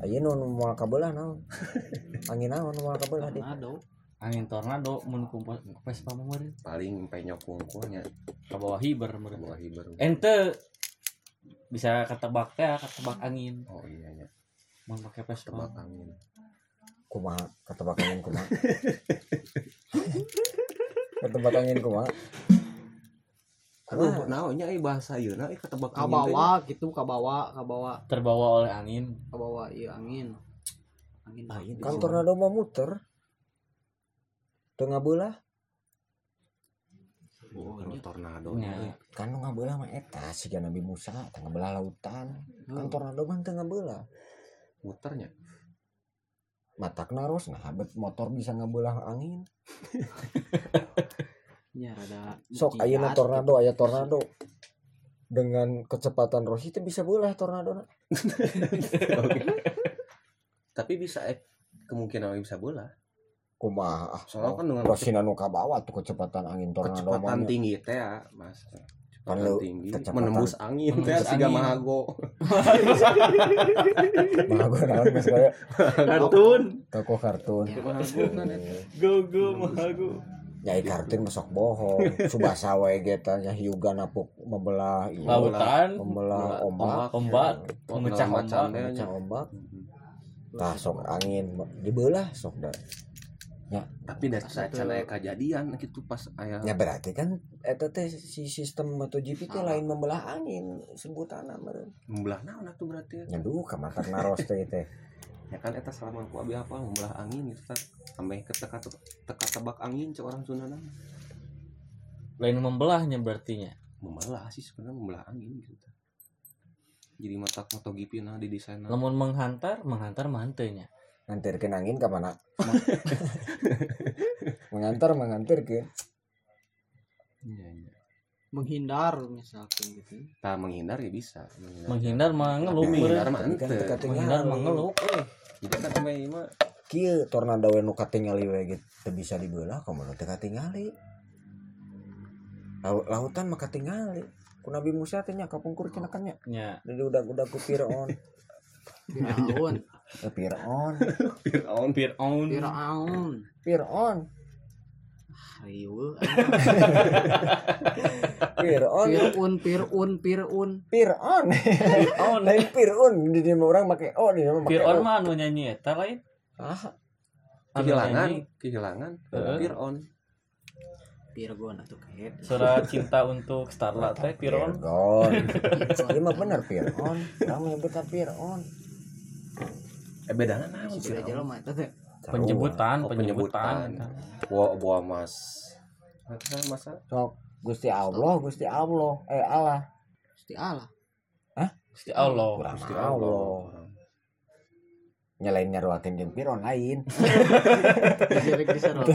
aya nu nu moal kabelah naon? Angin naon kabelah di tornado. Angin tornado mun ku pas pama meureun Paling penyok wungkulnya ka bawah hiber meureun. Bawah hiber. ente bisa ketebak teh ketebak angin. Oh iya ya mau pakai Vespa. Tebak angin. Kumaha ketebak angin kumaha ketebak angin kumaha Aduh, naonnya eh bahasa ieu na eh ketebak angin kabawa gitu kabawa kabawa. Terbawa oleh angin. Kabawa iya angin. Angin. Lain kan tornado mah muter. Tengah belah Oh, iya. tornado. Ya. kan nu ngabelah mah eta si Nabi Musa tengah belah lautan kan Hmm. tornado mah tengah belah Muternya. matak naros nah bet motor bisa ngabelah angin ya rada sok ayeuna gitu. tornado aya tornado dengan kecepatan Rosi itu bisa belah tornado. Tapi bisa eh kemungkinan bisa bola. Kumaha? Ah, Soalnya kan dengan Rosi nu kabawa tuh kecepatan angin tornado kecepatan mah tinggi teh ya, Mas. Kecepatan lu tinggi. kecepatan- menembus angin teh angin. mahago. mah gua naon geus kaya kartun. Toko kartun. Mahago kan eta. go go mahago. Nyai kartun masuk bohong. Subasa wae geta nya hiuga napuk membelah lautan. Membelah ombak ombak. memecah ombak. Memecah nya. ombak. tah sok angin. Dibelah sok da Tapi dari sana kejadian gitu pas aya ya berarti kan eta teh si sistem MotoGP teh lain membelah angin sebutanna meureun membelah naon atuh berarti ya. nyaduh ka matak naros teh. Teh Ya kan eta selama ku abi apa membelah angin gitu kan. Sampai ke teka teka tebak angin cek orang Sunda lain membelahnya berartinya. Membelah sih sebenarnya membelah angin gitu. Jadi mata MotoGP nah di desain namun menghantar menghantar mantenya ngantirkeun angin ka mana? Mengantar mengantirkeun. Iya, iya. menghindar misalkan gitu. Tah menghindar ya bisa. menghindar. Mah ngeluh menghindar mah Tapi kan menghindar mah ngeluh euy. Jadi kan ame ieu mah kieu tornado we nu katingali we gitu teu bisa dibelah teu katingali Lau- lautan mah katingali ku Nabi Musa teh nya kapungkur cenah kan nya nya Jadi udah udah ku Firaun. Firaun Firaun. Fir'aun Fir'aun. Firaun. Firaun. Rieu Firaun. Firun Firun Firun Firaun. Fir'aun. Lain Firaun. Di dia orang make oh di dia Fir'aun O. mah anu nyanyi eta lain? Ah. Anu kehilangan, kehilangan. Heeh. Fir'aun. Virgon atau kayak surat cinta untuk Starla teh Fir'aun. Firaun. Iya mah bener Firaun. Kamu nyebutnya Firaun Eh bedana naon si Fir'aun? jelema eta teh penyebutan Oh, penyebutan. penyebutan. Buah buah mas. Apa masa? Sok Gusti Allah Gusti Allah. Eh Allah. Gusti Allah. Gusti Allah. Gusti Allah. Nyalain nyaruakeun jeung Firaun lain.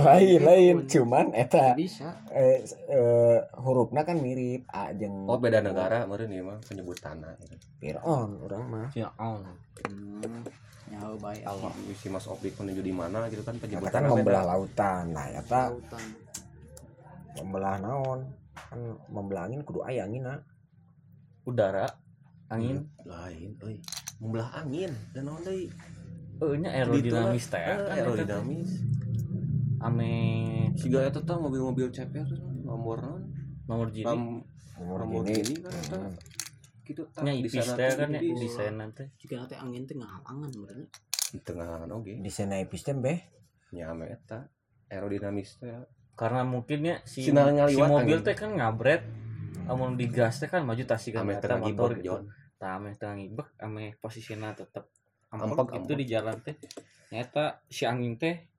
Lain lain. Cuman eta bisa. eh, eh, hurufnya kan mirip. A jeung Oh beda negara meureun ieu mah penyebutanna. Firaun orang mah. Fir'aun hmm. Nyawa baik. Allah Si Mas Opik menuju di mana gitu kan Eta kan membelah beda. lautan. Nah eta lautan. membelah naon? Kan membelah angin kudu aya angin udara angin. Lain euy. Membelah angin dan naon deui? eh nya aerodinamis teh Eh, kan aerodinamis. ame Siga eta tah mobil-mobil CPR tuh nomor nomor jadi Nomor gini gini kan hmm. Gitu ipis sana teh teh kan ya ipis. desain nanti. Jika nanti angin teh ngalangan berarti di tengah oge di sana epistem beh nya ame eta aerodinamis teh karena mungkin ya si, si ngaliwat mobil teh kan ngabret amun digas teh kan maju tasi kan eta tengah motor gitu. Jon. tah ame tengah ngibek ame posisinya tetep Ampek, ampek. di jalan teh. Nyata si angin teh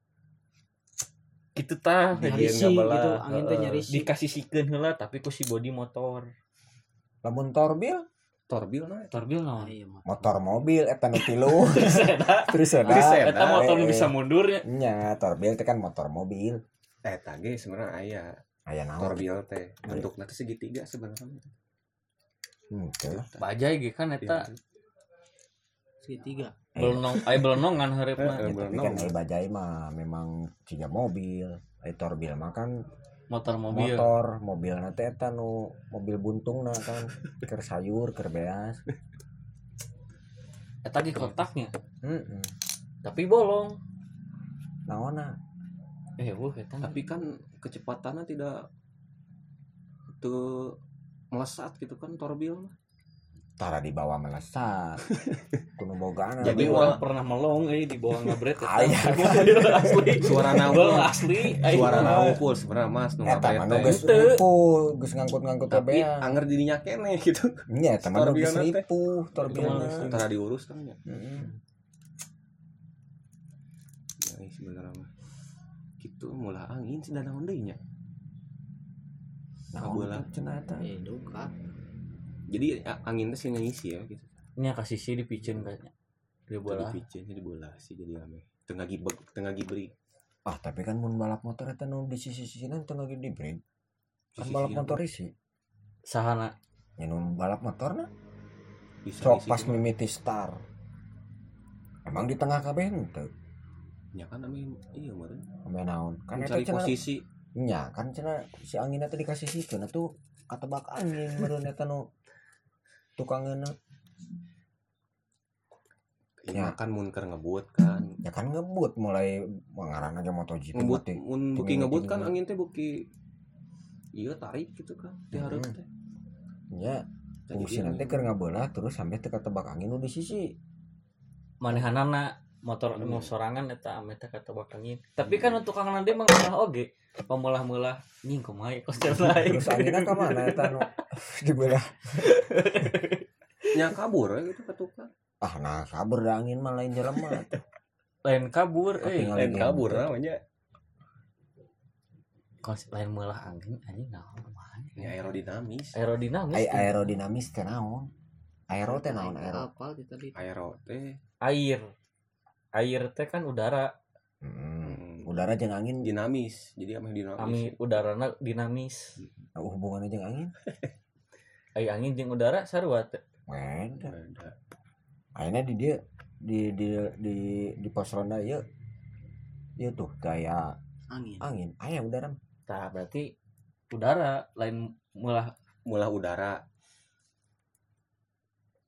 gitu tah nyarisi gitu angin teh nyarisi. Dikasih sikeun heula tapi ku si body motor. Lamun torbil torbil nah torbil Ah, iya mah motor mobil eta nu tilu. Terus ada. Triseda. eta motor nu eh. bisa mundur ya. Nya torbil teh kan motor mobil. Eta ge sebenarnya aya. Aya naon? Torbil teh. Bentuknya teh segitiga sebenarnya. Henteu. bajai ge kan eta. Segitiga. Eh, belonong aya belonongan hareupna Eh, ya, tapi kan bajai mah memang ciga mobil. Ai torbil mah kan motor mobil. Motor mobil nanti eta nu mobil buntung nah kan keur sayur keur beas. Eta ge kotaknya. Heeh tapi bolong. Naonna eh wuh eta tapi kan kecepatannya tidak tuh melesat gitu kan torbil mah. Tara di bawah melesat kuno bogaan jadi orang pernah melong eh di bawah ngabret eta. Aya. asli Suara naungkul asli eh, suara aing mah. naungkul sebenarnya mas nu eta mah ngabret nu teh. geus Henteu. ripu geus ngangkut-ngangkut tapi anger dirinya kene gitu nya nu geus Torbiona teh. ripu torbiona tara diurus kan ya. Ya, sebenarnya mah gitu mulai angin sih danang deui nya nah Kabola. cenah eta eh duka jadi angin teh sih ngisi ya gitu. Nya kasih sih dipicen kayaknya. Dia bola. Piceun jadi bola sih jadi ame tengah gibek tengah gibri ah tapi kan mun balap motor eta nu di sisi-sisinan teu lagi di brake kan balap tuh. motor isi. Sahana. Ya nu balap motor na bisa sok pas mimiti star. Emang di tengah kabeh henteu ya kan ame iya meureun sampai naon? Kan cenah posisi. Nya kan cenah si angin eta dikasih sikeun atuh katebak angin meureun eta nu tukangeuna ya Ya. kan mun keur ngebut kan. Ya kan ngebut mulai mengarah aja MotoGP ngebut mati. mun buki ngebut kan angin teh buki. Iya tarik gitu kan di hareup Hmm. teh. Ya fungsi nanti keur ngabelah terus sampai teka tebak angin di sisi. Manehanana motor Hmm. nu sorangan eta ame teh kata angin. Tapi kan untuk kangen dia mah ngalah oge. Pemelah-melah nying kumaha ya kostel lain terus anginnya ke mana eta nu? Dibelah nya kabur ya gitu ke tukang ah nah kabur da angin mah lain jelema. Lain kabur eh lain kabur gitu. namanya. Kos lain melah angin anjing naon kumaha ya? Aerodinamis. Aerodinamis aerodinamis teh naon? Aero teh naon aero? Apa di aero teh. Air air teh kan udara. Hmm. udara jeung angin. Dinamis. Jadi ame dinamis kami udarana dinamis. Nah, hubungannya jeung angin? Ai angin jeung udara sarua teh. Akhirnya di dia di di di di pos ronda ieu? Ieu tuh kayak angin. angin. Aya udara tah berarti udara lain melah mulah udara.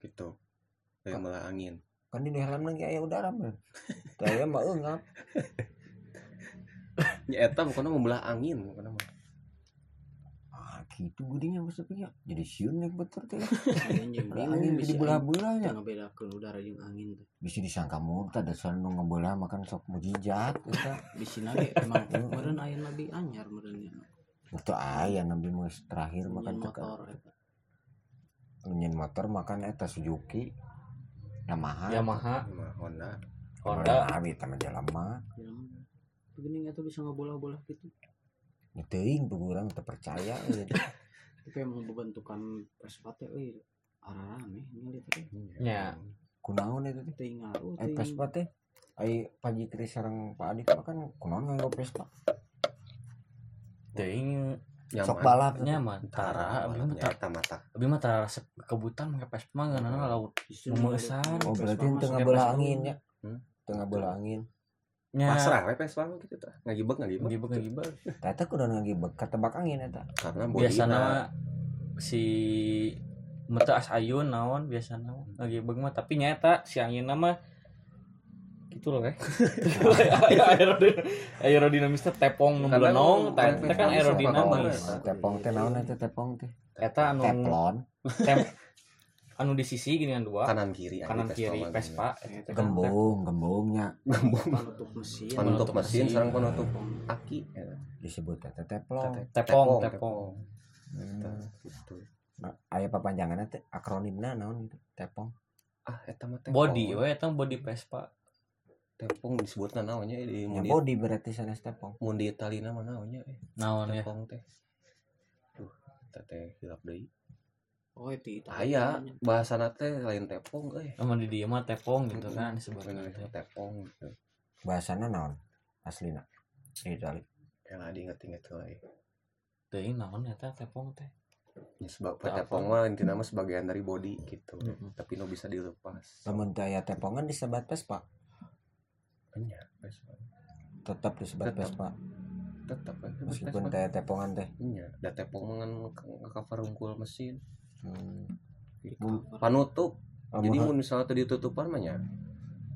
Gitu. Dari mulah angin kan di dalam lagi aya udara mah saya mah eungap ya eta bukan membelah angin bukan mah. Ah gitu gudinya maksudnya jadi siun yang betul teh angin jeung Ada bingung angin bisa jadi belah-belahnya ngebedakeun udara jeung angin teh bisa disangka muntah dasar nu ngebelah makan sok mujijat eta di sini ge emang meureun aya nabi anyar meureun ya. Betul aya nabi mus terakhir makan motor nyen motor makan eta Suzuki Yamaha. Yamaha. Honda. Honda. Abi tama jelema Jelema. begini eta bisa ngebolah-bolah gitu. Teuing tuh urang teu percaya gitu. tapi emang bentukan Vespa teh euy ararame ningali teh nya kunaon eta teh? Teuing ngaruh ai teuing Vespa teh? Ai Paji Kris sareng Pak Adik mah kan kunaon nganggo Vespa teuing sok nyaman balap nyaman tara abi mah tara. mata abi mah tara kebutan make pes mah ngeunana laut Memesan. oh berarti tengah sok belah Vespa angin ya. Hmm? tengah belah angin. Nya pasrah we Vespa mah gitu tah ngagibek ngagibek. Ngibek ngibek Tata kudu ngagibek katebak angin eta karena body biasana si mata as ayun naon biasana mah ngibek mah tapi nyata si angin mah gitu loh eh Aerodin- aerodinamis teh tepong nu belenong kan teh kan aerodinamis tepong teh naon eta tepong teh? Eta anu teflon. anu di sisi gini kan dua. Kanan kiri kanan kiri. Vespa. eta kan gembung gembungnya. Penutup mesin. Penutup mesin sareng penutup aki. Ya. disebut teflon. Tepong tepong Hmm. gitu Nah, aya papanjanganna teh akronimna naon itu? Tepong. Ah eta mah tepong. body we eta body Vespa tepong disebutna naonnya di ya mun di body berarti sanes tepong mun di Italina mah naonnya eh. Naon ya? Tepong teh. Duh teh hilap deui. Oh itu itu aya bahasana teh lain tepong euy Amun di dia mah tepong gitu kan Bukan teh. tepong gitu. Bahasana naon aslina? Di Itali. Ya lah diinget-inget heula Teuing naon eta tepong teh. ya sebab Tak tepong mah intina mah sebagian dari body gitu. Mm-mm. tapi nu bisa dilepas. Lamun teh aya tepongan disebat Vespa Enya, Vespa. tetap disebat Tetep. Vespa tetap kan meskipun teh tepongan teh Iya, da tepong mangan cover unggul mesin. hmm. Mun Panutup. Jadi Lamun mun misalnya tadi tutupan mah nya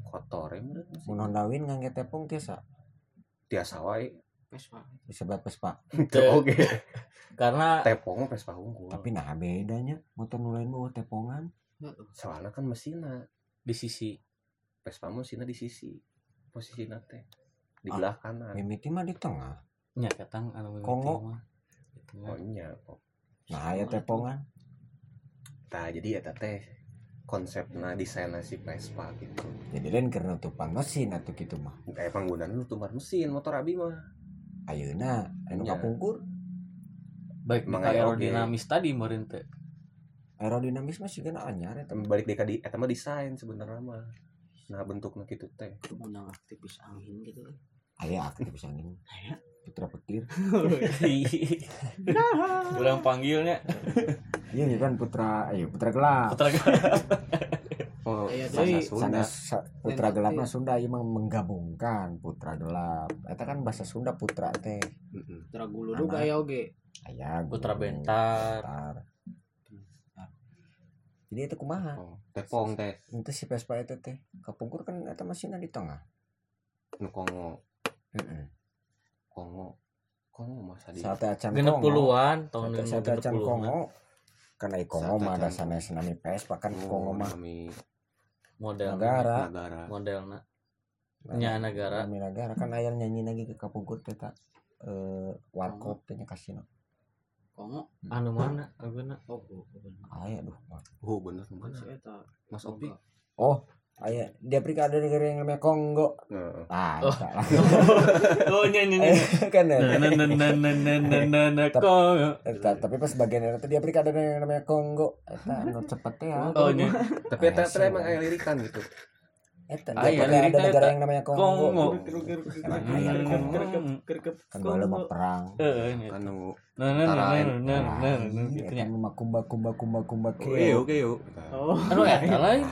kotor ya mun Honda Win ngangge tepong tiasa Tiasa wae. Vespa disebat Vespa Teu. Oke. Karena Tepong mah Vespa unggul. tapi nah bedanya motor nu lain mah tepongan soalnya kan mesinnya di sisi Vespa mesinnya di sisi posisi teh di Ah. belah kanan mimiti mah di tengah nya ketang anu mimiti Kongo. mah. Mah. oh iya kok nah ya tepongan nah jadi ya teh konsepnya desainnya si Vespa gitu jadi lain karena tumpang mesin atau gitu mah kayak penggunaan lu tumpar mesin motor abi mah ayeuna anu Nya. kapungkur baik oge. aerodinamis tadi meureun teh aerodinamis masih kena anyar eta Tapi balik deka di eta mah desain sebenarnya mah nah bentuknya gitu teh. Menang aktivis angin gitu. Aya aktif angin. Putra petir. Urang panggilnya. Iya ini kan putra ayo putra gelap. Putra oh Aya bahasa deui. Sunda. Putra gelap mah Sunda ieu mah menggabungkan putra gelap. Eta kan bahasa Sunda putra teh. Putra gulu juga ya oge. Aya Putra. Bentar. Jadi itu kumaha? Oh tepong teh. Itu si Vespa itu teh. Kapungkur kan eta mesinnya di tengah nu kongo. Heeh. kongo. Kongo masa di saat acan genep Kongo. puluhan tahun saat acan Kongo karena Kongo mah ada sana senami Vespa kan Oh, Kongo mah. model. Negara. Negara. Modelna. Nya negara. nami negara. Kan ayah nyanyi lagi ke kapungkur teh tak? Eh warkop teh nya kasino Kongo. Hmm. Anu mana? Ageuna oh aya duh. Oh benar, benar. si eta. Mas Opi? Oh aya di Afrika ada negara yang namanya Kongo. Ah oh. nyanyi oh, nyanyi kan ya tapi pas bagian itu di Afrika ada yang namanya Kongo. Eta anu cepet ya. Oh tapi eta emang aya lirikan gitu eh ah, ya, ada negara yang namanya Kongo. Kongo. Emang ayah Kongo. Kan bala mah perang. Eh, eh, kan nah nah nah, nah, nah, nah, nah, ah, nah, nah, kumba kumba kumba kumba keo. Keo keo. Oh. Ya, lain.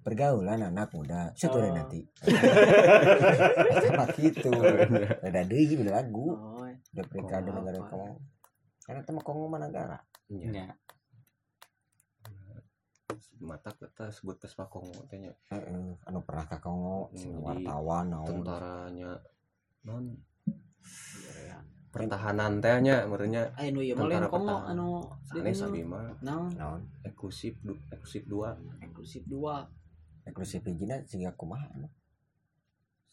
Pergaulan anak muda satu hari nanti. Sama gitu. Ada deui gitu, lagu. Udah mereka ada negara Kongo. Karena teman Kongo mana negara. Iya mata kita sebut Vespa Kongo teh nya Heeh, anu pernah ke Kongo Hmm, wartawan naon. tentaranya. Non. Ya pertahanan teh nya merenya ayo nu ieu mah kongo anu sanes sabi mah naon? Naon? Eksklusif eksklusif dua. Eksklusif dua. Eksklusif hijina siga kumaha anu.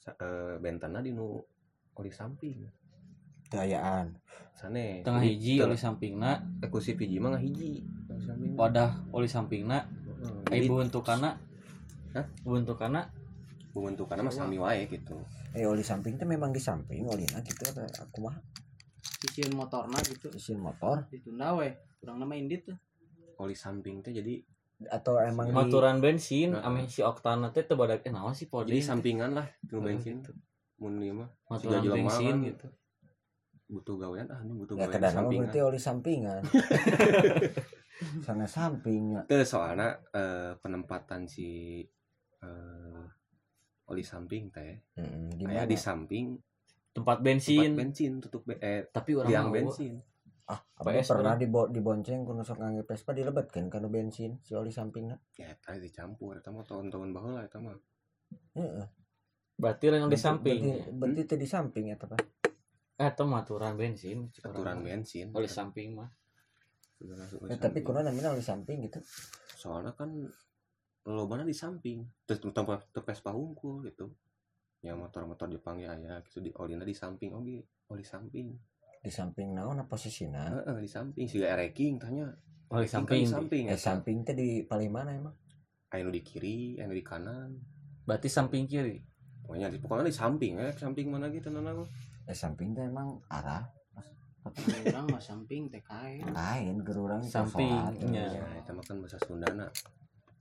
Eh, bentana di nu oli samping. Dayaan sanes tengah hiji oli sampingna. eksklusif hiji mah hiji. samping. Wadah oli sampingna. Heeh, ai jadi bentukana Hah? bentukana bentukannya mah sami wae gitu. Eh oli samping teh memang di samping olina gitu ada aku mah. Sisiun motorna gitu. Mesin motor. Ditunda we kurang nama indit tuh. Oli samping teh jadi atau emang di maturan bensin Heeh. ame si oktana teh teu badak eh naon sih pode jadi sampingan lah itu Heeh, bensin tuh mun ieu mah maturan bensin. gitu. Butuh gawean ah ini butuh ya gawean sampingan. berarti oli sampingan sana sampingnya. Itu soalnya eh, penempatan si eh, oli samping teh Heeh, di di samping tempat tempat bensin bensin tutup be- eh tapi orang mau bensin. Ah PS apa pernah dibo dibonceng kuno sok ngangge Vespa dilebetkeun kana bensin si oli sampingna? Ya tadi dicampur eta mah tahun-tahun baheula eta mah. Heeh. Berarti yang di samping. berarti berarti teh di samping eta Pak? Eh itu maturan bensin aturan bensin oleh samping mah Udah langsung eh, oli tapi kuno namanya oli samping gitu. Soalnya kan lobana di samping. Terus tempat tepes pahungkul gitu. Ya motor-motor Jepang ya ya gitu di olina di samping. Oke oli samping. Di samping naon apa posisina Heeh, di samping. Sih ereking tanya. Oleh samping samping di samping. eh eta. samping teh di paling mana emang? Anu di kiri anu di kanan. Berarti samping kiri? Pokoknya di pokoknya di samping eh. Samping mana gitu nana eh samping teh emang arah orang mah samping TKN lain gerurang teh Sampingnya. sholat. ya itu mah kan bahasa Sundana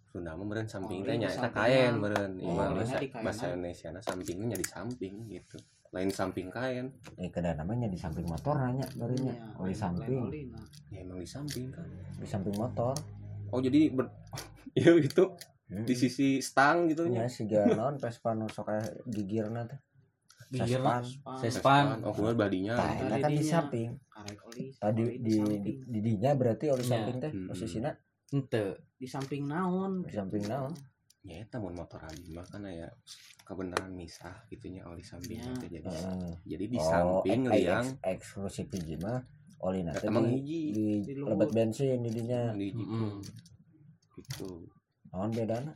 Sunda mah meureun samping Oh, teh iya, nya eta sampingan. kaen meureun. Ieu Oh, mah iya, bahasa di bahasa Indonesia na sampingnya nya di samping gitu. Lain samping kaen eh kada namanya di samping motor nanya barunya Iya, oli lain- samping. ya emang di samping kan. Di samping motor. Oh jadi ber... iya gitu. Hmm. di sisi stang gitu ya nya siga naon Vespa nu sok gigirna teh Gigir Sespan. Sespan. oh keluar badinya. Eta kan di samping. Tadi di di, di dinya berarti oli Iya. samping teh Hmm. posisina ente. Di samping naon di samping naon? Ya eta mun motor aja mah kan ya kebenaran misah gitunya oli samping Ya. teh jadi Heeh. jadi di Oh, samping ek- liang. eks- eksklusif hiji mah oli na teh emang di, hiji. di Di lebet bensin di dinya. Di Mm-mm. gitu. Naon bedana?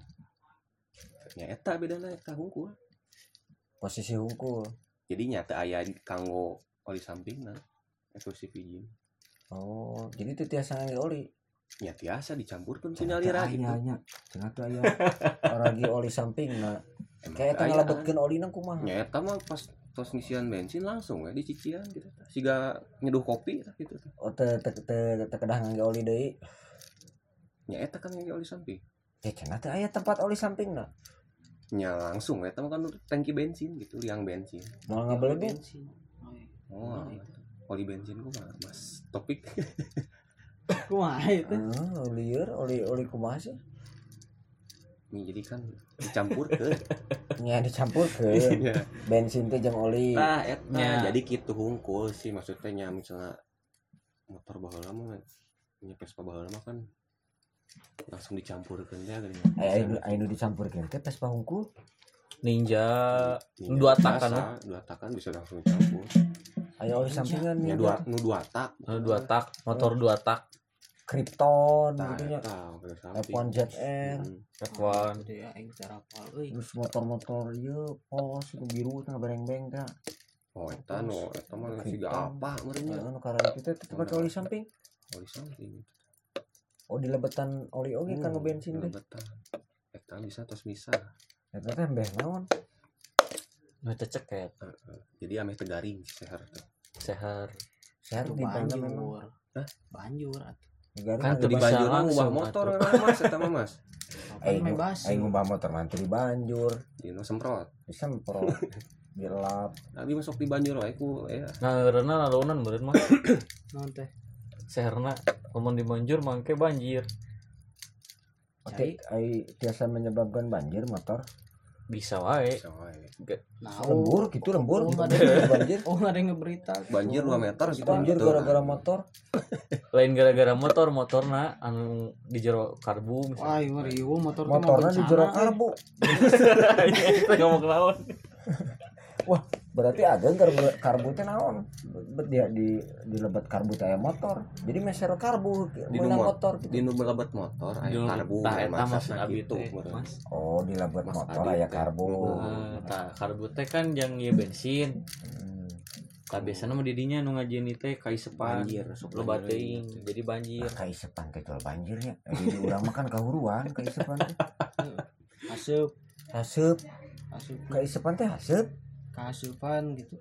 Ya eta bedana eta hungkul posisi hungkul jadi nyata aya kanggo oli sampingna eksklusif izin oh jadi itu tiasa ngangge oli? Ya tiasa dicampurkan ke nyalira gitu ayahnya cenah tuh aya. Lagi oli samping nah Emang kayak kan keayaan. ngelebetkeun oli nang kumaha? Ya mah pas tos ngisian bensin langsung ya dicician gitu siga nyeduh kopi gitu oh teu teu teu teu kedah ngangge oli deui. Ya eta kan yang oli samping. Ya cenah teu aya tempat oli samping nah nya langsung eta mah kan tangki bensin gitu liang bensin. Mau ngabelebet bensin. Oh, iya. oh oli bensin gua mah mas topik. Kumaha itu? Ah, lieur oli oli kumaha sih? Nih, jadi kan dicampur ke nya dicampurkeun ya. bensin teh jeung oli. Nah eta Nya. jadi gitu hungkul sih maksudnya nya misalnya motor baheula mah nya Vespa baheula mah kan langsung dicampurkan ya gini. Aya anu anu dicampurkeun teh pas hungkul ninja Iya, dua tak kan, biasa, dua tak kan bisa langsung dicampur aya oli sampingan ya nih dua nu dua tak Ada dua tak motor dua tak Krypton Nah, gitu samping. F1 Jet Air Hmm. F1 Jadi aing cara apa euy. terus motor-motor ieu pos nu biru teh bereng-beng oh eta nu eta mah siga apa merenya anu karena kita teh pakai oli samping. Oli samping oh di lebetan oli oge Hmm, kanggo bensin teh lebetan. eta bisa tos bisa. Eta teh mbeh naon? Nu ceket Heeh. jadi ame tegaring si seher teh seher di banjur. Hah? Banjur atuh. Kan di banjur ngubah motor mas eta mah mas. Aing basi? aing ngubah motor nanti di banjur di nu semprot. Disemprot dilap Abi masuk di banjur wae ku ya. Nah karena lalunan meureun mah Naon teh? Seherna ngomong di banjir mangke banjir Oke, ai biasa menyebabkan banjir motor. bisa wae bisa wae Nah, Lembur gitu lembur Oh, gitu. ada. banjir. Oh, ada yang ngeberita. banjir 2 meter gitu Banjir gitu. gara-gara motor. lain gara-gara motor motorna anu di jero karbu misalnya Wah, iya ribu motor mah di jero eh. karbu. kita ngomong naon Berarti agak karbu karbu teh naon? Dia di di lebat karbu teh aya motor. Jadi meser karbu Di nomor- motor di gitu. nu melebat motor aya Di- karbu tah eta gitu teh, meureun. Mas. Oh, di lebat Mas motor aya teh. karbu. Eh, tah karbu teh kan yang ieu bensin Hmm. tah biasana mah didinya nu ngajieun teh banjir sok lo banjir teuing gitu. jadi banjir Nah, kaisepan teh jual banjirnya. Jadi urang mah kan kahuruan kaisepan teh. Asup, Haseup, asup, kaisepan teh haseup. Kasupan gitu.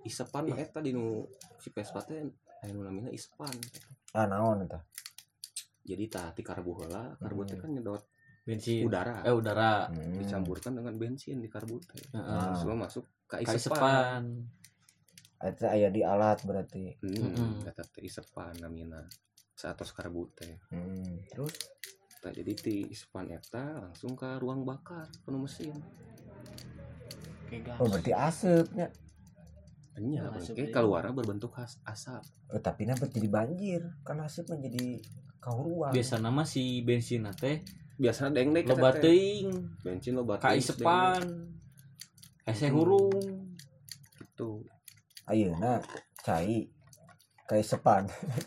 isepan mah eta di nu si Vespa teh aya nu namina isepan Ah naon eta? jadi tah ti karbu heula karbu teh Hmm. kan nyedot bensin udara eh udara Hmm. dicampurkan dengan bensin di karbu teh Heeh. semua masuk ke isepan kaisepan Eta aya di alat berarti. hmm, Mm-mm. eta teh isepan namina saatos karbu teh Hmm. Terus Tah, jadi ti isepan eta langsung ke ruang bakar penuh mesin Kayak gas. oh berarti asapnya. Enya, oke deh. keluar berbentuk khas asap. Oh, tapi nanti jadi banjir karena asap menjadi kahuruan. biasa nama si bensin teh Biasanya deng deng loba teuing bensin lo baterai kaisepan hese hurung itu Ayeuna cai kayak sepan.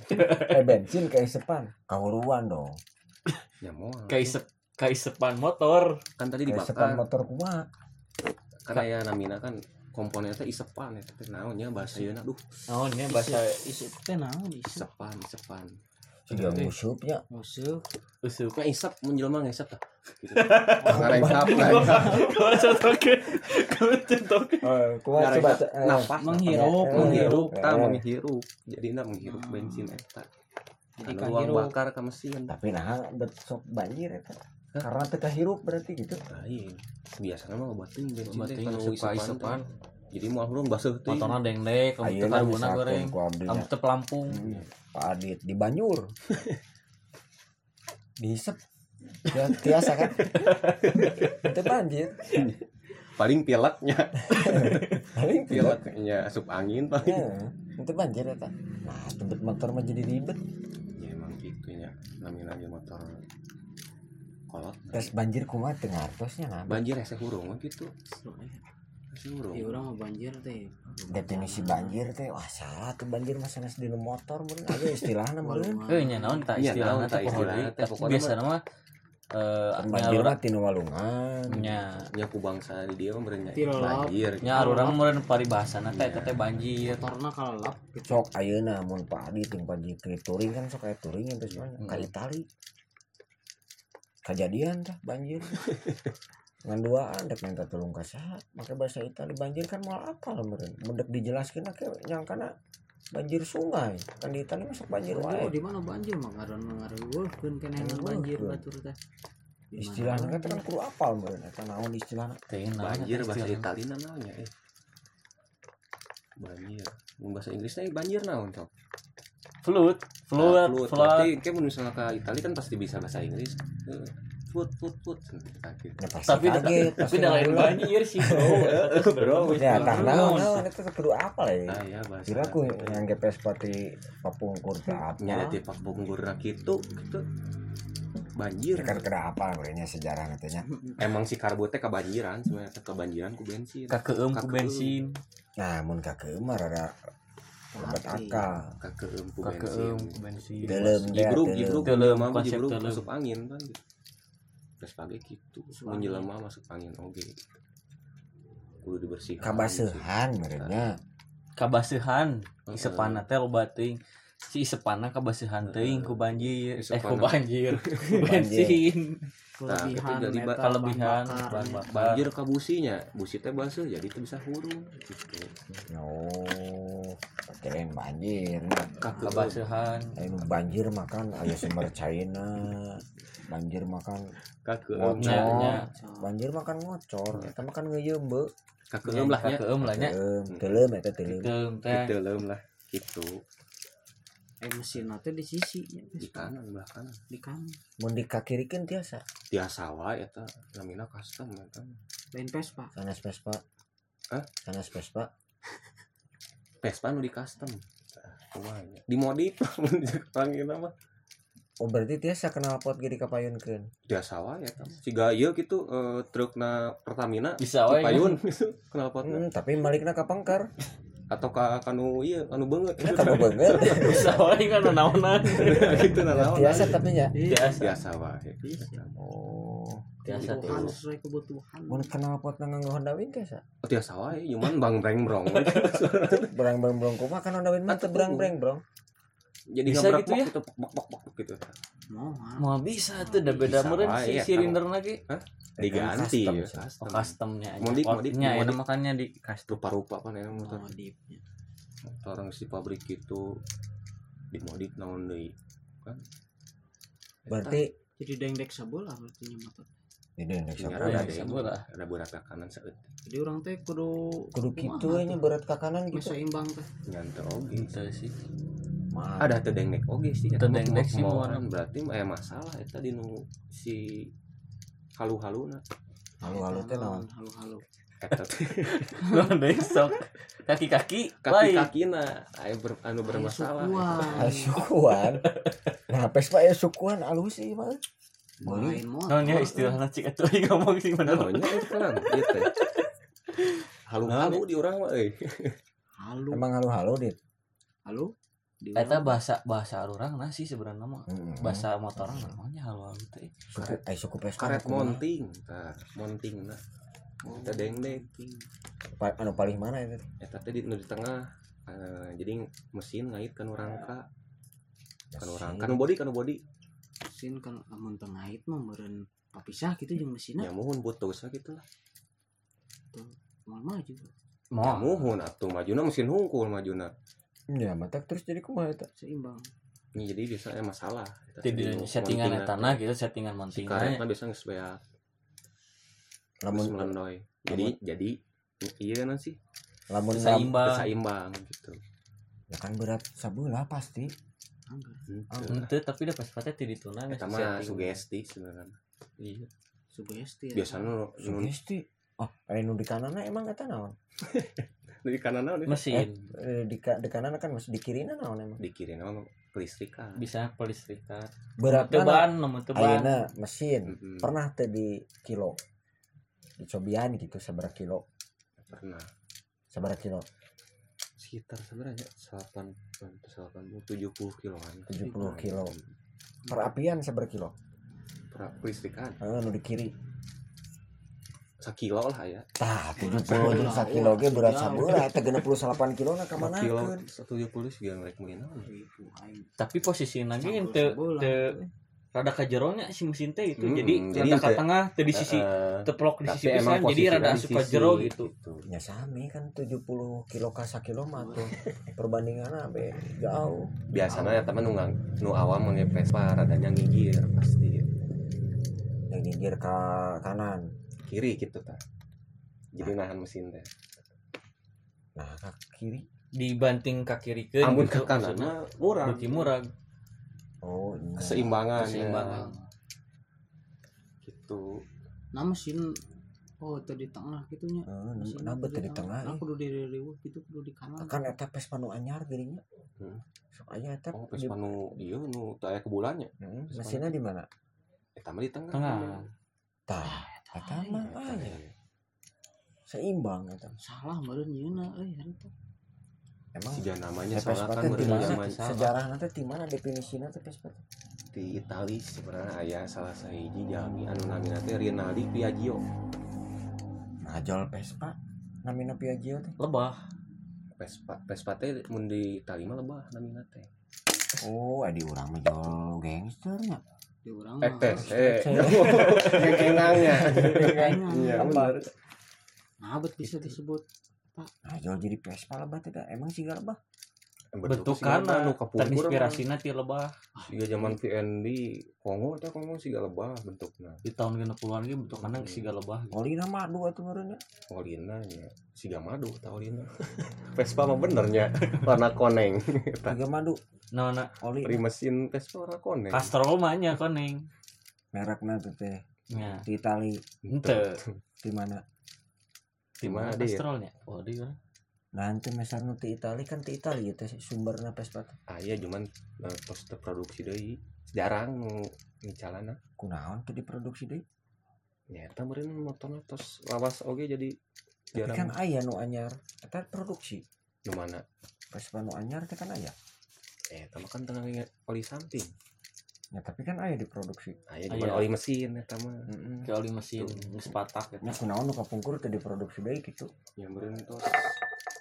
eh bensin kayak sepan. Kahuruan dong. ya mau kaisep kaisepan motor kan tadi sepan dibakar motor kumaha? Karena ya namina kan komponennya teh isepan ya teh naonnya bahasa yeuna duh. Naonnya bahasa Isup teh naon isepan. Isepan Sudah Oke. musupnya. Musuh. usuk kayak isep menjelma ngesep tah gitu. ngareng sap Kalau contohnya, kalau contohnya. Eh, kumaha ngareng coba sap eh, napas Menghirup, Eh, menghirup. eh. tah menghirup. Jadi na menghirup Hmm. bensin eta. Jadi kan bakar ke mesin. Tapi nah besok banjir eta. Karena teu kahirup berarti gitu. lain biasanya mah Obat isepan teh. kaisepan. jadi mau hurung basuh teh Motorna deng-deng, kamu teu misalkan goreng. Kamu teu pelampung. Hmm, Pak Adit di Banyur. Dihisep. Ya, biasa kan? Itu banjir. paling pileknya Paling pilek. pileknya asup angin paling Ya, itu banjir eta. Nah, tempat motor mah jadi ribet. ya emang gitu ya namanya lagi motor kolot. Terus banjir kumaha teu ngartosnya nah. banjir hese hurung mah gitu. Seru, eh. hese hurung Ya orang mah banjir teh. definisi banjir teh wah salah tuh banjir mah sanes di motor meureun. Aja istilahna meureun. Eh nya naon tak Iya, istilahna naon tak pokokna biasa nama eh Kan nya banjir mah tinu walungan. Nya. Nya ku bangsa di dia mah berenya Tirolop. banjir. Nya urang meureun paribahasana teh eta teh banjir. motorna kalap sok ayeuna mun padi ting banjir ke touring kan sok aya touring Hmm. ka Itali kejadian tah banjir. Ngan duaan dek minta tolong ka saha make bahasa Itali. Banjir kan moal apal meureun. Mun dek dijelaskeun ke nyangkana banjir sungai. Kan di Itali masuk banjir Oh, wae. Di mana banjir mah? Ngaran ngaruhkeun Ngaruhkeun. banjir batur teh. Istilahnya kan kan kudu apal meureun. Eta naon istilahna naon banjir bahasa. Italia namanya eh? Banjir. Mun bahasa Inggrisnya eh, banjir naon cok Fluid, Nah, fluid, fluid. fluid. Berarti kayak misalnya ke Italia kan pasti bisa bahasa Inggris. Gitu. ya pasti Tapi kaget tapi da lain banjir sih, Bro. Bro, ya naon eta teh kudu apal ya ah ya bahasa kira aku yang GPS pati papungkur ke apa nya di pak bungkur gitu. Gitu banjir. Kan kena apa berenya sejarah katanya. Emang si karbo teh kebanjiran sebenarnya kebanjiran ku bensin. Kakeum ku bensin, nah mun ka keumar ada Hati. akal. kakeum ku bensin bensin. Dalam jibruk dalam. jibruk Dalam, konsep jibruk masuk angin kan gitu. Terus pagi gitu jelema masuk angin oge kudu dibersihkan kabasehan merenya Kabaseuhan, Heeh. isepana teh loba teuing. Si isepana kabaseuhan teuing ku banjir, eh ku banjir, bensin. kelebihan Nah, jadi Kelebihan. Bahan bakar. banjir ke businya. Busi teh basuh jadi itu bisa hurung gitu. Oh kirain banjir kakeum Kabaseuhan. Ayo banjir makan ayo sumber China banjir makan nya. banjir makan ngocor eta makan ngeyeum be kakeum lah nya. Kakeum lah nya. Keum, teuleum eta teh. Dalam lah gitu. Eh mesin teh di sisi. Di kanan belah kanan di kanan. Mun dikakirikeun tiasa. Biasa wae eta namina custom eta. Lain Vespa. Sanes Vespa. Hah? sanes Vespa Vespa nu di custom. Kumanya. di modif panggil nama. Oh berarti tiasa kenal pot gede kapayunkeun biasa wae eta siga ieu gitu eh, trukna Pertamina Bisa wae. Cipayun gitu kenal potna hmm, tapi balikna ka pangkar. Atau ka kanu ieu anu beungeut Nah, kamu banget Bisa wae kan naonan. gitu nah naon biasa tapi nya Biasa. biasa wae oh Biasa tuh. sesuai kebutuhan. Mun kenal pot nganggo Honda Win tiasa Oh, biasa wae cuman bang breng brong berang berang berang kumaha kan Honda Win mah teu berang berang brong jadi Bisa gitu ya? gitu bok bok bok gitu. Mau Mau bisa tuh da beda wae, si ya, silinder lagi. diganti Custom ya, custom. Oh, customnya aja. Modif, modif, Nya, modif. enak makannya di custom. rupa-rupa kan ya motor. Modifnya orang si pabrik itu dimodif naon deui kan? Berarti jadi dengdek sebelah berarti motor ini yang ada ya, ada bisa yang bola. ada berat ke kanan saat jadi orang teh kudu kudu gitu tuh? berat ke kanan bisa gitu. Imbang teh. Nyantai Gitu. Sih. Mah, ada teu dengdek oge sih. Dengdek sih, mau moal. berarti eh masalah eta di nu si halu-haluna. Halu-halu teh naon? halu-halu. Teh. Besok kaki-kaki lain. kaki-kakina aya ber, anu bermasalah. Sukuan. Ah, nah Vespa ya sukuan alus sih mah Motor. Naonnya istilahnya cik aing ngomong sih bener. Naonnya itu kan teh halu-halu di urang mah euy halu. Emang halu-halu dit? Halu? Di Eta urang. bahasa bahasa urang nah sih sebenarnya mah. Heeh. Bahasa motoran namanya halu-halu teh. suku eh suku Vespa karet monting tah monting nah. Eta dengdek Pa- anu paling mana itu? Eta teh di nu di tengah Eh, jadi mesin ngait kan rangka kan rangka kan body kan body mesin kan amun tengahit mah meureun papisah gitu jeung mesinna ya muhun putus gitu lah. Mal maju ya Mau muhun atuh majuna mesin hungkul majuna. Ya mata terus jadi kumaha eta? Seimbang. Ini jadi biasanya masalah. Eta di teh di settingan tanah gitu settingan si monting karetna biasa geus geus lamun melendoy. jadi jadi iya nanti lamun Bisa lam- imbang. seimbang gitu. Ya kan berat sabelah pasti Ente tapi udah pas patah di tuna eta mah sugesti sebenarnya. Iya. sugesti ya. biasanya sugesti? Oh aya nu di kanana emang eta naon? Di kanan naon ya? Mesin. Eh, di ka- di kanan kan masih di kirina naon emang? di kiri naon? Kelistrikan. Bisa kelistrikan. berat Teban, nomor teban. ayeuna mesin. Mm-mm. pernah teh di kilo? Di cobian gitu seberapa kilo. Pernah. Seberapa kilo sekitar sebenarnya 8 8 70 kiloan 70 kilo perapian seberkilo pra kelistrikan eh, nu di kiri. Sakilo lah ya. Tah 70 jeung sakilo ge berat sabeula teh 68 kilo na ka mana kilo 170 sih gak ngerek mungkin tapi posisi Sampai ente rada ka jeronya si mesin teh itu. Hmm, jadi jadi rada ente- tengah teu di sisi Eh, teplok di sisi pisan jadi rada di asup ka sisi, jero gitu. Ya sami kan 70 kilo ka sakilo mah tuh. Perbandinganna be jauh. Biasanya ya teman nu ngang- nu awam nge Vespa radanya ngigir pasti. Yang gigir ke kanan. Kiri gitu ta jadi nahan mesin teh. Nah ke kiri. Dibanting ka kiri ke amun ke kanan. mah murah. murah oh iya. Keseimbangan keseimbangan. Gitu. Nah mesin oh itu di tengah gitunya. Eh, Mesin nambah kudu teh di tengah Nah, eh. kudu di riweuh gitu kudu di kanan. kan eta Vespa nu anyar gerinya Hmm. sok aya eta oh di Vespa nu iya nu teu aya ke bulannya Hmm, mesinnya di mana? Eta mah di tengah. Tengah. Tah eta mah aya seimbang eta Salah meureun nyeuna euy harita. Emang Siga namanya Vespa soalnya kan teh di meureun mana? zaman sejarah nanti di mana definisinya teh Vespa teh? di Itali sebenarnya aya salah sahiji jami anu namina teh Rinaldi Piaggio. Ngajol Vespa namina Piaggio teh lebah. Vespa Vespa teh mun di Itali mah lebah namina teh oh adi urang mah jol gangsternya Di urang eh mah. teh eh iya benar Nah, bisa disebut ngajol jadi Vespa lebah teh dah. emang sih lebah nu kapungkur terinspirasi ti lebah. Siga zaman VND Kongo teh Kongo siga lebah bentukna di tahun 60-an ge bentukanna siga lebah gitu. Olina madu atuh meureun nya Olina nya siga madu tah Olina. Vespa mah benernya warna koneng. Tiga madu. Nah nah. Oli Pri mesin Vespa warna koneng. Castrol mah nya koneng. Merekna tuh teh. Nya. Di Itali. Ente. Di mana di mana dia? Castrol nya oh di mana nanti misalnya di Itali kan di Itali itu sumbernya Vespa ah iya cuman eh, tos terproduksi deui. Jarang ngicalana kunaon tuh diproduksi deh nyata meureun motorna tos lawas oge jadi tapi jarang. kan aya nu anyar. Eta produksi. Nu mana? Vespa nu anyar teh kan aya. Eh tama kan tengah oli samping ya tapi kan aya diproduksi. Aya cuman Aya. oli mesin eta mah heeh ke oli mesin geus patak gitu. nya kunaon nu kapungkur teh diproduksi deui gitu? Ya meureun tos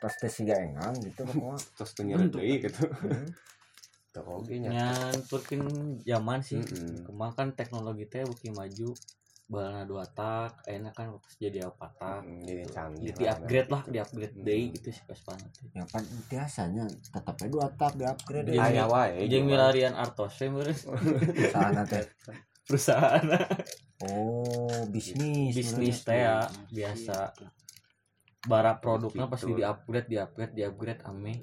tas teh siga engang gitu pokoknya. Tos teu nyeret deui gitu. Heeh. teu oge nya nyanturkeun zaman sih. Mm-mm. kemang kan teknologi teh beuki maju balana dua tak ayeuna kan pas jadi opat tak. Hmm, jadi canggih di upgrade lah di upgrade Hmm. deui gitu sih Vespa teh yang pan biasanya tetap aja dua tak di upgrade Jeung- aya wae jeung jual. milarian Artos we meureun sana teh perusahaan. Oh bisnis bisnis teh ya biasa. Bara produknya pasti di upgrade di upgrade di upgrade ame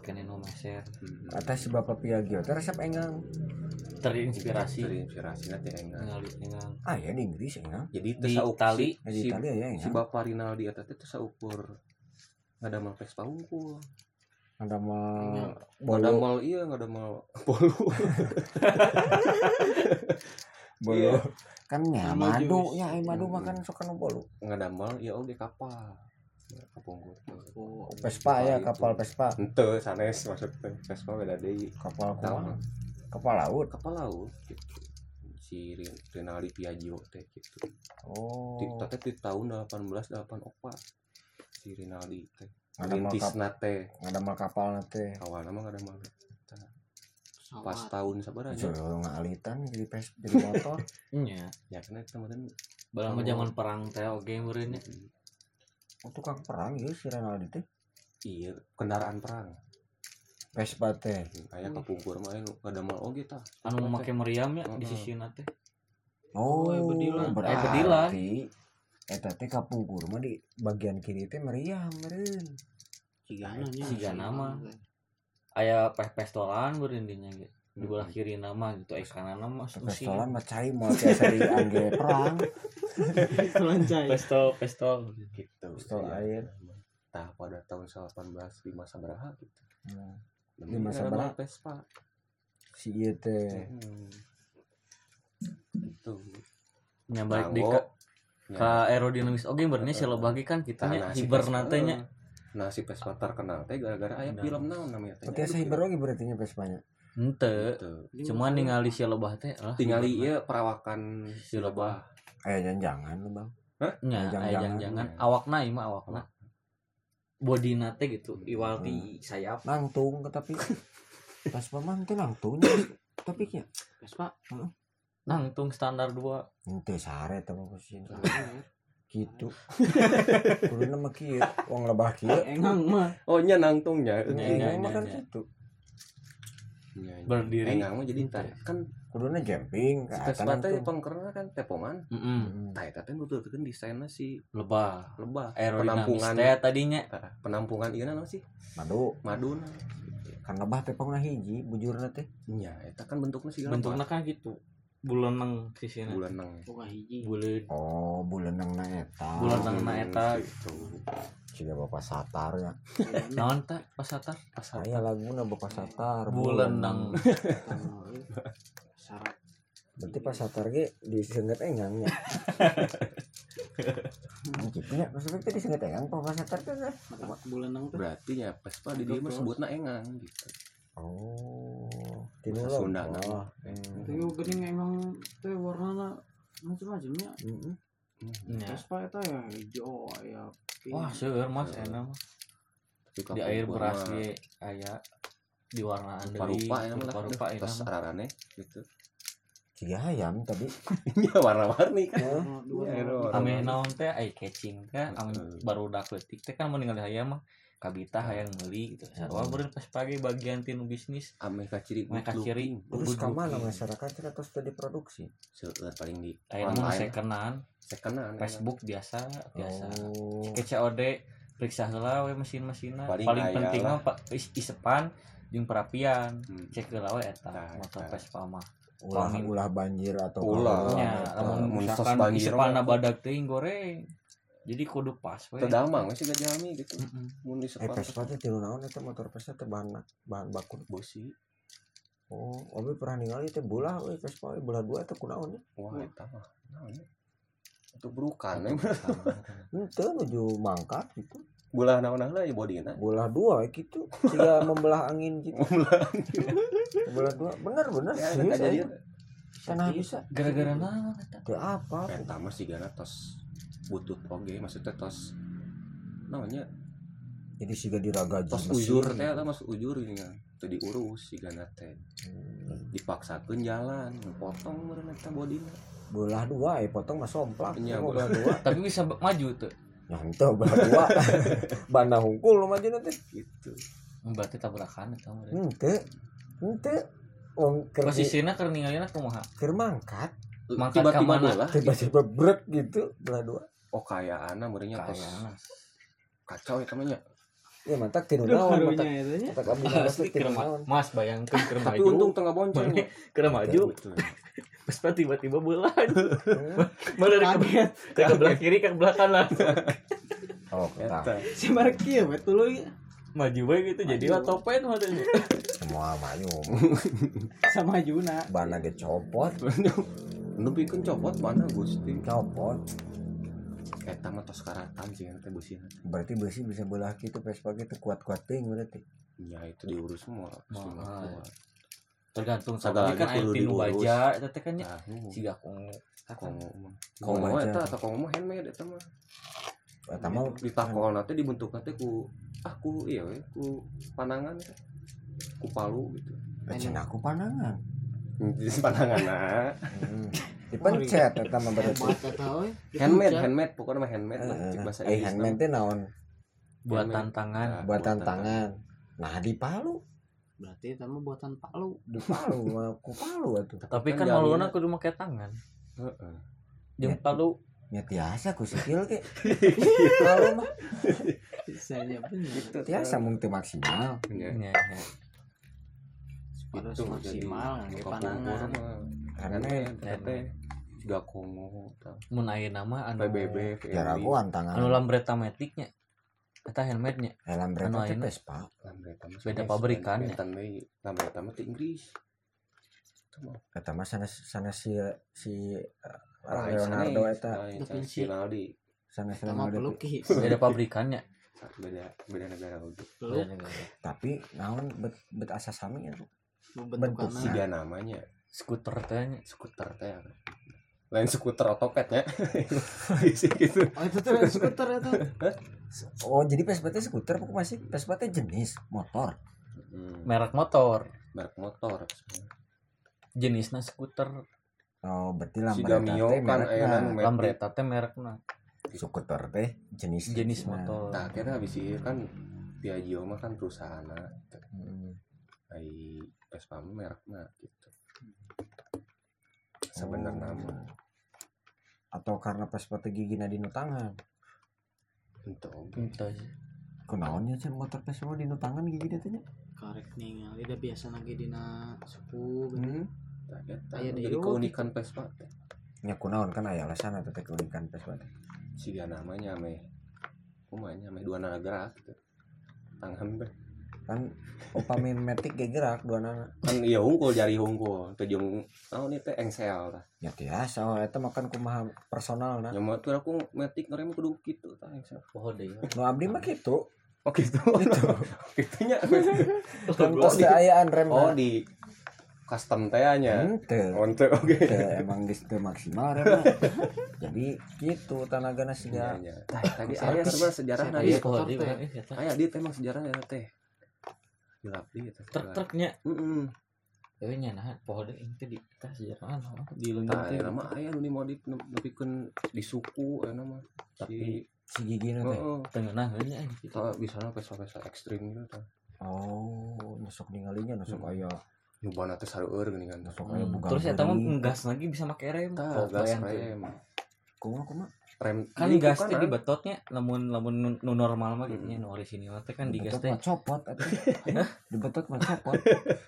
kene nu meser Hmm. atas si bapak Piaggio teh resep engang terinspirasi. Terinspirasi nanti enggak ningali dengan ah ya di Inggris engang jadi Di teu saukur Itali. si, di si, Italia ya si engang bapak Rinaldi teh teu saukur ngadamel Vespa unggul ada nggak. Ada mal iya nggak ada mal bolu. Bolu. Kan ya madu ya eh, madu Hmm. makan suka bolu. Nggak ada mal ya oke kapal kapungkur Oh, Vespa ya kapal Vespa. Ente sanes maksudnya Vespa beda deui kapal kumaha kapal laut. Kapal laut gitu. Si Rin- Rinaldi Piaggio teh gitu. Oh. Di teh di tahun 1884 si Rinaldi teh. Ada Rintisna teh ada mal kapal nanti awalnya mah ada mal pesawat. pas tahun sabaranya Jauh ngalitan jadi pes jadi motor. Nya ya karena kemarin balama zaman perang teh oge meureun oh, tukang perang ya si Renaldi teh? Iya kendaraan perang. Vespa teh. Kayak kapungkur mah anu ada mal oge tah. Anu make meriam ya di sisina teh. Oh eh, bedilan. berarti Eh, bedilan. eta teh kapungkur mah di bagian kiri teh meriam meureun. Cigana nya. Cigana mah. aya peh pestolan meureun dinya ge di belah kiri nama gitu eh kanan nama pestolan mah cai mau biasa di angge perang Lancai. pestol pestol gitu Pistol Iya. air. tah pada tahun 18 di masa berapa gitu. Demi masa beraha? Vespa si ieu teh Hmm. gitu nya balik di ka, ka aerodinamis oge benernya si lobagi kan kita nya tanah si hiber eh. nah si Vespa terkenal teh gara-gara aya Nah. film naon namanya teh Oke, saya baru lagi berarti nya Vespanya. Ente. Tuh. cuman ningali si lebah teh lah tinggali ieu perawakan Si lebah. Eh, jangan lu, Bang. nya Jangan- jangan. jangan awakna ieu mah awakna bodina teh gitu iwal di sayap. Nangtung tapi Vespa mah teh nangtungnya tapi nya. Vespa? Nangtung standar dua. Ente sare teh mah kusin. Gitu. Kuduna mah kieu, wong lebah kieu. engang mah. Oh nya nangtungnya Nya, Nya nya, mah kan gitu. Nya, nya. berdiri engang mah jadi tar kan Kuduna jumping nangtung. pengkerna kan tepongan Mm-mm. Hmm. tah eta teh nuturkeun desainna si lebah. lebah. Penampungan. teh tadinya penampungan ieu naon sih? Madu. Maduna. Kan lebah teh pangna hiji bujurna teh. nya eta kan bentuknya sih bentuknya kan gitu. Bulaneng sisina bulan bukan hiji. Bulan Oh, buleunangna eta. Buleunangna eta. gitu Siga bapak satar ya. naon teh pasatar pasatar Aya laguna bapak satar. bulaneng syarat Berarti pas satar ge disenget engangnya. Gitu ya, maksudnya tadi disenget engang pas satar teh. bulan nang tuh berarti ya Vespa di dia mah sebutna engang gitu Oh, Bahasa tinu Sunda, nah. itu juga geuning emang teh warnana macam-macamnya Heeh. Nya. Vespa itu ya hijau ya pink. wah seueur mas enak Tapi di air beras ge aya di rupa-rupa ya mah rupa-rupa lah terus ararane gitu. Siga hayam tadi. ya warna-warni kan? Warna. ame naon teh eye catching teh ame baru dak leutik teh kan mun ningali hayam mah kabita hayang meuli gitu sarua beureun pas pagi bagian tinu bisnis ame kaciri Ame kaciri. Terus Good ka mana looking. masyarakat teh terus tadi produksi. seueur paling di aya mah online sekenan sekenan Facebook biasa biasa Oh. ke COD periksa heula we mesin-mesinna Paling penting mah pa- is- isepan jeung perapian Hmm. cek heula we eta Nah, motor. Vespa mah ulah ulah banjir atau Ulah. kalau- nya eta. lamun mun misalkan mah. badag teuing goreng jadi kudu pas we terdamang we sih gajami gitu Mm-mm. mun di Eh sepak Vespa teh tilu naon eta motor Vespa teh bahan bahan baku. bosi Oh, obe pernah ningali teh bola we Vespa we bola dua teh kunaon ya? wah eta mah naon ya itu burukan ya Henteu nuju mangkat gitu. bola naon lah ya bodina Bola dua gitu. Siga membelah angin gitu. bola dua. Bener bener. ya serius, aing. Sana bisa. gara-gara naon eta Teu apa. eta mah sih tos butut oge maksudnya tos namanya Jadi siga diragaji tos mesin. ujur teh eta mas ujur ini kan teu diurus si gana teh Hmm. dipaksakeun jalan potong meureun eta bodina Bola dua eh potong mah somplak. Bola. bola dua. tapi bisa maju tuh Ya henteu bola dua. Bana hungkul lu maju teh. gitu berarti tabrakan. Henteu. Wong keur di- posisinya keur ningalina kumaha keur mangkat Mangkat tiba-tiba bola tiba-tiba brek gitu bola dua. Oh kayaana meureunnya tos kayana kacau eta mah nya Ya mantak tinu Aduh, naon nya. Mantak abdi asli tinu keur ma- naon. mas bayangkeun keur tapi maju untung tengah bonceng keur maju pas tiba-tiba Hmm. mana dari ke, Kaget. ke belah kiri ke belah kanan Oh, kita. Si Mark kieu betul lu ya. maju bae gitu jadi Maju. otopet matanya semua mayu. Sama Juna. Bana ge copot, Nepikeun copot mana Gusti copot. Eta mah tos karatan sih teh busina Berarti besi bisa belah gitu Vespa gitu kuat-kuat teuing berarti. ya itu diurus semua Mahal. kuat. tergantung Sagala sama kan kudu tinu baja eta teh kan nya Tahu. siga kongo Kongo. Kongo eta atau Kongo mah handmade eta mah. Eta mah Di takol nanti dibentuk nanti ku ah ku iya we ku panangan. Ku palu gitu. Ecen aku panangan. Di panangan nah. Dipencet eta mah berarti. Eta handmade handmade pokoknya mah handmade lah Eh, cik bahasa eh Inggris handmade teh naon? buatan tangan Nah, Buatan tangan. Nah, di Palu, Berarti itu mah buatan Palu. di Palu, mah ku Palu atuh. tapi kan jalannya- maluna kudu make tangan Heeh. jeung Ya. palu Ya tiasa ku sikil ke. Palu mah Sisanya bener. tiasa mung teu maksimal. Ya, nya Harus itu maksimal kapungkur panangan. mah. Handmade. Teh juga Kongo tah. mun aya nama anu PBB. Jaragoan tangan. anu lambreta metiknya eta handmade nya Helm anu ayeuna. Vespa. Lambreta mah Beda pabrikan, ya? Lambreta mah Lambreta mah ti Inggris. Mah Eta mah sana sana si si uh, Leonardo eta Rai Da sanes Vinci. Rinaldi. sana Sama Leonardo. pelukis. beda pabrikannya beda beda negara lu tapi naon bet, bet asa sami ya bentuk siga namanya skuter teh skuter teh lain skuter otopet ya. Gitu. Oh itu tuh skuter itu. Oh jadi Vespa teh skuter pokoknya masih? Vespa teh jenis motor. Hmm, merek motor. Merek motor. Jenisnya skuter. Oh berarti lah si Gamio kan metik. Lambreta teh merekna. Skuter teh jenis jenis Nah, motor. Nah akhirnya habis itu kan Piaggio mah kan perusahaan hmm. ai Vespa mah merekna gitu sebenarnya atau karena Vespa teh gigina di nu tangan Entah sih. kunaonnya sih motor Vespa di nu tangan gigina teh nya? karek ningali da biasa lagi dina suku gitu. hmm. Eta Aya jadi deui keunikan Vespa teh. Nya kunaon kan aya alasan atau teh keunikan Vespa teh? Siga namanya meh. Kumanya meh. Dua negara gitu tangan teh kan upami metik ge gerak dua nana. Kan iya hungkul jari hungkul. Teu jeung naon ieu teh engsel tah. Ya biasa oh eta makan kumaha personal nah nya mah tuh aku metik ngerem kudu kitu tah engsel. Oh deh nu abdi mah kitu. Oh gitu Gitu. kitunya. Kan Oh, tos di- teh ayaan rem oh di custom teh nya Henteu. oh Teu, emang geus teu maksimal rem mah. jadi gitu tanagana Iya, siga iya. tadi aya sebenarnya sejarah Saya nadi tadi- oh motor deh. Teh. eh, aya emang sejarahnya teh gelap di eta truk-truknya. Heeh tapi nya nah poho deui teh di tah sejarah naon di teh aya mah aya nu dimodif nepikeun di suku aya mah Tapi- si teh Heeh. tengah nya gitu Tah bisa pesa-pesa ekstrim gitu tah. oh nusuk ningalinya nusuk aya. Nyobana teh sareueur geuning kan. nusuk aya Hmm, buka terus eta mah ngegas lagi bisa make rem. Oh, gas rem. kumaha kumaha Rem kan gas kan, di betotnya lamun lamun nu- normal mah gitu nya nu orisinil teh kan di gas teh copot atuh. Dibetot mah copot.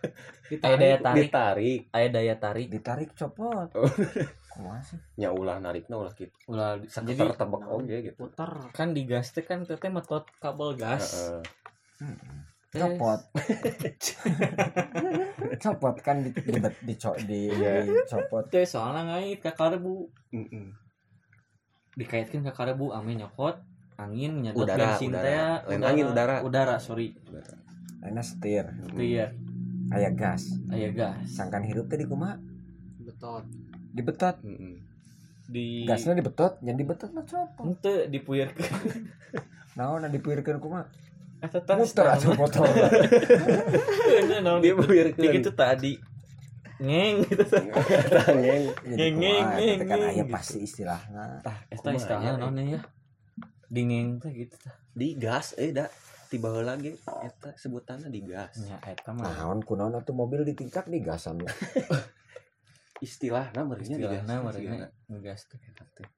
aya daya tarik ditarik aya daya tarik Ditarik copot. Oh. Kumaha sih? nya ulah narikna ulah kitu. ulah di- Jadi tebak oge gitu. putar kan di gas teh kan teh metot kabel gas. Hmm. Copot. copot kan di di di, di, di, Iya. copot. teh soalnya ngait ka karbu Heeh. Dikaitkan ke karbu angin nyokot angin nyedot Udara, bensin udara. teh Lain angin, udara. udara sorry Aina setir. itu ya Aya gas. aya gas Sangkan hirup teh di kumaha? betot Dibetot. Heeh. di Gasnya dibetot, yang dibetot mah copot. ente dipuyerkeun Naon kumaha? eta tah Muter atuh motor. Dia di buyurkeun. gitu tadi ngeng gitu. Ngeng, ngeng, ngeng, Eta kan aya ngeng, pasti istilahna. tah eta Kumaha istilahnya ya, naon ya? Dingeng teh gitu tah. Di gas eh da tiba ge eta sebutanna di gas. nya eta mah. Naon kunaon atuh mobil ditingkak di gasan ya. Istilahna meureunnya di gas. istilahna marina ngegas teh eta teh.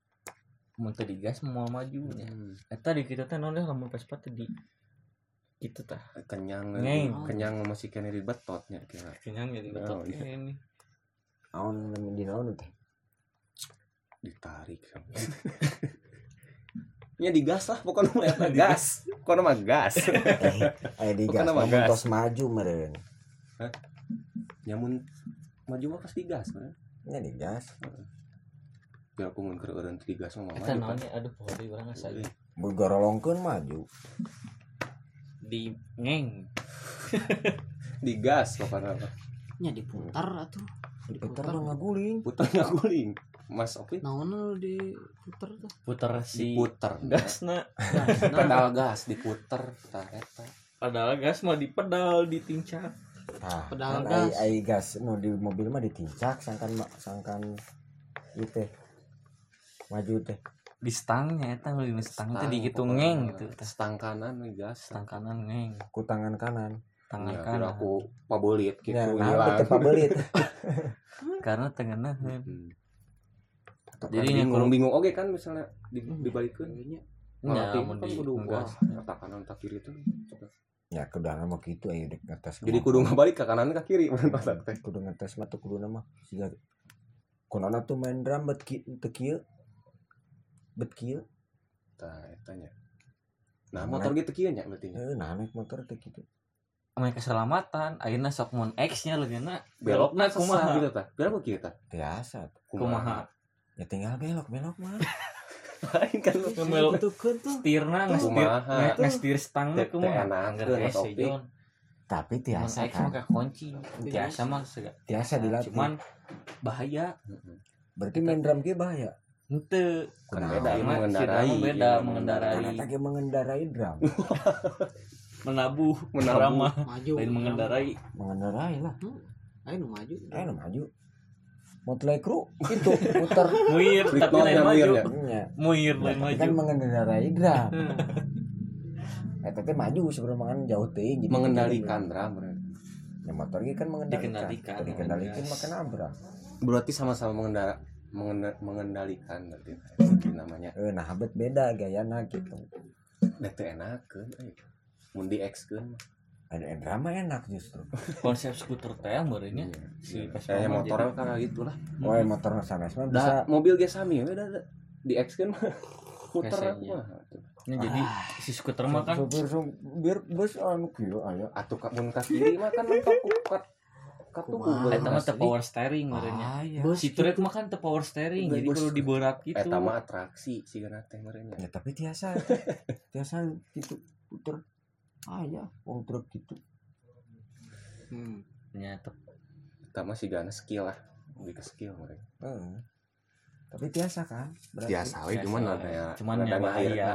Mun teu digas mau maju nya. Hmm. eta di kitu teh naon ya lamun Vespa teh di gitu tah. Kenyang Ngeng. kenyang masih kena di betotnya kira. Kenyang jadi Oh, betot iya. ini. Naon di naon teh? ditarik. Nya digas lah pokoknya mah eta gas. pokoknya mah gas. Aya di Bukan gas, nama namun gas. tos maju meureun. nyamun maju mah pas digas kan Nya di gas. biar aku mun keur eureun digas mah eta naon kan ya? Aduh poho deui urang asa Euy, Bergorolongkeun maju. Di ngeng. Digas pokoknya. Mah. nya diputar atuh Diputar mah ngaguling. putar guling mas oke naon lu diputar tuh? Puter si diputer gasna pedal gas diputer tah eta. Padahal gas mah di pedal ditincak Ah, Pedal kan gas. ai ai gas nu di mobil mah ditincak sangkan sangkan teh. Maju teh. Di stangnya eta di stang teh Stang, dihitu pokoknya ngeng gitu stang kanan gas stang kanan ngeng. Ku tangan kanan. tangan Ya, kanan. aku pabelit gitu Ya, nah pabelit. karena tengahnya Hmm. Atau Jadi kan nya bingung bingung oke kan misalnya di, Hmm. dibalikeun Kayaknya. Malah ya tim mun kan di kudu ngegas wah tak kanan tak kiri tuh Ya kudu mah kitu aya di atas. jadi kudu ngebalik ke kanan ke kiri kudu ngetes mah tuh kudu nama. Siga kunana tuh main drum bet ki teu kieu bet kieu tah eta nya nah motor gitu kieu nya berarti? Nya eh nah naik motor teh kitu Ame keselamatan ayeuna sok mun X nya leungeuna belokna kumaha gitu tah? Belok kieu tah? Biasa. Kumaha? Ya tinggal belok belok mah. Lain kan Itu kan tuh. setirna ngestir ngestir stang teh kumaha? teu enak, Angger teu hese, topik. Jon. tapi tiasa X kan mah kunci. Tiasa mah tiasa dilatih. Cuman bahaya. Berarti main drum ge bahaya ente. Beda mah mengendarai, beda iya, mengendarai. lagi mengendarai drum menabuh Menabuh. Maju. lain mengendarai. Mengendarai lah. Ayo nu maju. ayo maju. Motley Crue itu putar muir tapi lain maju. muir ya? Nya. muir lain maju. kan mengendarai drum Hmm. eh tapi maju sebelum mangan jauh teuing jadi mengendalikan drum ya motor ge kan mengendalikan. Dikendalikan. dikendalikan makan abra. Berarti sama-sama mengendara. mengenda- mengendalikan berarti Itu namanya. Eh nah habet beda gayana gitu. Da teu enakeun euy mun di X keun ada drama enak justru. Konsep skuter teh meureunnya si Vespa eh motor kan gitu lah. Oh ya motor sanes mah bisa da mobil ge sami we da da. di X keun mah muter Hesenya. mah jadi, jadi si skuter mah kan biar bus anu kieu aya atuh ka mun ka kiri mah kan mentok ku kat katuku Kumaha. eta mah teu asli. power steering meureunnya aya si turret mah kan teu power steering jadi perlu diberat gitu. Eta mah atraksi sigana teh meureunnya ya. Tapi tiasa. Tiasa gitu puter. Aya wong truk gitu. Hmm. nya teu- eta mah sigana skill lah lebih ke skill meureun Heeh. tapi tiasa kan berarti. Biasa we Biasa cuman ada ya Cuman ada ya bahaya,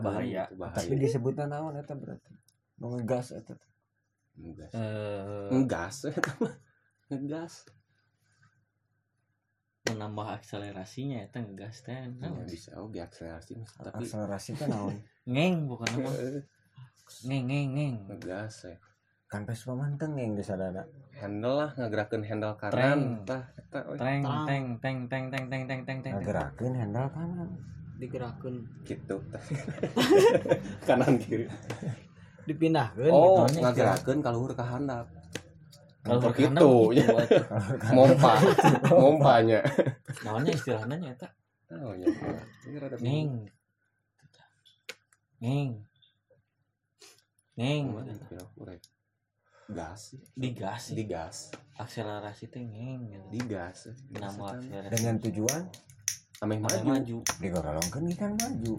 bahaya. gitu, bahaya. Tapi disebutnya naon eta berarti? Nu ngegas eta ngegas. Eh ngegas. Ngegas. Menambah akselerasinya eta ngegas teh Ya, naon? bisa. Oke akselerasi mas. tapi akselerasi kan naon? Ngeng bukan nama. Ngeng ngeng ngeng. Ngegas ya kan pes pamanteng yang di sadana handle lah ngagerakeun handle kanan tah teng teng teng teng teng teng teng teng teng. Ngagerakeun handle kanan. Digerakkan. gitu. Kanan kiri Dipindahkan. oh gitu. ngagerakeun kaluhur ka handap kalau Untuk berkena itu, gitu ya. mompa. Mompanya. Namanya istilahnya nyata. Oh ya Kumaha ya, kira-kira? gas digas digas akselerasi teh ngeng gitu. digas nama akselerasi. Dengan tujuan? Ameh maju, maju. Kan maju.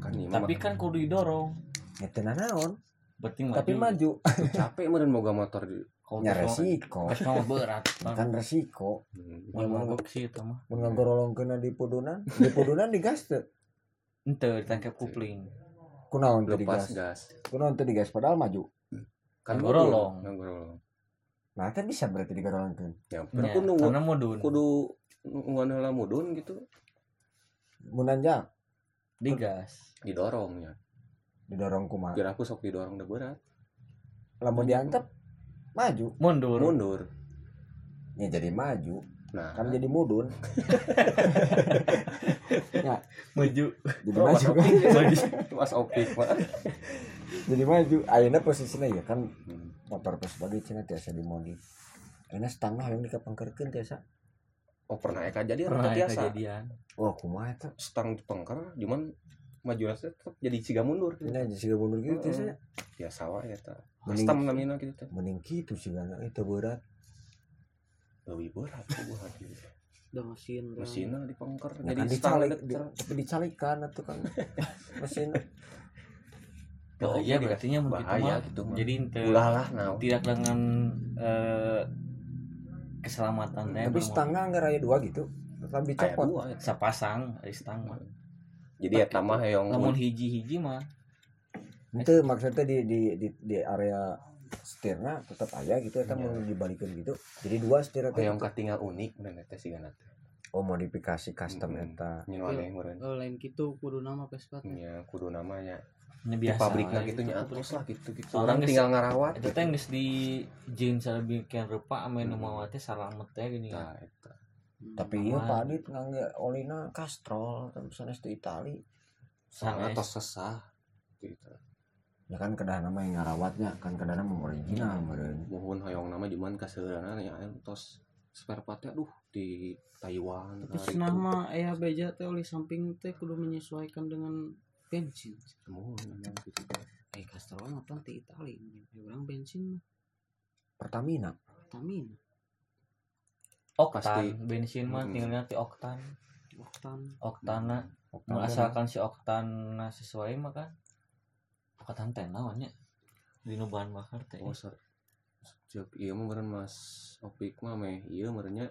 Kan tapi kan kudu didorong itu naon. Berarti maju. Tapi maju. Capek meureun boga motor di Vespa- resiko. mah berat kan resiko. Hmm. Mun mogok sih itu mah. mun ngagorolongkeun di pudunan. Di pudunan digas teu ente ditangkap kupling. Kunaon teu lepas digas gas. Kunaon teu digas padahal maju. Kan Ngagorolong. mudun, ngagorolong nah kan bisa berarti digorolongkeun ya Ya, kudu karena mudun. kudu nungguan heula mudun gitu. Mun nanjak digas didorong ya didorong kumaha biar aku sok didorong udah berat. Lamun diantep maju. Mundur. Mundur. Ya jadi maju. Nah. Kan jadi mudun. Maju. Jadi Oh, maju. maju mas opik jadi maju. Ayeuna posisinya ya kan Hmm. motor pas bagi cina tiasa dimodif. Ayeuna setengah yang dikapangkerkeun tiasa. Oh pernah ya jadi pernah ya kejadian. Wah kumaha eta stang dipengker cuman maju rasa tetap jadi ciga mundur gitu. ini aja sih mundur gitu Heeh. tiasa ya sawah ya ta custom namanya gitu teh mending gitu sih kan itu berat. Lebih berat tuh buat gitu. Udah mesin. dah. mesinnya dipengker ya jadi kan dicalik di, tapi dicalikan itu kan. Mesin. Bahaya Oh, berarti nya begitu bahaya gitu mah jadi ente ulah lah nah tidak dengan eh, keselamatan tapi setengah nggak raya dua gitu lebih copot ya. Mah jadi ya tamah yang lamun hiji-hiji mah. Itu maksudnya di di di, di area setirna tetap aja gitu ya kan Iya. mau dibalikin gitu. Jadi dua setir oh, teh yang gitu. katinggal unik dan teh sih kan oh modifikasi custom Mm-mm. eta. Nyen wae meureun. Oh, lain gitu kudu nama Vespa teh. ya kudu namanya ini di biasa pabriknya we. gitu nya terus lah gitu gitu. Orang tinggal ngarawat itu teh geus di jeans bikin rupa ame nu Hmm. mawa teh salamet teh gini. Nah eta tapi Aman. iya Pak Adit ngangge olina Castrol kan sanes di Itali Sanes. tos sesah gitu ya kan kedah nama yang ngarawatnya kan kedah nama original meureun mohon hoyong nama cuman kaseurana ya tos spare partnya aduh di Taiwan Tapi mah ayah beja teh oli samping teh kudu menyesuaikan dengan bensin. mohon memang gitu Eh Castrol mah tah di Itali. Orang bensin mah Pertamina Pertamina. Oktan Pasti. bensin mah Mm-mm. tinggal nanti oktan. Oktan. Oktana Oktan asalkan si oktana sesuai maka oktan teh naonnya di bahan bakar teh. Oh ser Cek, iya mah meren mas opik mah meh. Iya merennya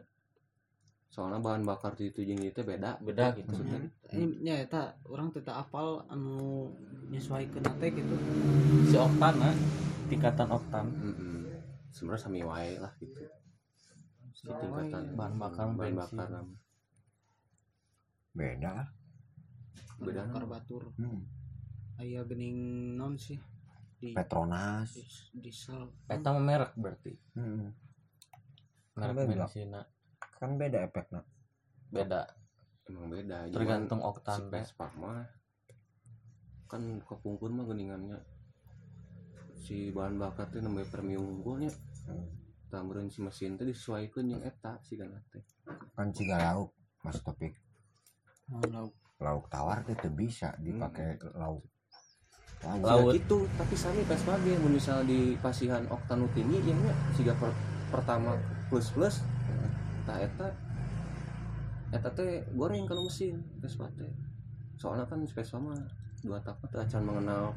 soalnya bahan bakar di itu jeung ieu teh beda. Beda gitu. Maksudnya ini ya eta orang tidak apal anu nyesuaikeun teh gitu. Si oktana tingkatan oktan. Mm-mm. sebenarnya sami wae lah gitu si tingkatan Bahan bakar bahan bensin. bakar beda? Lah Beda bakar batur. Hmm. aya gening non sih. Di Petronas. diesel. Eta merek berarti. Hmm. merek Kan beda. bensinna kan beda efeknya. Beda. Emang beda Cuman tergantung si oktan teh Vespa mah kan kepungkur mah geningannya. Si bahan bakar teh namanya premium unggulnya Hmm. Tambahan si mesin teh disesuaikan yang eta sih kan teh. Kan ciga lauk mas topik. Oh, lauk. Lauk tawar itu bisa dipakai lauk. Lauk. Laut. Ya gitu tapi sami Vespa ge mun misal di pasihan oktan nu tinggi yang nya siga per, pertama plus plus tah eta eta teh goreng kalau mesin Vespa teh. Soalnya kan si Vespa mah dua tak teh acan mengenal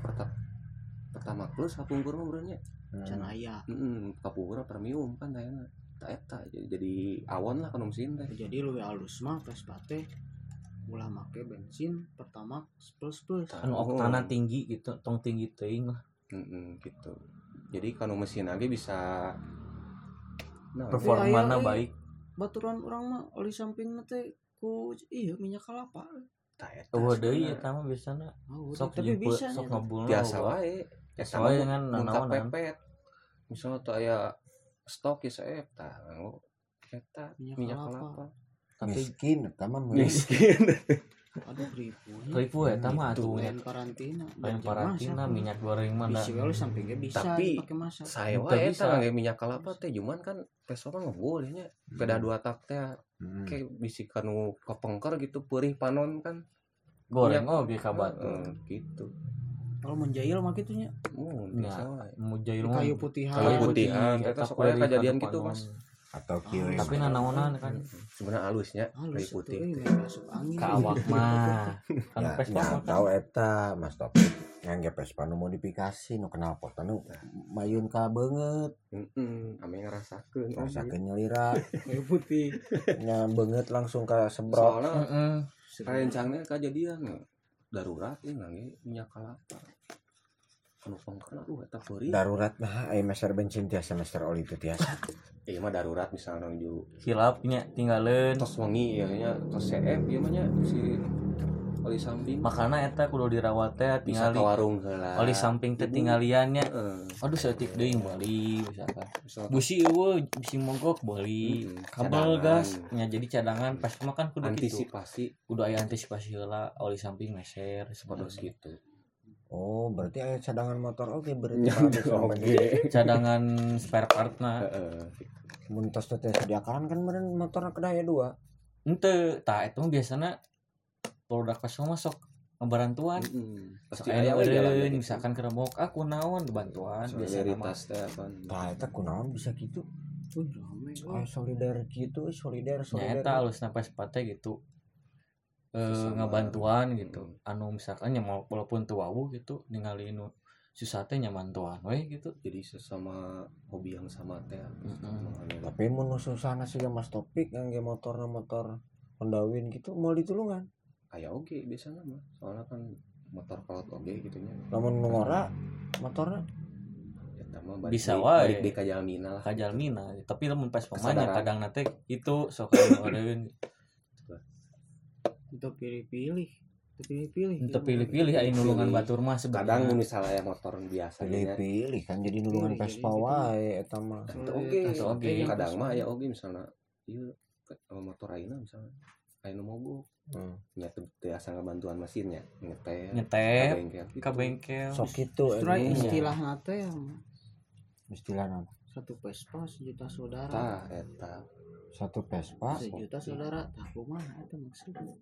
pertama plus kapungkur mah berenya can aya mah premium kan tayana tak eta jadi, jadi awan lah kalau mesin teh. Jadi lu halus mah Vespa teh ulah make bensin pertama plus plus. Anu oh. oktana tinggi gitu tong tinggi teuing lah. Mm-mm, gitu. Jadi kalau mesin aja bisa nah, performana iya, iya. baik. baturan orang mah oli samping teh ku iya minyak kelapa. Tah eta eueuh deui sebenarnya. eta mah biasana oh, sok tapi jemput bisa sok nya. ngebulna biasa wae Biasa wae dengan mun nanaonan. pepet misalnya tuh aya stok ya saya eta nganggo eta Minyak minyak kelapa. kelapa. Tapi miskin sama miskin. Aduh ribu ribu eta mah Gitu. atuhnya lain karantina parantina masak. minyak goreng mah bisa kalau sampingnya bisa Tapi, saya wae bisa. eta ngangge minyak kelapa teh cuman kan Vespa mah nggak boleh nya peda dua tak teh. Hmm. kayak bisi kanu kepengker gitu perih panon kan. Goreng Minyak- oge ka batu Heeh, gitu kalau menjahil mah gitunya? Mau jahil Di mah kayu putihan Kayu putih. putihan, eta eta sok kueri aya kejadian gitu. Mas. atau kieu Oh, tapi nanaonan kan. Sebenarnya halusnya halus kayu putih. teh. main masuk angin. Ka awak mah. Kan ya, Vespa ya mah kan. tahu eta mas topik ngangge Vespa nu modifikasi nu kenal pot nu mayun ka beungeut. Heeh, ame ngarasakeun oh, rasakeun nyelira. Kayu putih. Nya beungeut langsung ka sebrok. Heeh. rencangnya kejadian ya. darurat ini nangge minyak kelapa anu pengker aduh eta perih darurat nah aya meser bensin tiasa meser oli itu tiasa. Iya mah darurat misalnya nuju hilapnya tinggalin. Tos wengi ya nya tos CF ieu mah nya si oli samping. Makanya eta kudu dirawat teh ke warung heula. Oli samping teh tingaliannya Heeh. aduh setik deui bali misalkan busi eueuh bisi mogok bali. Kabel gas nya jadi cadangan. Pas makan kudu gitu. Antisipasi. Kudu aya antisipasi heula oli samping meser sepados sepados gitu oh berarti cadangan motor. Oke berarti kalau misalnya oke. cadangan spare part-na Heeh. mun tos teh sediakan kan meureun motorna kedaya dua. Ente tah eta mah biasana produk mah sok ngebarantuan. Mm-mm. sok pasti aya jalan eureun gitu. misalkan keremok aku naon bantuan biasana mah. solidaritas teh apa tah eta kunaon bisa gitu. Oh solidar gitu solidar solidar eta alusna Vespa teh gitu eh ngabantuan gitu. Mm. anu misalkan nya mau- walaupun teu wawuh gitu ningali nu susah teh nyamantuan we gitu. Jadi sesama hobi yang sama teh Mm-mm. Makanya tapi mun susahna sih mas topik motorna motor Honda Win gitu mau ditulungan. Aya oge biasanya mah soalnya kan motor kolot oge gitu nya. Lamun nu ngora mah balik Bisa wae. balik deui ka Jalmina lah. Kajalmina tapi lamun pas Kesadaran. kadang nate itu sok eureun itu pilih-pilih itu pilih-pilih. Untuk pilih-pilih aing nulungan Pilih. batur mah kadang misalnya aya motor biasa pilih-pilih kan jadi nulungan Vespa gitu. wae eta mah. Oge. Eta oge. kadang mah aya oge misalnya. Eh, motor ayeuna misalnya. Aya nu mogok. Hmm. nya teu teu asa ngabantuan mesinnya bengkel gitu. ke bengkel. Sok gitu Justru anjing. istilah nate yang istilah naon? satu Vespa sejuta saudara. Tah eta. Satu Vespa? Sejuta saudara tak kumaha itu maksudnya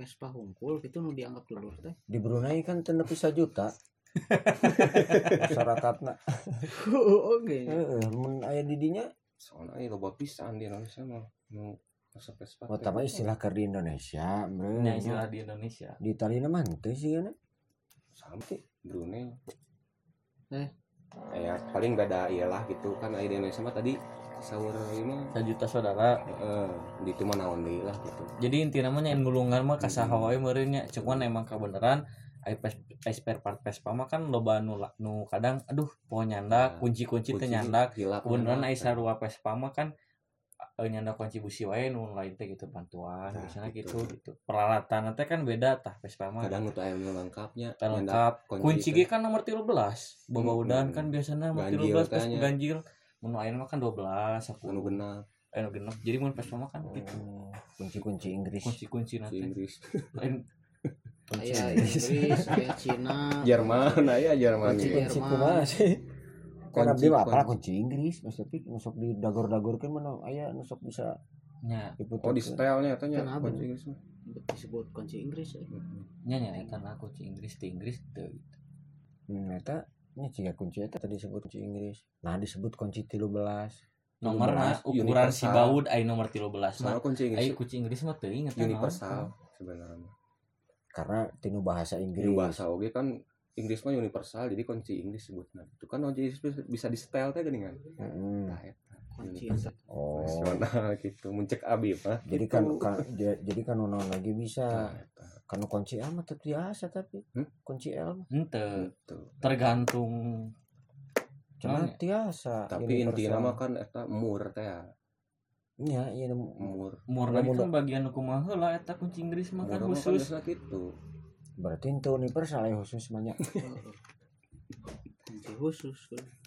Vespa hungkul itu nu dianggap dulur teh di Brunei kan teu nepi juta masyarakatna oke heeh mun aya di dinya soalnya aya loba pisan di Indonesia mah nu Vespa Oh, teh. tapi istilah keur di Indonesia, meureun. nya istilah di Indonesia Di Italia mah henteu sih kan. sampai Brunei Eh. ya paling beda iyalah gitu kan di Indonesia mah tadi sahur ini. Sejuta saudara. Eh di itu mah naon deui lah gitu. Jadi inti namanya yang gulungan mah kasaha wae meureunnya cuman emang kebenaran spare part Vespa mah kan loba nu nu kadang aduh poho nyandak Nah, kunci-kunci teh nyandak. kebenaran ai sarua Vespa mah kan eh, nyandak kunci busi wae nu lain teh gitu bantuan Nah, biasanya gitu. gitu gitu. Peralatan teh kan beda tah Vespa mah. Kadang untuk ayam lengkapnya lengkap. kunci ge kan nomor 13 bawa Hmm, udan hmm. kan biasanya nomor Ganjil 13 pas ganjil mun aya mah kan 12 anu 10 genap anu genep jadi mun Vespa mah kan gitu Oh, kunci-kunci Inggris. kunci-kunci nanti Inggris lain Kunci Aya Inggris. Inggris, aya Cina. Jerman aya Jerman Kunci kunci kumaha sih? Kan Kunci- mah apalah kunci. kunci Inggris, maksudnya nusuk di dagor-dagorkeun mana aya nusuk bisa nya oh di tanya Kenapa? kunci Inggris mah disebut kunci Inggris ya. nya nya eta na kunci Inggris di Inggris teu gitu. Hmm, nya ciga kunci eta tadi disebut kunci Inggris. Nah, disebut kunci 13. nomorna 13, ukuran si baud aya nomor 13 nah soal kunci aya Inggris kunci Inggris mah teu inget universal sebenarnya Karena tinu bahasa Inggris. Di bahasa oge kan Inggris mah universal jadi kunci Inggris sebutna itu kan kunci Inggris bisa- di setel teh geuningan Mm-mm. nah eta Kunci Oh. nasional gitu muncek abi mah Jadi kan, kan ja- jadi kan non lagi bisa. Nah kan kunci L mah tetep biasa tapi. Hmm? kunci L mah. Henteu gitu. Tergantung cuma biasa. tapi intinya mah kan eta mur teh ya Iya, iya mur. Murna Lamun kan bagian kumaha heula eta kunci Inggris mah kan mur kan khusus. gitu. Berarti itu universal ya khusus banyak. kunci khusus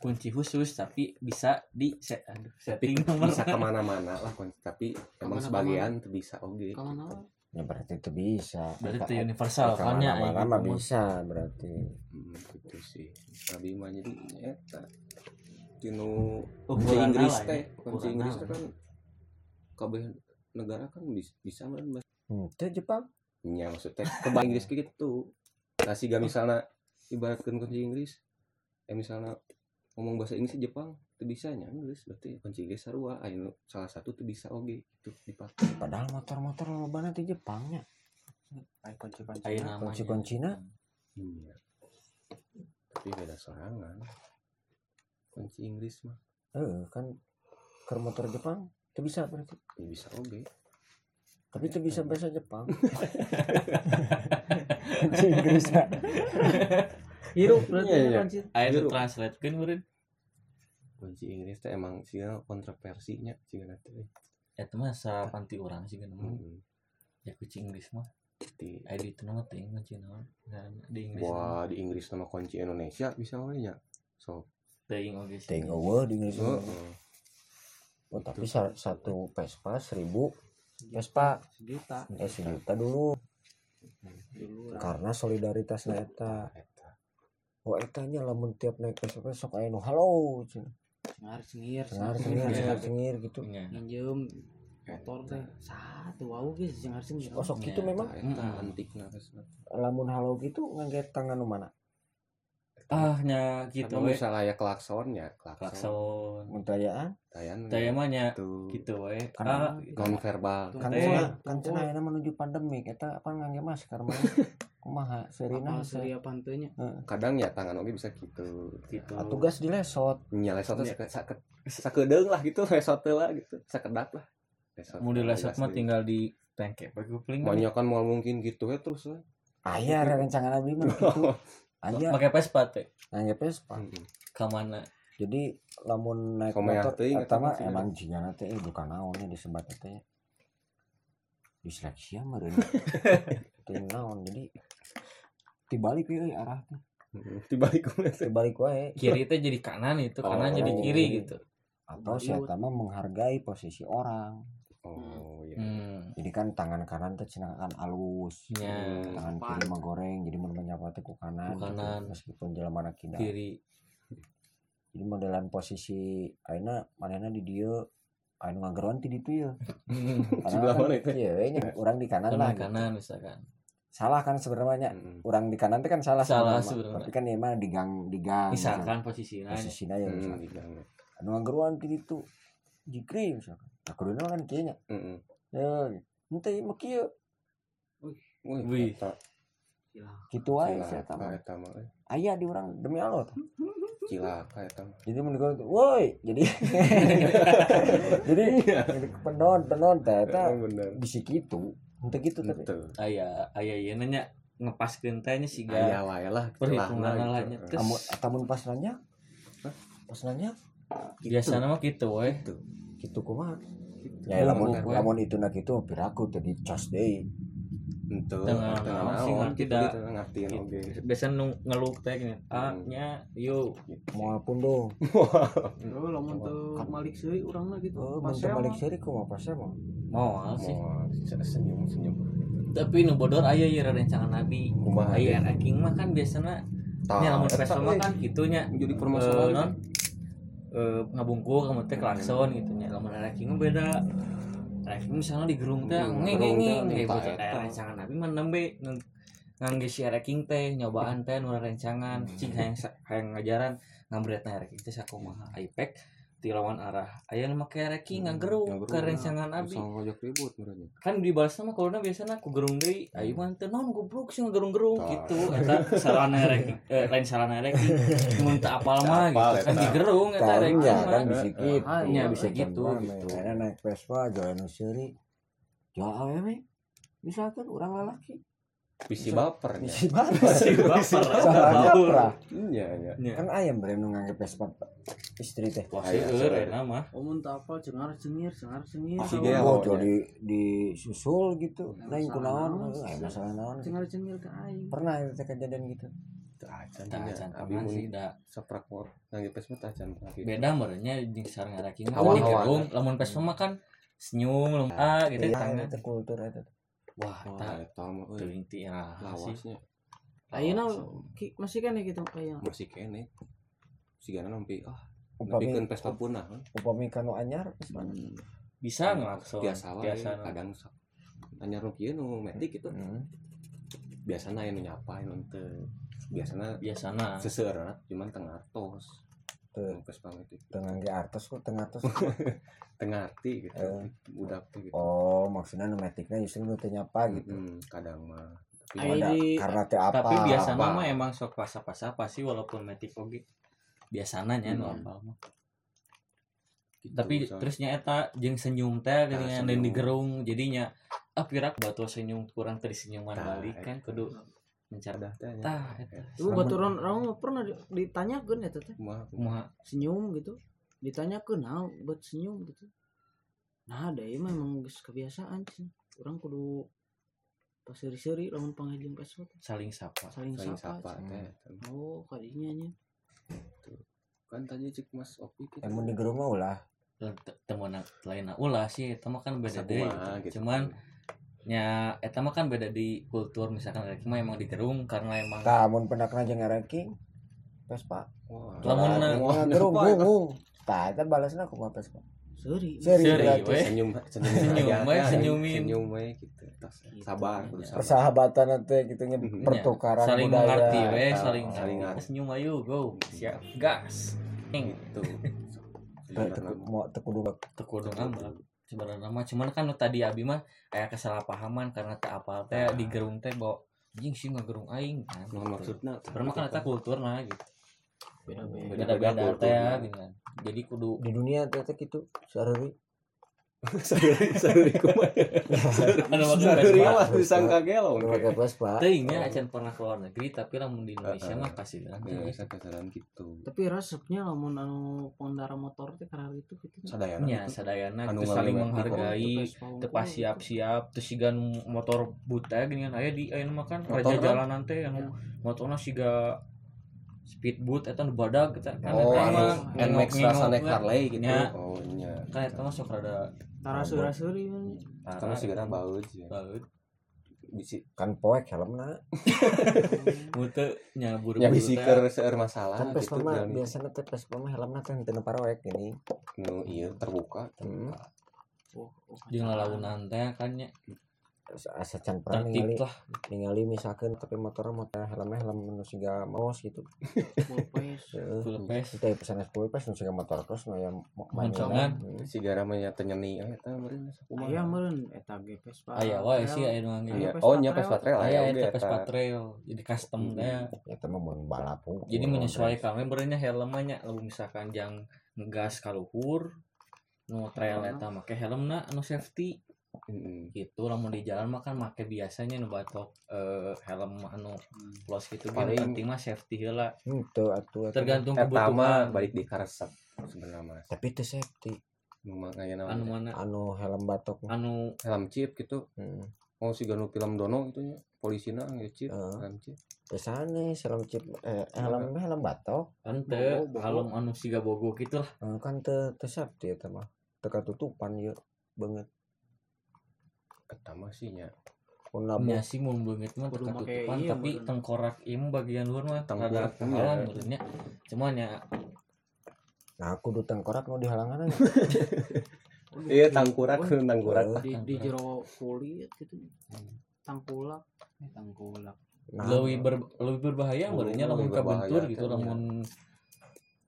kunci khusus tapi bisa di set aduh, setting nomor. bisa ke mana-mana lah kunci tapi emang sebagian tuh bisa oge Ke mana mana? Ya berarti itu bisa. berarti teu universal ka kan ya gitu mah. bisa berarti. hmm, gitu sih. Tapi mah jadi eta tinu kunci Ukuranna Inggris ya, teh kunci Inggris teh kan kabeh negara kan bisa bisa mah Hmm, itu Jepang. nya maksudnya ke bahasa Inggris kayak gitu. Nah siga misalnya ibaratkan kunci Inggris eh misalnya ngomong bahasa Inggris di Jepang itu bisa nya Inggris berarti kunci Inggris sarua ayo salah satu tuh bisa oge itu dipakai Padahal motor-motor loba di Jepangnya. Kayak kunci-kunci. Aya namanya. Kunci-kuncina iya tapi beda sorangan kunci Inggris mah eh kan ke motor Jepang itu bisa berarti. ya bisa oge Tapi itu bisa bahasa Jepang. kunci Inggris. ya. Hirup berarti Iya, ya iya. kunci. Biru. translate kan meureun kunci Inggris teh emang sih kontroversinya sih nanti eta mah sapanti urang sih kan. Hmm. ya kunci Inggris mah di aya di teu mah teuing kunci naon Ngaranna di Inggris mah. wah di Inggris nama kunci Indonesia bisa oge nya so teuing oge sih Ting eueuh di Inggris. heeh. Oh, tapi sa- satu Vespa seribu Vespa Sejuta eh sejuta dulu dulu. karena solidaritas eta Oh etanya lamun tiap naik Vespa sok aya nu halo. Cengar cengir. cengar cengir Iya. cengar cengir gitu Nya. Minjem motor teh satu wow guys cengar cengir. oh sok gitu Iya. memang Vespa. lamun halo gitu ngangge tangan nu mana ah nya gitu we misalnya ya klaksonnya, klakson. klakson muntayaan Tayan taya mah nya itu gitu we Karena- ah non verbal. Kan cenah kan cenah ayeuna menuju pandemi eta apa ngangge masker mah kumaha serina Apa surya pantenya? Kadang ya tangan oge bisa gitu. gitu tugas dilesot Nya lesotnya Nya. sakit sakit sakedeung lah gitu lesot teh lah gitu. Sakedak lah. Lesot. mau di lesot mah Asli. tinggal di tengke pakai kupling Banyak kan mau mungkin gitu ya terus lah. aya rencangan abdi mah aya pakai Vespa teh ngangge Vespa. Mm-mm. ka mana jadi lamun naik motor mah mah sih, emang jigana teh eh, bukan naonnya disebat teh disleksia meureun. Teu naon jadi tibalik euy arah teh. Mm-mm. Dibalik kumaha teh. tibalik wae. Kiri teh jadi kanan itu kanan Oh. jadi kiri gitu. Atau si eta mah menghargai posisi orang Oh iya. hmm jadi kan tangan kanan teh cenah kan alus nya tangan Pan. kiri mah goreng jadi mun menyapa teh ku kanan, Ku kanan. gitu. meskipun anak kida kiri jadi modelan posisi ayeuna manehna di dieu anu ngageruan ti ditu ye Sebelah mana itu? iya nya urang di kanan lah kanan gitu. kanan misalkan salah kan sebenarnya Mm-mm. orang di kanan teh kan salah Salah sebenarnya. tapi kan ya mah di gang di gang misalkan posisinya posisinya ya misalkan di gang. anu ngageruan ti ditu jikri misalkan nah kuduna kan kieu nya Mm-mm. ya ente mah kieu Wih, Wih. eta kitu wae cilaka saya eta mah euy. aya di orang demi Allah tah. cilaka eta mah jadi mending woi jadi jadi jadi penon penon teh eta Emang bener bisa gitu ente gitu tapi Itu. aya aya ieu nanya ngepaskeun teh nya siga Aya wae lah perhitungan lah gitu. kamu atamun pas nanya Hah? pas nanya biasana mah gitu we gitu kumaha Gitu. ya lamun lamun itu nak itu piraku jadi cas deui Ente, Tengah naon sih, naon ngerti gitu gitu. oge. biasa nu ngeluk teh gini ah Hmm. nya yuk. Mau pun dong Oh, lamun teu malik seui urangna gitu. oh Pas mun teu balik mah. seri kumaha pas mah mau sih. Mau senyum senyum. tapi nu bodor aya ieu rencangan nabi. Kumaha aya ranking mah kan biasana. Nya lamun euy, kan gitunya jadi eh, permasalahan. Non eh ngabungkul kamu teh klakson gitu nya. Lamun ranking mah beda. Ranking misalnya di gerung teh ngeng gerung ngeng teh kayak rencangan nabi mah nembe ngang- ngangge si ranking teh nyobaan teh nu rencangan cing hayang sa- hayang ngajaran ngambretna ranking teh sakumaha ipek di lawan arah aya nu make ranking ngagerung ke rencangan abi Sama ribut merenya. kan dibalas sama kalau biasanya aku gerung deui ayo mah teu naon goblok sih gerung-gerung Tah. gitu eta sarana ranking eh lain sarana ranking mun teu apal mah gitu kan eta. digerung eta Tahu ranking ya mah kan bisa gitu. Ah, iya, bisa gitu. Mana naik Vespa, jalan seri. Ya awewe. Misalkan orang lelaki. Bisi baper nya. Bisa banget. si baper Salahnya baur. pra. Iya iya. Nya. Kan ayam bere nu nganggep Vespa istri teh. Wah, seueur seueur. eta mah. Oh, mun teu apal cengar cengir, cengar cengir. Si Oh, jadi disusul gitu. Lain Masalah kunaon, naon, eh, masalah naon. Cengar cengir ke aing. Pernah itu teh kejadian gitu. Acan acan mun sih da saprak mor nang pes mah tah acan gitu. beda merenya jeung ranking mah Awal-awal. digerung lamun pes mah kan senyum lamun ah gitu Iya, tangan itu kultur itu. Wah eta eta mah teu euy. inti ah sih Lawasnya Ayeuna masih ya kita kayak masih kene. Sigana nampi ah Upami Upami pesta punah kan. upami kanu anyar mana. bisa ngelakson Biasa wae biasa kadang anyar nu kieu nu metik gitu. Hmm. Biasana aya nu nyapain nu teu. Biasana biasana seseueurna cuman tengah tos. Nu pesta metik. tengah ge artos kok tengah artos. Tengah arti gitu. Eh. Budak teh gitu. Oh, maksudnya nu metiknya justru nu teu nyapa gitu. Mm, kadang mah. Tapi Ada karena teu apa. tapi biasanya apa? mah emang sok pasa-pasa pasti walaupun metik oge biasanya nya nu Hmm. apal mah gitu, tapi soalnya. terusnya eta jeung senyum teh dengan dan senyum. digerung jadinya ah pirak batu senyum kurang teri senyuman Tah, balik kan kudu mencari Dah, teh, nya. tah eta Tuh baturan orang mah pernah di- ditanyakeun eta teh. Kumaha, Senyum gitu. Ditanyakeun naon buat senyum gitu. Nah, ada ieu mah emang geus kebiasaan sih. Urang kudu pas seri-seri lamun panggilin pas teh saling sapa saling, saling sapa. sapa teh. Oh, kadinya nya. Kan tadi cek Mas Opi gitu. Yang di gerung mah ulah. temen lain ulah sih mah kan beda deh Sakumaha gitu. cuman nya eta mah kan beda di kultur misalkan ranking mah emang digerung karena emang Tah mun pendakna jeung ranking Vespa. Wah, Lamun gerung bungung. Tah eta balasna kumaha Vespa. Seri. Seri Seri, senyum senyum Senyum aja, kan. senyumin. senyum we gitu sabar sabar Persahabatan teh gitu nya Mhm. pertukaran saling budaya. mengerti we saling saling senyum ayo go siap gas Ing. gitu Teu- teu- Mau teu kudu tekudu ngambak sebenarnya mah cuman kan tadi abi mah aya kesalahpahaman karena teh apal teh di gerung teh bawa anjing sih ngagerung aing. Kan Nah, maksudnya sebenarnya mah kan eta kulturna gitu. Beda-beda. beda-beda teh ya kulturna. gitu kan. Jadi kudu di dunia teh teh kitu ada waktu saruri Vespa mah disangka gelo Nu make Vespa. teuing nya acan pernah ke luar negeri tapi lamun di Indonesia Heeh. mah kasih kan ya bisa kasaran gitu Tapi resepnya lamun anu pengendara motor teh karena itu gitu. sadayana nya gitu. sadayana Anu itu saling menghargai tepas unggul. siap-siap terus siga motor buta gini kan aya di aya nu mah kan Motor raja kan? jalanan teh anu motorna siga speedboat eta nu badag eta kan oh eta anu mah. Harley gitu Nya. oh nya kan eta mah sok rada Taraseur-raseur ieu. karena segera baut ya baut. Bisi Kan poek helmna. mutu nya buru ya bisi keur seueur masalah Kan gitu mah dan biasana teh Vespa mah helmna teh teu paroek gini. nu ieu terbuka Hmm. Oh, oh, jeung lalaunan teh kan nya asa can pernah tertib ningali lah. ningali misalkan tapi motor motor helmnya helm nu siga maos gitu. Full face Heeh. full face Itu pesan sepuluh pas nu siga motor terus nu yang Mancangan. si garamnya tenyeni eta meureun sakumaha. Aya meureun eta ge Vespa aya wae sih aya nu ngangge Iya. Oh nya trail. Vespa trail aya aya eta oge Vespa eta. trail jadi custom teh ya teman mau balap jadi menyesuaikan. we beureunya helmnya lalu misalkan jang ngegas ka luhur nu trail eta make helmna anu safety Heeh. gitu lamun di jalan mah kan make biasanya nu batok eh, helm anu plus gitu Paling- Paling penting mah safety heula. Itu atuh atuh. tergantung mah kebutuhan. balik di karesep sebenarnya mas. Tapi itu safety. Nu makanya anu mana? Anu helm batok anu helm chip gitu. Hmm. mau si ganu film dono gitu nya polisina nge chip Heeh. helm chip. Pesane helm chip eh helm helm batok. Kan bogo. helm anu siga bogo gitu lah Eh, kan teu safety eta mah. Teu katutupan yeuh banget eta mah sih labu nya sih mun beungeut mah make katutupan iya, tapi bener. tengkorak mah bagian luar mah Tengkorak, kehalang iya. beureunya cuman ya nah kudu tengkorak nu dihalangan aja. Iya tangkurak oh, tangkurak di di jero kulit gitu. Tangkulak tangkulak nah. Lebih ber, lebih berbahaya Oh, lamun kabentur gitu lamun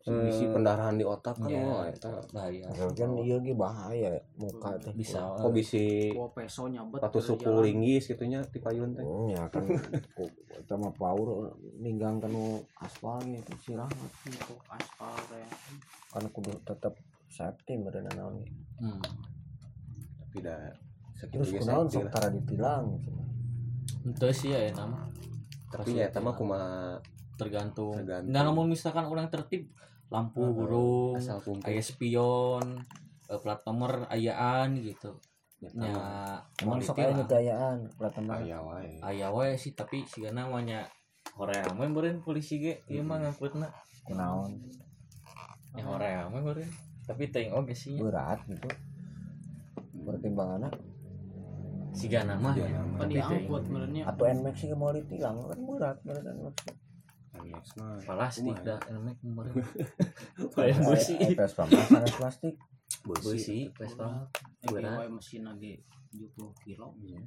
eh, pendarahan di otak kan ya, wah eta bahaya. kan iya ge bahaya muka teh bisa. Kok bisi bawa peso nyabet patu suku linggis gitu nya ti payun teh. Hmm, ya kan ku- eta mah paur ninggang kanu aspal gitu sirahat untuk aspal ya kan kudu tetep safety meureun naon hmm. tapi dah terus kunaon sok tara ditilang itu sih ya nama tapi ya eta mah kumaha tergantung. Tergantung. Nah, namun misalkan orang tertib lampu burung, asal kumpul aya spion, eh, plat nomor ayaan gitu. Ya, Nya emang sok aya lah. nyedayaan pertama aya wae Aya wae sih tapi siga namanya Korea mah beureun polisi ge ieu mah ngangkutna. kunaon Ya Korea mah beureun. Tapi teuing oge sih berat gitu pertimbangannya siga nama ya. nama. kan Tapi diangkut merenya atau NMAX sih mau ditilang kan berat berat NMAX Next mah plastik kumaha ya? dah enak kemarin. Kayak. Vespa mah sangat plastik? Besi Besi, Vespa. Berat. mesin lagi 70 kilo. Iya.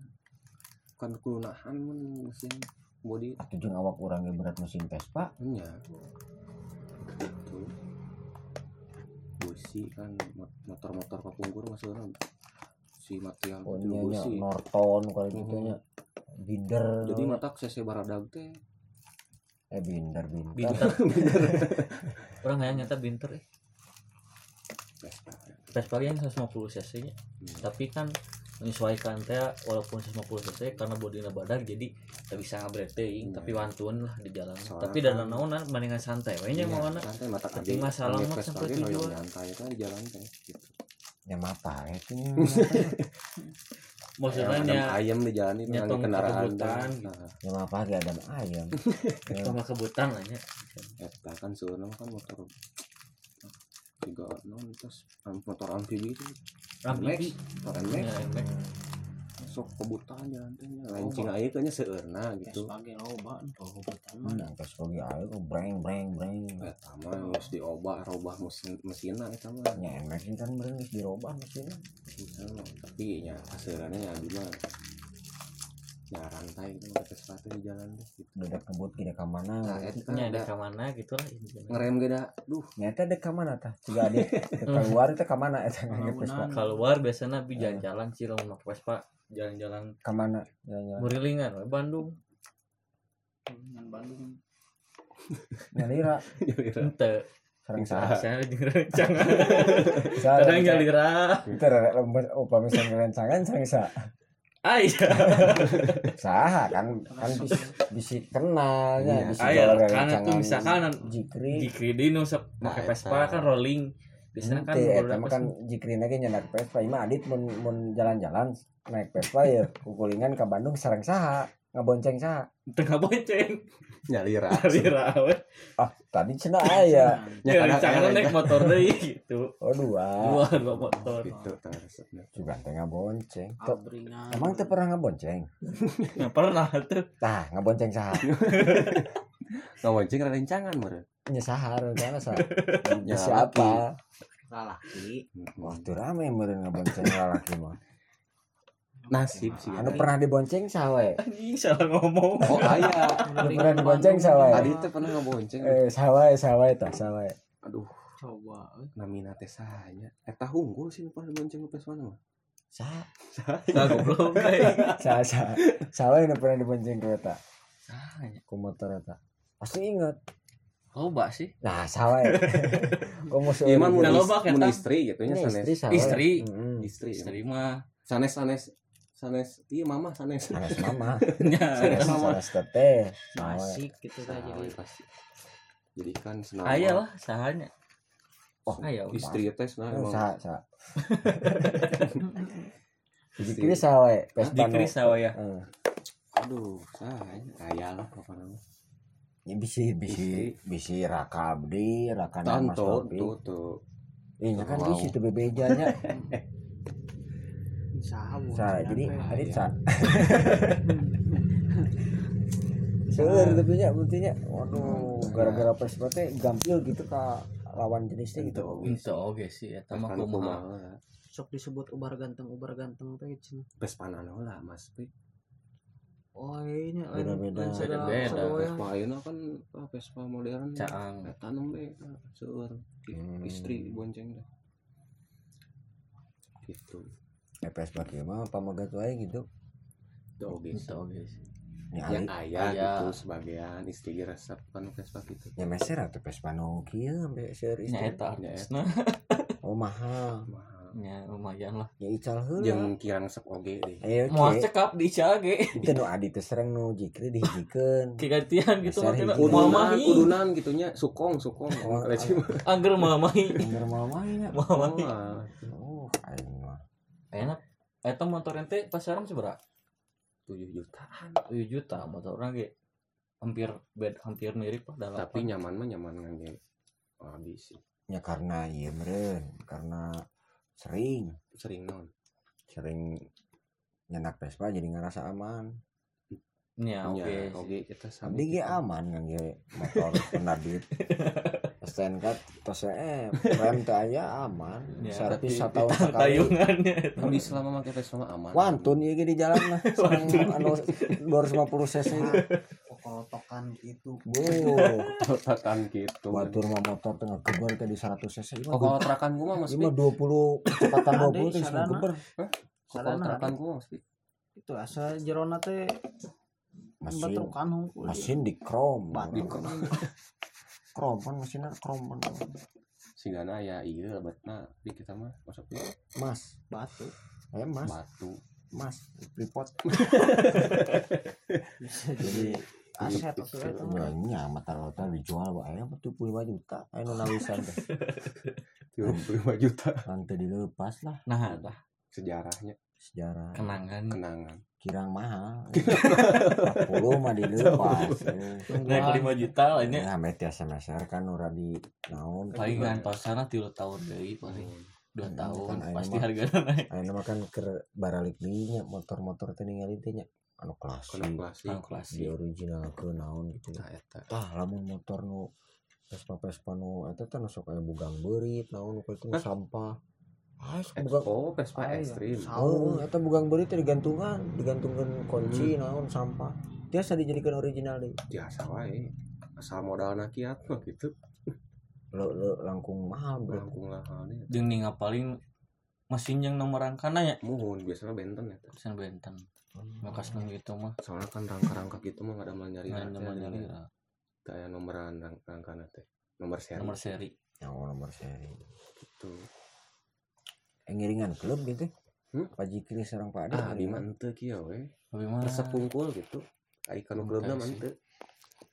kan kudu nahan mun mesin body. Jeung awak urang ge berat mesin Vespa? Nya Gitu. besi kan mot- motor-motor kapungkur maksudnya si material oh itu besi Norton kalau gitu nya binder jadi mata cc baradag teh eh binder binder Binter. Orang yang nyata binter eh. Vespa yang 150 cc nya. Hmm. Tapi kan menyesuaikan teh walaupun 150 cc karena bodinya badak jadi tak bisa ngabret teuing Hmm. tapi wantun lah di jalan. Soalnya tapi kan- dan naonan mendingan santai we nya Iya, mau anak. santai mata Tapi masalah mah sampai tujuan. nyantai kan di jalan teh gitu ya apa itu Maksudnya Ayam- nya ayam di jalan itu nyetong kendaraan gitu. Nah, ya apa ge ada ayam Ya, sama kebutan lah nya. eta kan sebenarnya kan motor tiga non terus motor amfibi itu Rambi. motor NMAX Ya, emek. Sok kebutaan jalan teh nya lain cing aya kayaknya seueurna gitu. sebagai loba oh betul mana Vespa ge aya kok breng breng breng. Eta mah geus diobah robah mesin mesinna eta mah. Nya NMAX ini kan bener geus dirobah mesinnya. Misalnya, tapi ya kaseurannya ya di mah ya rantai gitu pakai sepatu di jalan deh gitu. udah ngebut ge ka mana? Nah, kan ada. ada ke mana gitu lah ngerem geda duh. Nyata dek ka mana tah? Adik keluar itu ka mana? Eta Bangunan. Keluar biasanya tapi jalan-jalan sih lamun Vespa jalan-jalan ka mana ya ya Murilingan we Bandung. dengan Bandung nyalira Ente. sareng saha Saya jeung rencangan. Kadang Rek? nyalira. itu rek upah misalnya rencangan sareng saha Ah iya. saha kan kan bisa bisa kenalnya Iya. bisa jual karena tuh rencangan misalkan jikri jikri di nu sep Nah, make eta. Vespa kan rolling. Biasanya kan eta mah kan jikri lagi nyenak Vespa. Ima adit mun mun jalan-jalan naik Vespa ya kukulingan ke Bandung sareng saha ngabonceng saha. Tengah bonceng. nyalira Nyalira ah tadi cenah aya Ya. Ya, kadang- rencangan kadang- naik motor deui gitu. oh dua. Dua dua motor. gitu juga teh ngabonceng Tuh, abringan emang teu pernah ngabonceng Nggak pernah tuh. tah ngabonceng saha. Ngawancing ada rencangan meureun nya saha rencana saha Ya, siapa? Lalaki waktu rame meureun ngabonceng lalaki mah nasib sih anu pernah dibonceng sawe anjing salah ngomong. Oh aya anu pernah dibonceng sawe tadi teh pernah ngebonceng. Eh sawe sawe tah sawe aduh. Coba. Eh. namina teh sahanya eta hunggul sih nu pernah dibonceng ke mana mah sa. Nah, goblok sa sa. Sawe anu pernah dibonceng kereta? Sahanya ku motor eta pasti inget loba sih. Nah sawe kok musuh Iman mun mun eta. istri gitu nya Ini sanes. istri sawe Istri. Mm-mm. istri istri mah. Sanes sanes. Sanes. Iya mama sanes. Sanes mama. Nya sanes sanes teteh sawe asik gitu kan jadi. jadi kan senama aya lah sahanya Oh, aya istri teh nah Oh, emang. sa sa Dikiri sawe Dikiri nu- sawe ya? Heeh. aduh sahanya aya lah apa namanya Ya bisi bisi bisi raka abdi raka nama tanto Sopi. tuh tuh Iya kan Wow. bisi tuh bebejanya. sawo Sa jadi ada Iya. sa. Seueur tapi nya buktinya. Waduh, gara-gara Vespa teh gampil gitu ka lawan jenisnya gitu. itu oke sih mah kan kumaha sok disebut ubar ganteng ubar ganteng teh cenah. Vespa nano lah mas Pi. Oh ini lain Beda-beda. lain sada- Beda-beda. sadoya. Vespa ayeuna kan ah, Vespa modern caang eta nembe seueur Hmm. istri bonceng dah gitu Eh Vespa mah pamagat wae gitu. itu oke sih Nya ya ali aya Aya. gitu sebagian istri resep kan Vespa gitu nya meser atuh Vespa nu kieu sampe seueur nya istri. eta artisna Oh mahal. mahal nya lumayan lah Ya ical heula. jeung kirang resep oge deh Eh mau oke. cekap di cage Itu nu adi teh sereng nu jikri dihijikeun. kegantian gitu makanya hiji. mau udunan mahi udunan gitunya sukong sukong Oh, mah. angger mau mahi Bener mau main ya. mau mahi Mah. Oh, aing mah. enak eta motor ente pasaran seberapa 7 jutaan 7 juta motor orang ge hampir bed hampir mirip lah dalam tapi nyaman mah nyaman ngangge habis sih Ya karena iya meren, karena sering sering non sering nyenak Vespa jadi ngerasa aman. nya oke Ya, oge kita Abdi ge aman kan ge motor penadit. STNK tos eh rem teh aya aman. Ya, Servis ditang- sekali. tayungannya Habis selama pakai Vespa aman Wantun ieu ge di jalan mah. Sareng anu 250 cc. kokolotokan gitu Bu, Totakan gitu batur mah motor tengah geber teh di 100 cc. Kok kalau terakan gua mah mas mah 20 kecepatan Ada 20 teh sadana. geber. kalau terakan ada. gua mas Pi. itu asa jerona teh Mesin batrukan hungkul mesin di chrome. Di chrome. Chrome kan mesinnya chrome kan. Sigana ya iya lebatna di kita mah masuk Mas, batu eh mas, batu mas, report. jadi aset atuh eta mah. Banyak mata rota dijual bae 75 juta. Anu nawisan teh. 35 juta. Nanti dilepas lah. Nah tah sejarahnya. Sejarah. Kenangan. Kenangan. Kirang mahal. 40 mah dilepas. naik 5 juta lah ini. Ya media semester kan ora di naon paling ngantosana tilu tahun deui paling dua Hmm, tahun. kan pasti harganya naik. Ayeuna mah kan keur baralik deui nya motor-motor teh ningali teh nya anu klasik. kena klasik Di klasik original ke naon gitu. nah eta Tah lamun motor nu Vespa Vespa nu eta teh nu sok aya bugang beurit naon nu Hah? sampah. Ah, sok bugang oh Vespa Ah, iya. ekstrim Oh, eta bugang beurit teh digantungan, digantungkeun kunci naon sampah. Tiasa dijadikan original deui. biasa wae asal modalna kiat mah gitu Lo, lo langkung mahal bro. langkung lah halnya jeung ninga paling mesin yang nomor rangkana ya muhun biasanya benten ya pesan benten makas nung gitu mah. Soalnya kan rangka-rangka gitu mah gak ada mal nyari Nggak ada nyari kayak nomoran rang- rangkana teh nomor seri. Nomor seri. Yang nomor seri. gitu. Eh, ngiringan klub gitu. Hmm? Pak Jikri sareng Pak Ade. ah di mana ente kieu we tapi mah gitu. Ai kanu klubna mah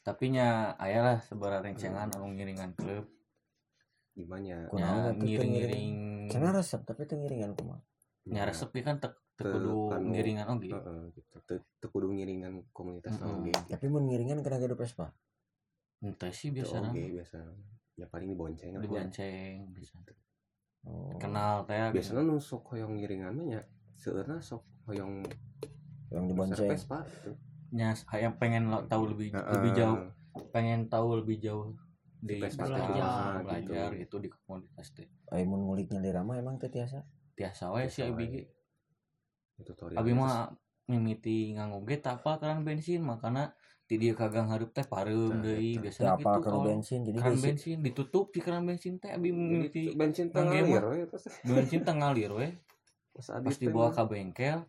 tapi nya aya lah sebarang rencengan anu ngiringan klub. Gimana? Kunaon teu ngiring-ngiring. Cenah resep tapi teu ngiringan kumaha. nya resep kan tek tek Teu kudu anu, ngiringan oge Heeh, gitu teu teu kudu ngiringan komunitas Mm-mm. oge Tapi mun ngiringan kena gede Vespa. ente sih biasa oge biasa ya paling dibonceng ya. dibonceng bisa Oh. kenal teh biasanya nu sok hoyong ngiringan mah nya seueurna sok hoyong Yang Dibonceng. Vespa gitu. nya yang pengen lo- tahu lebih lebih Heeh. jauh pengen tahu lebih jauh di belajar, belajar, gitu. belajar gitu di komunitas teh Ai mun nguliknya di Rama emang teu tiasa. tiasa wae sih IBG tutorial abi mah mimiti nganggo ge tak apa keran bensin makanya di dia kagak harup teh pareum Tah, deui biasanya apa gitu kalau bensin? Jadi keran bensin ditutup di keran bensin teh abi mimiti bensin tengah ya we terus. Bensin teh ngalir we. Pas pas adit dibawa ke bengkel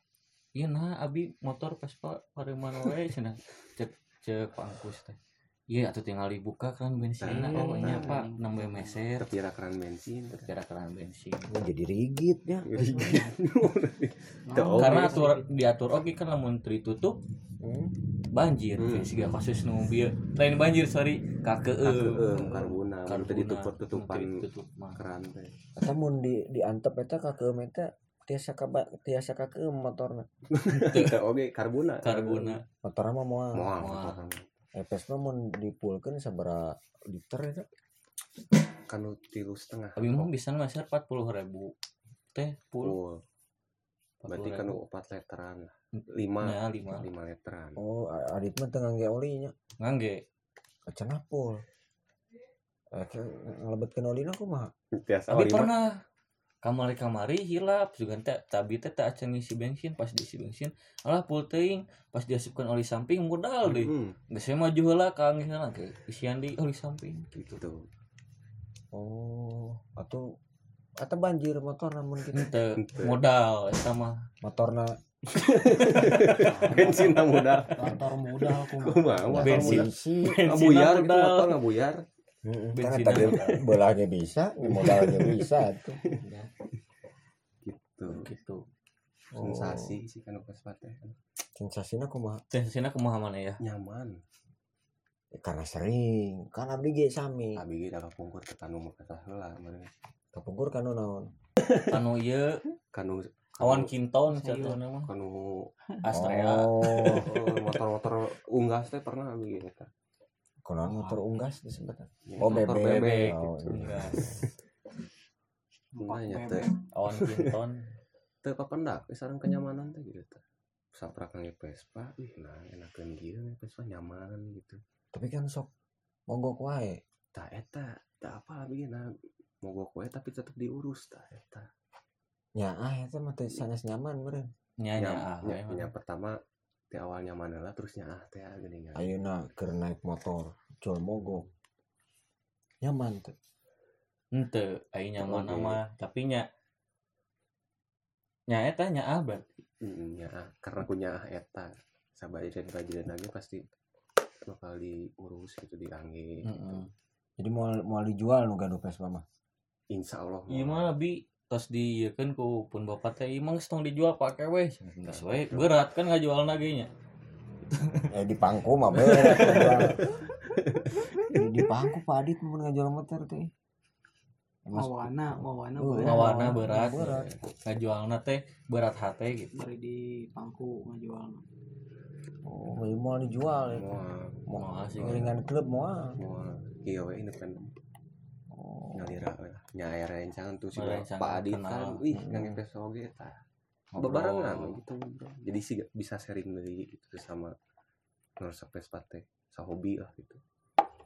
iya nah abi motor pas pak pareuman we cenah cek cek pangkus teh iya atuh tinggal dibuka keran bensin. Nah, oh nah, apa? Nambah meser. Terkira keran bensin kira keran bensin. Oh, jadi rigid ya. Tuh, karena oke. atur diatur oke kan lamun ditutup Hmm. banjir. Hmm. siga kasus nu bieu lain banjir sorry. Kakeum Kakeum, karbuna itu ditutup tutupan ditutup mah. keran teh. Eta mun di diantep eta ka keueum eta tiasa ka tiasa ka keueum motorna. Oke karbuna. Karbuna. Motorna mah moal. Moal Moal. motor. Epes mah mun dipulkeun sabaraha liter eta. Kanu tilu setengah. Tapi mah bisa meser 40 ribu teh puluh full berarti kanu opat literan. Lah lima. ya lima. Lima literan. Oh adit mah teu ngangge oli nya ngangge. Cenah pul. Eh ngalebetkeun olina kumaha? Biasa tapi oli mah. pernah kamari kamari hilap juga teh tapi teh tak acan ngisi bensin pas diisi bensin alah full teuing pas diasupkan oli samping modal deh. Nggak saya maju heula kangen ke isian di oli samping. Gitu. Oh. Atuh eta banjir motor namun gitu. Ente Ente. modal eta mah. Motorna. Bensin na muda motor muda aku motor Bensin. ngabuyar gitu modal. motor Bensin kan tadi belahnya bisa, modalnya bisa tuh. gitu. Gitu. Oh, sensasi sih kan pas teh Sensasinya kumaha? sensasinya kumaha mana ya? Nyaman. Ya, karena sering, kan abdi ge sami. abi ge da kapungkur ke kanu mah kata heula meureun. Kapungkur kanu naon? anu ieu. Kanu awan kinton Sayur. jatuhna mah? Kanu Astrea. Oh, oh, motor-motor unggas teh pernah abi ge konon motor unggas disebutnya. Ya, Oh, bebek. bebek Oh, gitu. Enggak. Makanya teh awan kinton papendak sareng kenyamanan teh gitu teh saprak nge Vespa ih nah enakeun kieu nge Vespa nyaman gitu Tapi kan sok mogok wae. tak eta tak apa abi ge nah mogok we tapi tetap diurus tak eta Ya ah eta mah teh sanes nyaman meureun. nyanya Nyam- ah nya- we nya pertama di awal nyaman lah terusnya ah teh geuning Ayeuna keur naik motor, col mogok. Nyaman tuh. ente ai nyaman mah tapi nya nya eta nya ah berarti Mm, ya, ah, karena punya ah eta sabar dan kajian lagi pasti bakal diurus gitu diangge gitu. Heeh. Jadi mau mau dijual nu gaduh Vespa mah. insya Allah Iya mah lebih tos di kan ku pun bapak teh emang setong dijual pakai weh geus we berat kan ngajual nagenya Eh di pangku mah berat. jual. di, di pangku Pak Adit mun ngajual motor teh. Mawana mawana Oh, berat. ngawana berat Berat. ngajualna teh berat hate gitu bari di pangku ngajual oh, mau dijual ya. mau mau sih Ringan klub mau. mau iya we independen Oh. we nya aya rencangan tuh si Pak Adit kenal. kan wih Hmm. yang investor oge tah bebarengan gitu bro. jadi sih bisa sharing dari gitu sama ngerusak Vespa teh sahobi lah gitu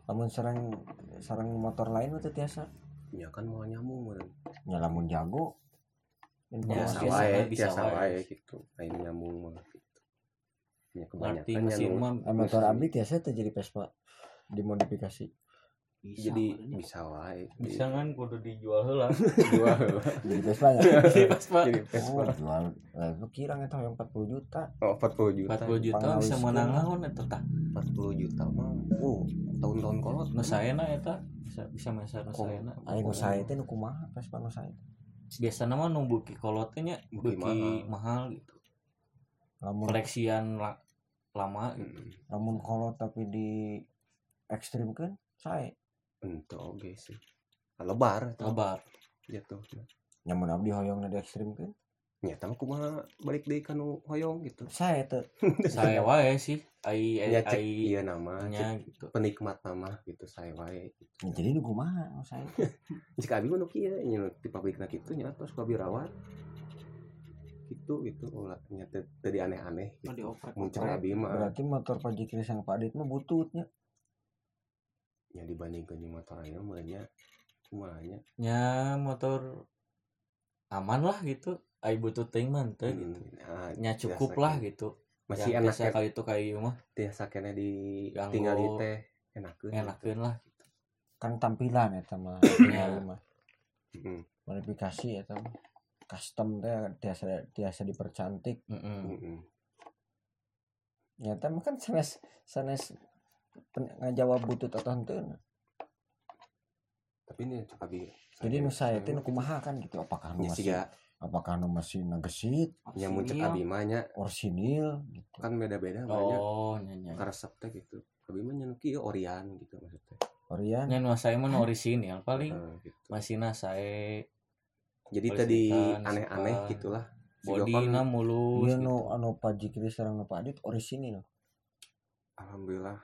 Namun sarang sarang motor lain mah teu tiasa. ya kan mau nyambung meureun Nyalamun jago. biasa biasa wae mah bisa wae. wae gitu lain nyambung mah gitu ya kebanyakan mesin Eh, motor abdi tiasa teu jadi Vespa dimodifikasi. Bisa jadi makanya. bisa wae. Bisa kan kudu dijual heula jual Jadi Vespa ya. pas pak jadi Oh, Vespa jual. Eh, lu kira eta yang 40 juta. oh 40 juta. 40 juta Pangawis bisa menang naon eta tah 40 juta mah uh tahun-tahun kolot nu saena eta bisa bisa meser nu saena Ayo nu sae teh nu kumaha Vespa nu sae. biasa nama nu beuki kolot teh nya Beuki mahal gitu. Lamun koleksian la- lama gitu. Hmm, lamun kolot tapi di ekstrim kan sae. Ente oge sih lebar eta lebar jatuh Nyamun abdi hoyongna di ekstrim kan nyata mah kumaha balik deui kanu hoyong gitu sae teu. saya wae sih ai ai ya ai iya nama gitu penikmat nama gitu saya wae gitu. Ya, jadi nu kumaha nu sae. jika abi mah nu kieu nya di pabrikna kitu nya terus kabi rawat gitu gitu ulah nya teu teu aneh-aneh Oh, gitu. dioprek muncul abi mah Berarti motor pajikri sang Pak Adit mah bututnya. Nya dibandingkeun jeung motor ayeuna mah nya kumaha nya nya motor aman lah gitu. Ai butuh teuing mah teu gitu. Nah, nya cukup lah kayak- gitu. masih Yang enak ya kali itu kayak mah. biasa kena di tinggal di teh enak enakeun lah kan tampilan ya sama Iya. mah Heeh. modifikasi ya mah. Custom teh biasa biasa dipercantik. Heeh Heeh. nyata mah kan sanes sanes ngajawab butut atau henteu tapi ini abi jadi nu saya teh nu kumaha kan gitu. Apakah nu nya sih masih apakah nu masih nagesit? Nya mun cek Iya. abi mah nya. Orsinil gitu. Kan beda-beda banyak oh nya nya. Karesep teh gitu. Abi mah nya nu kieu orian gitu maksudnya. Orian? Nya nu saya mah nu orisinil paling Heeh, gitu. masina saya jadi tadi aneh-aneh gitulah. Body Siga kan, na mulus iya gitu. nu anu Pak Jikri sareng nu Pak Adit orisinil. Alhamdulillah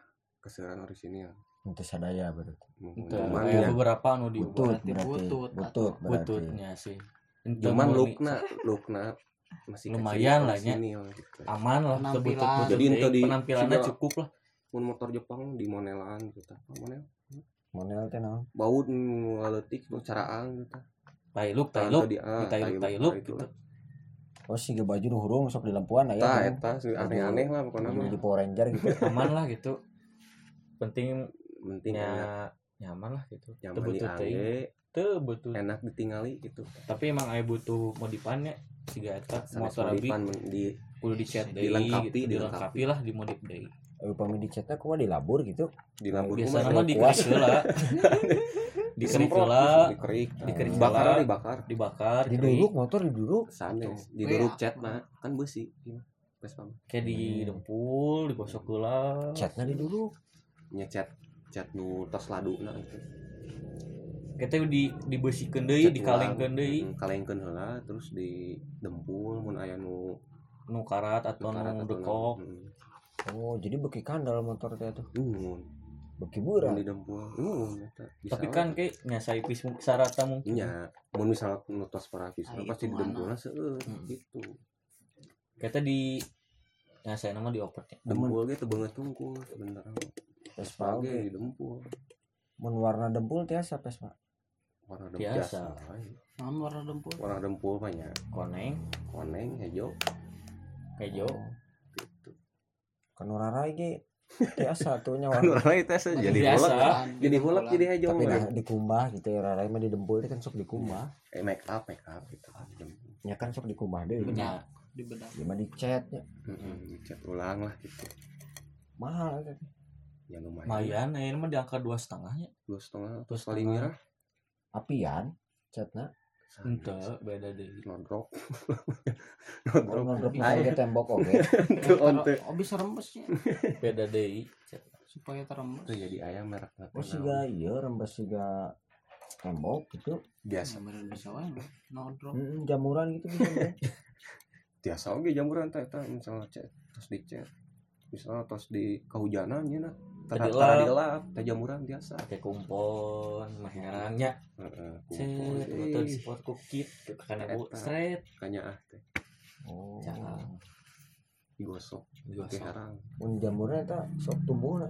keseran orisinil Itu sadaya berarti. Itu aya ya. beberapa anu di butut berarti berarti butut butut berarti. bututnya sih. Cuman lookna lookna masih Lumayan lah, orisinil gitu. aman lah Penampilan. Jadi teuing, di- penampilannya cukup lah. mun motor Jepang di monelan gitu. Monel? Monel teh naon? Bau ngaletik nu caraan gitu. Tailuk tailuk. ah, di tailuk tailuk, tailuk nah, itulah. gitu oh siga baju nu hurung sok di lampuan aya. Tah eta sih aneh-aneh lah pokoknya mah. jadi Power Ranger gitu. Aman lah gitu penting penting enak nya nyaman lah gitu. Nyaman di teuing angge teu butut enak ditinggali gitu. Tapi emang aya butuh modifannya siga eta Sanes motor abi. di kudu dicat deui Dilengkapi, gitu dilengkapi. dilengkapi lah dimodif deui. Eh, upami dicetna kumaha dilabur gitu? Di lambur biasanya mah dikerik heula. Dikerik heula. Dikerik dikerik bakar dibakar dibakar. Di kerik. duduk motor di duduk. Sanes Tuh. diduruk Weh, cat mah kan besi. Iya, mah. kayak di dempul digosok heula. Catna di nya cat cat nu tos laduna gitu kita di dikalengkeun ulang. deui Mm, kalengkeun heula terus di dempul mun aya nu nu karat atau nu karat nu atau dekok oh jadi beki kandal motor teh tuh. Mm, nun beki beurang di dempul eta bisa tapi kan kayak nyasai pis sarata mungkin. Nya mun misalnya nu tos parafis Ah, pasti itu di mana? dempulna seueur Mm. gitu. Kita di nyasai nama di opernya. Dempul ge teu beungeut tungkul sebenarnya Vespa Vespa ge oge di dempul. Mun warna dempul tiasa Vespa? Warna dempul we. non warna dempul. Warna dempul mah nya koneng. Koneng hejo kejo. Oh, gitu. Kan rarai ge tiasa tuh nya warna. Orang itu asa jadi hulak. Jadi hulak jadi hejo tapi dah dikumbah gitu ya rarai mah di dempul teh kan sok dikumbah eh make up make up gitu. Nya kan sok dikumbah deui punya di bedak. Dia mah dicat nya Heeh, cat ulang lah gitu. Mahal kan ya lumayan. Lumayan nah ini mah di angka dua setengahnya dua setengah. Dua terus kali mirah apian catna ente beda deh. Nodrok. Oh nodrok. Nodrop Ayo. ke tembok oke. Tuh, onte. oh bisa rembesnya beda deh supaya terembes. Itu jadi ayam merek oh siga iya rembes siga tembok gitu. Biasa. Gambaran bisa wae no drop Mm, jamuran gitu bisa biasa oke jamuran teh teh misalnya cat terus dicet misalnya terus di kehujanan ya nah Tadi tara lap. di lap teh jamuran biasa. Pakai kumpon maherannya. Heeh, di eh, sport kukit karena bu. Straight kanya ah teh oh. Jangan. digosok Digosok. harang. Mun jamurnya eta sok tumbuh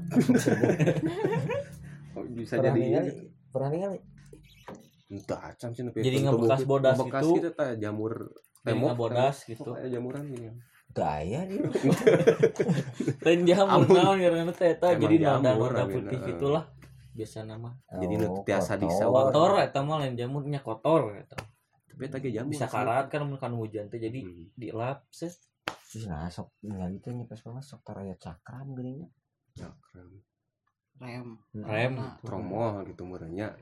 oh, bisa jadi pernah ningali? Entah acan sih Jadi ngebekas bodas bekas gitu. gitu teh jamur Jadi tembok. ngabodas tembok. gitu. kayak jamuran gini gaya dia. Lain jamur naon karena teh eta Emang jadi nada nada putih gitulah biasa nama Jadi nu tiasa kotor. disawat. kotor eta mah lain jamurnya kotor eta. Tapi tadi jamur bisa karat kan mun kan hujan teh jadi Hmm. dilap set. Nah sok ningali teh nyepes banget sok taraya cakram geuning cakram. Rem. Rem. Nah, tromol gitu murahnya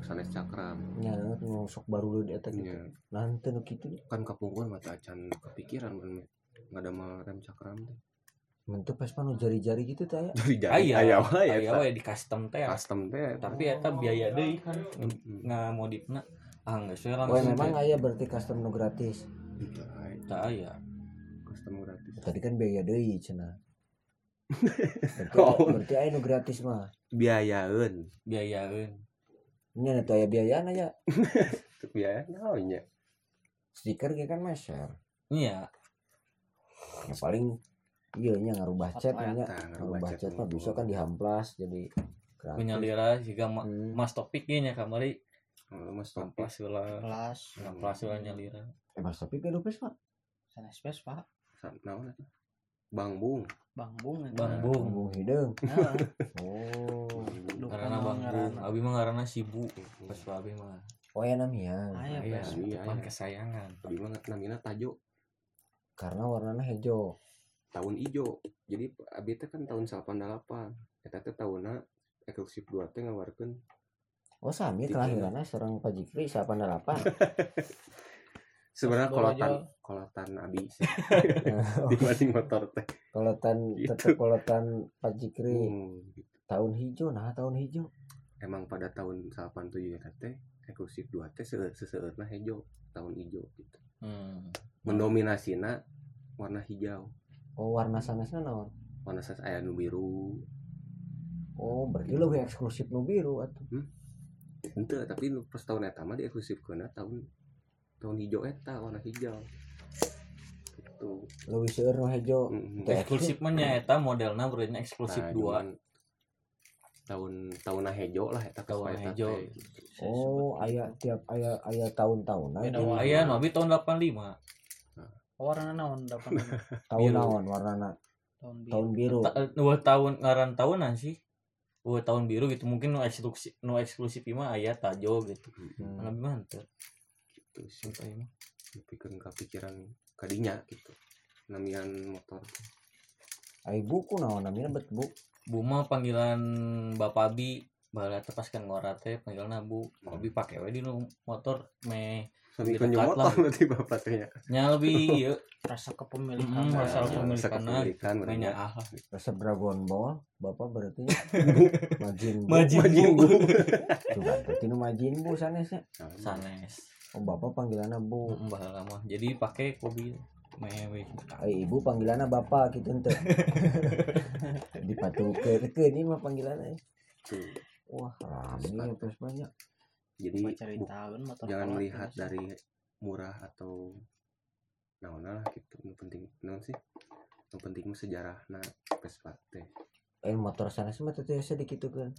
sanes cakram. Nya nu sok baru di eta gitu. Iya. nanti nu kitu. Kan kapungkur mata acan kepikiran kan nggak ada mah rem cakram teh mentu pas nu jari-jari gitu teh aya jadi jadi aya aya wae aya eta. we di custom teh. Custom teh. Tapi eta biaya deui. Kan ngamodifna ah geus we oh langsung memang teh. aya berarti custom nu gratis. Teu aya custom gratis. Tadi kan biaya deui cenah. Berarti, Oh. berarti aya nu gratis mah. Biayaeun. Biayaeun. Nya atuh aya biayana ya Teu biaya naonnya stiker ge kan meser. Iya ya paling iya nya ngarubah Apa ya? nya Tah, ngarubah cat mah bisa kan dihamplas jadi menyalira jika ma Hmm. mas topiknya nya kamari Oh, mas topik heula kelas ngamplas heula nyalira eh mas tapi ke dupes pak sana spes pak naon eta Bang Bung bang bung eta. Bang Bung. bung hidung Nah, oh Karena Bang Bung. Abi mah ngaranna Sibu. Pas Abi mah. oh ya namanya Aya Vespa. iya, depan iya. kesayangan. Abi mah namina Tajo karena warnanya hijau tahun ijo jadi abi teh kan tahun 88 eta teh tahunna eksklusif dua teh ngawarkeun oh sami kelahirannya seorang Pak Jikri 88 sebenarnya kolotan kolotan abi dibanding motor teh kolotan Gitu. tetep kolotan Pak Jikri Hmm, gitu. tahun hijau nah tahun hijau emang pada tahun 87 eta teh eksklusif dua teh seseueurna hejo tahun ijo gitu Hmm. Mendominasina warna hijau oh warna sanesnya naon warna sas aya nu biru oh berarti lebih eksklusif nu biru atuh ente tapi nu pas tahun eta mah di eksklusif tahun tahun hijau eta warna hijau gitu lebih seueur nu hijau Mhm. Teh. Eksklusif mah nya eta modelna berarti eksklusif Nah, dua. tahun tahun hejo lah eta Tahun pas eta hejo. oh aya tiap aya aya tahun-tahun Beda aja warna. Aya nu abi tahun 85. warna naon dapat tahun naon tahun biru tahun biru Ta- eh, dua tahun ngaran tahunan sih. Dua tahun biru gitu mungkin nu eksklusif nu eksklusif mah aya Tajo gitu. Hmm. Mana mah teu. gitu sih Sumpah ieu mah. pikeun kepikiran kadinya gitu namian motor ai buku naon namanya bet bu Buma panggilan Bapak Abi bala teh pas kan ngora teh panggilanna Bu. Abi pake we di nu motor me Lebih dekat motor lah. berarti bapak tehnya nya lebih ieu rasa kepemilikan Hmm, rasa kepemilikan. kepemilikan me nya ah. resep Dragon Ball bapak berarti majin bu Majin Bu. Kan, berarti nu majin bu sanesnya Sanes. oh bapak panggilannya bu baheula mah. Jadi pakai mobil mewe. ai ibu panggilannya bapak gitu ente dipatukeun ini mah panggilannya Tuh. wah rame terus banyak jadi tahun motor jangan melihat terus. dari murah atau naon lah gitu. Yang penting naon sih? Yang penting sejarah. Nah Vespa teh eh motor sanes mah teh sedikit tuh kan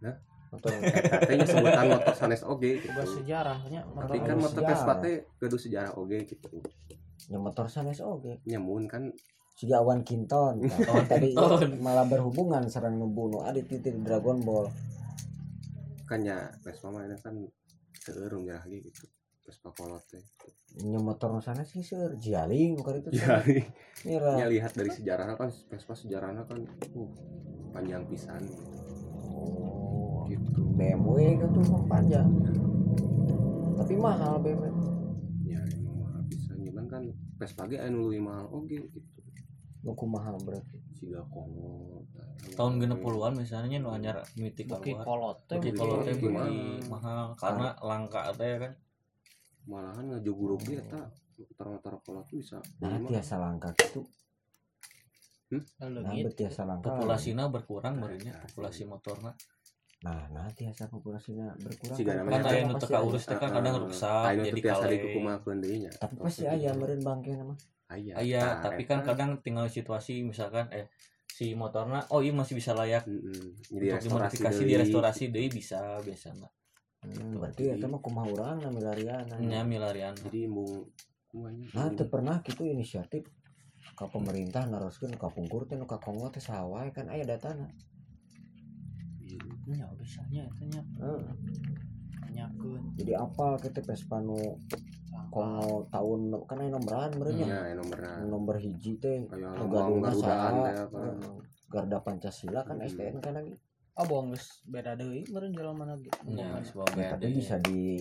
Hah? motor katanya sebutan motor sanes oge gitu. Sejarahnya tapi Motor kan anu motor sejarah. Vespa teh gaduh sejarah oge gitu. Ya motor sanes oke nyamun kan. Si Awan Kinton. Nah, tadi malah berhubungan serang nubunuh adit titik Dragon Ball kan ya Vespa mah ini kan seueur nyerah lagi gitu. Vespa kolot teh nya motor sanes sih seur. Jialing bukan itu. Ya nyerah ya lihat dari sejarahnya kan Vespa sejarahnya kan uh, panjang pisan oh gitu. BMW kan tuh panjang. Tapi mahal BMW ya emang mahal pisan. Cuman kan Vespa ge anu mahal oge gitu. Nuku mahal berarti siga Tahun genep puluhan misalnya nu anyar mimiti Buki kolot Buki kolot teh ge beli mahal. mahal karena langka teh kan. malahan ngejuguruk ge eta. Motor-motor kolot tuh bisa nah tiasa langka gitu. Nah leungit tiasa langka. Populasinya berkurang berinya populasi motorna. nah nah tiasa populasinya berkurang. Siga kan Kan aya nu pasti teka aya. urus teh kan kadang rusak Ayo jadi kale. tapi pasti aya meureun bangke nama aya Aya, Nah, tapi kan kadang tinggal situasi misalkan eh si motorna oh iya masih bisa layak mm-mm. jadi untuk dimodifikasi di restorasi deui bisa biasanya. hmm, berarti eta mah kumaha urang na milarian Nya. Milarian. jadi kumanya nah teu pernah gitu inisiatif ka pemerintah naroskeun ka pungkur teh nu ka Kongo teh sawae kan aya datana. Nya bisanya eta nya jadi apal kita Vespa nu Kongo tahun kan aya nomboran meureun ya nomorna nomor hiji teh. Garudaan saha, apa. Garda Pancasila kan Hmm. STN kan lagi. Oh bohong geus beda deui meureun jelema lagi Nya sebuah ya, tapi bisa di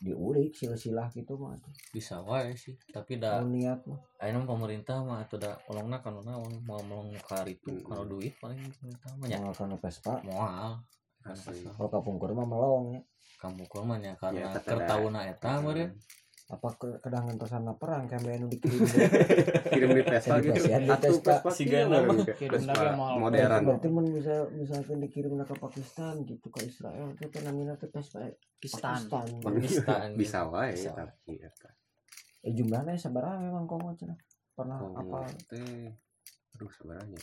diulik silsilah gitu mah. Tuh bisa wae sih tapi da Mau niat mah. Ayeuna pemerintah mah atuh da ulangna kan naon mau melong ka itu Hmm. kalau duit paling pemerintah mah nya. Mau kana Vespa moal. Asli. kalau ka pungkur mah melong ya kamu kurmanya karena Ya, kertauna eta meureun. Apa ke kedangan tersana perang kayak nu dikirim kirim di Vespa Jadi gitu. Kasihan di Atuh Vespa. Vespa Si kieu Gana meureun mah ke kirim Vespa. lagi mahal. modern. Berarti mun bisa misalkan dikirim ke Pakistan gitu ke Israel itu kan namanya teh Vespa. Pakistan. Pakistan. Bisa wae tapi eta eh jumlahnya sabaraha memang Kongo cenah pernah apa? teh. Aduh sebenarnya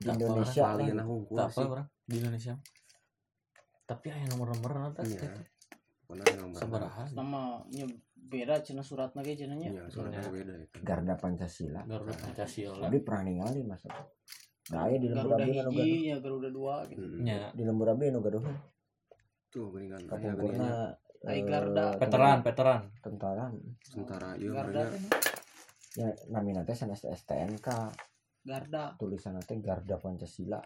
di Apa Indonesia lah. Di Indonesia tapi aya nomor-nomor atas iya. sabaraha nama nya B beda cina suratna ge cenanya Iya, soalnya beda. itu. Garda Pancasila. Garuda Pancasila. Tapi pernah ningali mas nah aya di lembur abdi anu gaduh ya Garuda dua gitu. Nya di lembur abdi anu gaduh Tuh geuningan aya geuningan Ai eh, Garda. veteran veteran. Tentara. Tentara ieu Garda merenya teh ya namina teh sanes STNK Garda. Tulisan teh Garda Pancasila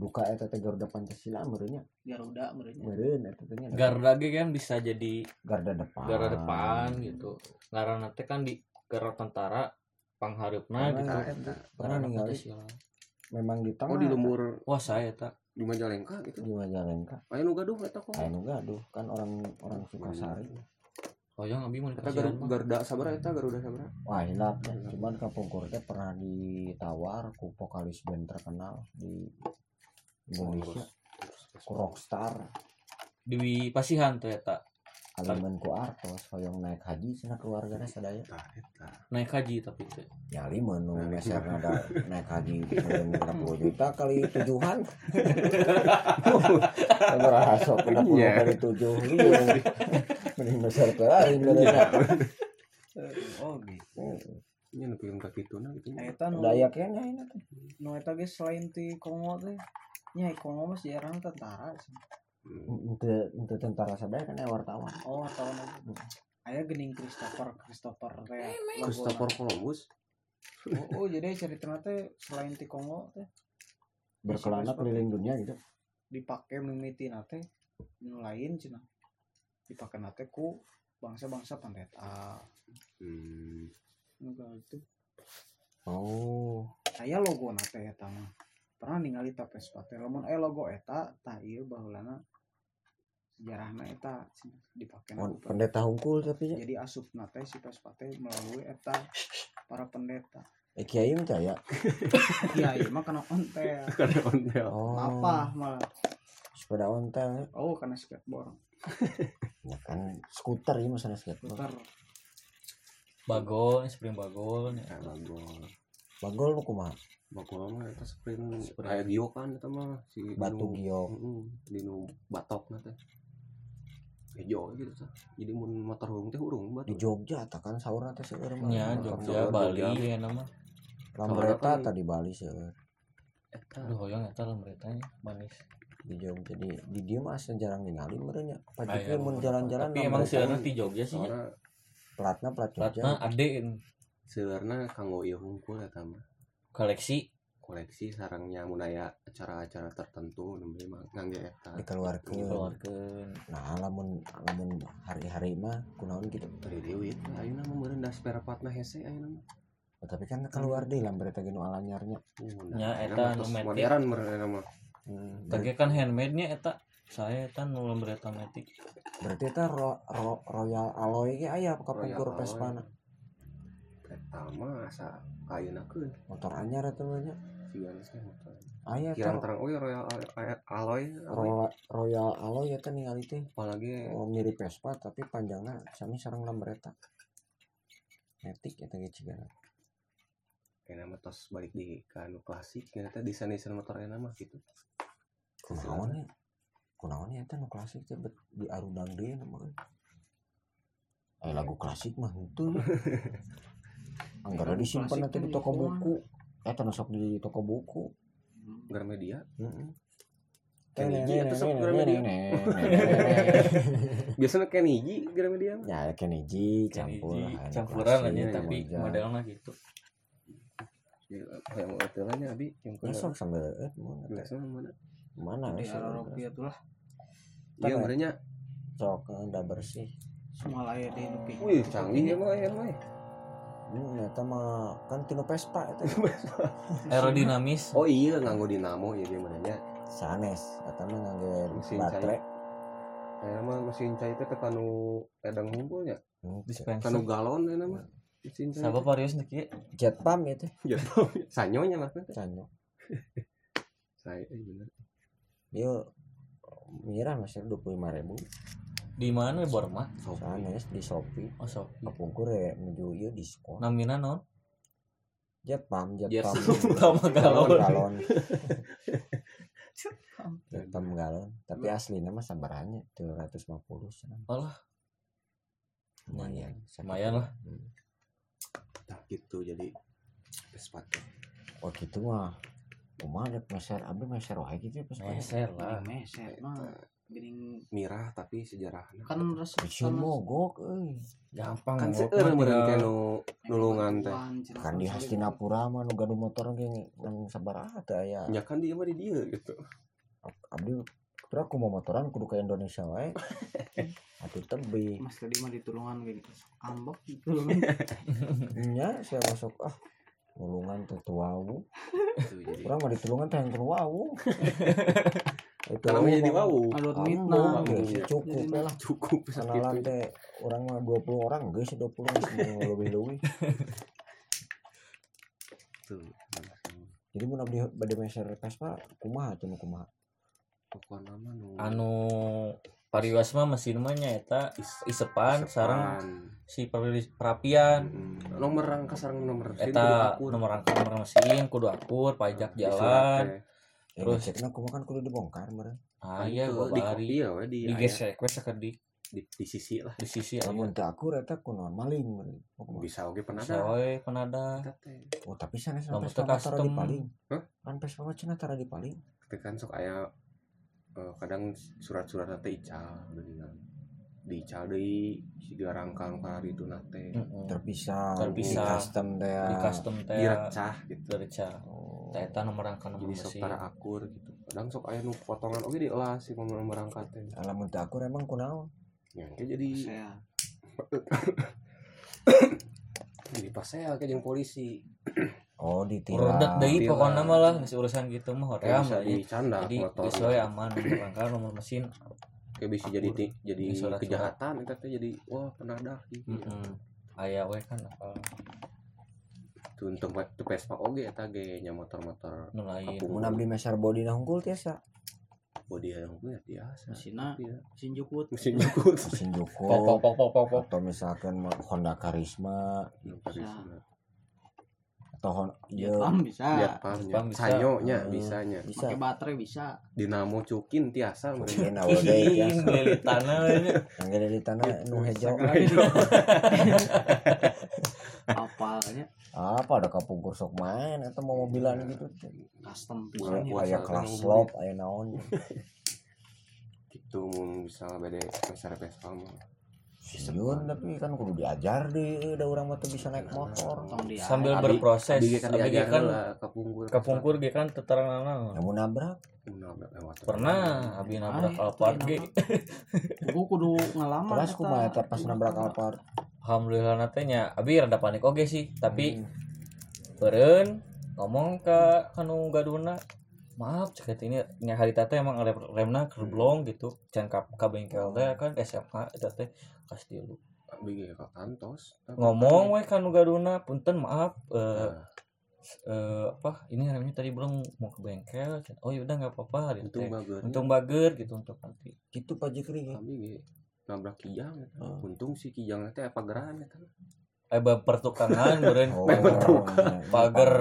duka eta teh Garda Pancasila meureunnya. Garuda merenya meureun eta teh nya. Garda ge kan bisa jadi garda depan. Garda depan gitu. Ngaranna teh kan di garda tentara pangharepna gitu. Eta. ningali Pancasila. memang di tengah. Oh di lembur wah saya tak di Majalengka gitu. Di Majalengka. Aya nu gaduh eta kok? Aya nu gaduh. Kan orang orang Sukasari. Oh yang abi mau eta dikasihan Gar- mah. Garda sabaraha eta Garuda sabaraha wah hilap ya. cuman kapungkur teh pernah ditawar ku vokalis band terkenal di Indonesia. Ku Rockstar. Di pasihan tuh eta Aliman ku Artos hoyong naik haji sana keluarganya sadaya. Eta naik haji tapi teh ya liman nu meser ada naik haji berapa puluh juta kali tujuhan. Berasa kena puluh Iya. kali tujuh liung mending meser ke lain benernya oh gitu nya nu pikeun ka kituna gitu. Nya. eta nu daya kayaknya ini teh. Nu eta ge selain ti Kongo teh nya Kongo mah jarang tentara sih. Hmm. ente ente tentara sadaya kan ya wartawan. Oh tahun itu aya gening Christopher Christopher teh Christopher Columbus? Oh, oh jadi cerita teh selain ti Kongo teh berkelana keliling dunia gitu. dipake mimiti nate nu lain cina. Dipake nate ku bangsa-bangsa pendeta. Hmm. Enggak itu oh. Aya logo nate eta mah. Pernah ningali ta Vespa teh. Lamun aya logo eta tah ieu baheulana sejarahna eta dipake na pendeta. hungkul tapi jadi asup nate si Vespa teh melalui eta para pendeta. Eh kiai mah ya? Iya iya mah kana ontel. Kada ontel. Oh. Apa malah sepeda ontel ya. oh kana skateboard. Ya kan skuter ya masalah skateboard. Putar bagol spring bagol ya bagol. Bagol nu kumaha? Bagol mah eta sprint Sprint. aya giokan eta mah si batu giok. Heeh, di nu batok teh. Hejo gitu tah. Jadi mun motor hung teh urung batu. di Jogja tak kan saurna teh seueur mah. Nya Motor Jogja Jogja. Bali ya nama. Lambreta kan- tadi Bali seueur. Eta. Aduh hoyong eta lah beritanya manis di Jogja di di dia mah asa jarang ningali merenya pajikeun iya. mun jalan-jalan tapi emang sih di Jogja sih platna plat Jogja platna ade seurna kanggo ieu hungkul eta mah. koleksi. Koleksi sarangnya mun aya acara-acara tertentu nembe mah ngangge eta. dikeluarkeun. Dikeluarkeun. Nah lamun lamun hari-hari mah kunaon gitu Dari Dewi ayeuna mah meureun da spare partna hese ayeuna mah. Oh, tapi kan keluar deh lambreta gini alanyarnya Nya, ayeuna eta mah nu modern meureun mah. hmm, kan handmade nya eta saya eta nu lambreta metik. Berarti eta ro, ro- royal alloy ge aya kapungkur Royal Vespana Eta mah asa kayeunakeun motor anyar eta mah nya? Sigan teh motor. aya Kirang terang oh ya royal alloy alloy ro- royal alloy eta ningali teh. Apalagi oh, mirip Vespa tapi panjangnya sami sareng lambreta metik eta ge cigana kayaknya mah tos balik di ke anu klasik ternyata desain desain motor enak mah gitu. Kunaon ya kunaon ya eta nu klasik teh bet di arudang deui mah. Eh lagu klasik mah henteu. Anggara Lagu disimpan nanti teh di toko pohon. buku. Eh teu sok di toko buku. Gramedia heeh. Kenny G atau sok Gramedia biasanya Kenny G Gramedia ya Kenny G campur anu campuran klasik, aja tapi Jogja. modelnya gitu. Ya, yang hotelnya abi yang Ya, sambil eh mana teh? biasanya mana di eh, arah sok rupiah tuh lah iya Tengah. merenya sok udah bersih. Semua layar di nupi wih canggih ya mah ya mah Hmm, eta mah kan tino Vespa eta aerodinamis. Oh iya nganggo dinamo ya dia merenya sanes eta mah ngangge Mesin baterai. Kayaknya mah mesin cai teh teh kanu edang hunkul ya Hmm, dispenser. Kanu galon ya nama. Mesin cai. Sabab varios nih kieu jet pump itu ya sanyonya lah teh. Canyo saya eh bener dia mirah masih dua puluh lima ribu. Di mana Borma sanes di Shopee. Oh sok kapungkur ya menuju ieu diskon namina non? Jet pump jet pump pertama galon galon galon jet pump galon tapi aslinya mah ratus lima puluh Allah lumayan. Lumayan lah. Nah gitu jadi Vespa teh oh gitu mah kumaha ada meser abdi meser wae gitu ya pas meser lah meset mah gering. Mirah tapi sejarahnya kan resep Bisi mogok euy. gampang kan seueur mah meureun kayak nu nulungan teh. Kan di Hastinapura mah nu gaduh motor ge nang sabaraha teh aya. ya kan dia mah di dia gitu. Abdi kira aku mau motoran kudu ke Indonesia wae. Atuh tebih. mas tadi mah ditulungan kayak gitu. Ambek gitu Nya saya masuk ah teh. Tuh, jadi Urang mah ditulungan teh yang wau. Itu karena jadi wau alur Ambo, mitna geus cukup we lah. cukup Kenalan sakit teh orang mah 20 orang geus 20 geus mau lebih-lebih. tuh Jadi mun abdi bade meser Vespa kumaha cenah kumaha? anu pariwas mah mesin mah nya eta is- isepan sareng sepan. si perapian Mm, nomor rangka sareng nomor mesin kudu eta akur. nomor rangka nomor mesin kudu akur pajak Di jalan. Ya, Terus- ngecekna kumaha kan kudu dibongkar meureun. ah Kan iya gua di bari iya we di aya, digesek we sakedik di, di sisi lah di sisi Lamun teu akur eta meureun. Oh, kumaha? bisa oke pernah bisa ada teh. Oh, tapi sana sampai sama tara di custom. paling. Hah? Kan Vespa mah cenah tara di paling. Teh kan sok aya eh, kadang surat-surat teh ical geuningan di ical deui siga hari itu nate Heeh. Terpisah, Terpisah. di custom teh. di custom teh direcah gitu direcah Oh. teh eta nomor rangka nomor jadi sok mesin tara akur gitu kadang sok aya nu potongan oke diolah si nomor nomor rangka teh Lamun teu akur emang kunaon? ya kayak jadi saya jadi pas saya kayak polisi Oh, ditilang. urudat deui pokoknya mah lah geus urusan gitu mah kayak hoream bisa lah ya. dicanda jadi geus we aman nomor rangka nomor mesin kayak bisa jadi jadi kejahatan eta teh jadi wah penadah gitu. Heeh aya we kan apa? Tuh, untuk waktu Vespa oge eta ge nya motor-motor nu lain. Mun abdi meser body na hunggul tiasa. body yang gue biasa Mesinna Iya. mesin jukut. Mesin jukut. Mesin pok pok pok pok pok pok. Atau misalkan Honda Karisma. Atau Ya iya, pam bisa lihat pamnya Pam bisa. sanyonya Hmm. bisanya bisa. pakai baterai bisa dinamo cukin tiasa Mungkin nowadays Ing, tiasa. beli tanah. Yang ada di tanah nu hejo. apalnya Apa ada kapungkur sok main atau mau mobilan gitu. custom. Aya kan kelas mau slop, aya naon. gitu mun misalnya beda besar Vespa mah Siun tapi kan kudu diajar deh da urang mah teu bisa naik motor. tong dia sambil Abi- berproses Abi kan abi kan lah kapungkur. kapungkur ge kan teterang Namun nabrak? Nabrak pernah abi nabrak Ah, Alphard ge. Gua kudu ngalaman Terus kumaha eta. pas nabrak Alphard. alhamdulillah natenya abi rada panik oge sih tapi Hmm. beren ngomong ke kanu gaduna maaf cek ini nya hari teh emang rem remna kerblong gitu can ka, ka bengkel teh kan SMA eta teh kas dulu Abi ge ka kantos. ngomong we kanu gaduna punten maaf eh Nah, eh, apa ini remnya tadi belum mau ke bengkel oh yaudah nggak apa-apa hari untung bager. untung bager gitu untuk nanti Gitu Pak Jikri. Abi ge nabrak kijang eta. Oh. Untung si kijang teh pageran eta. eh bab pertukangan beren Oh, pager Pager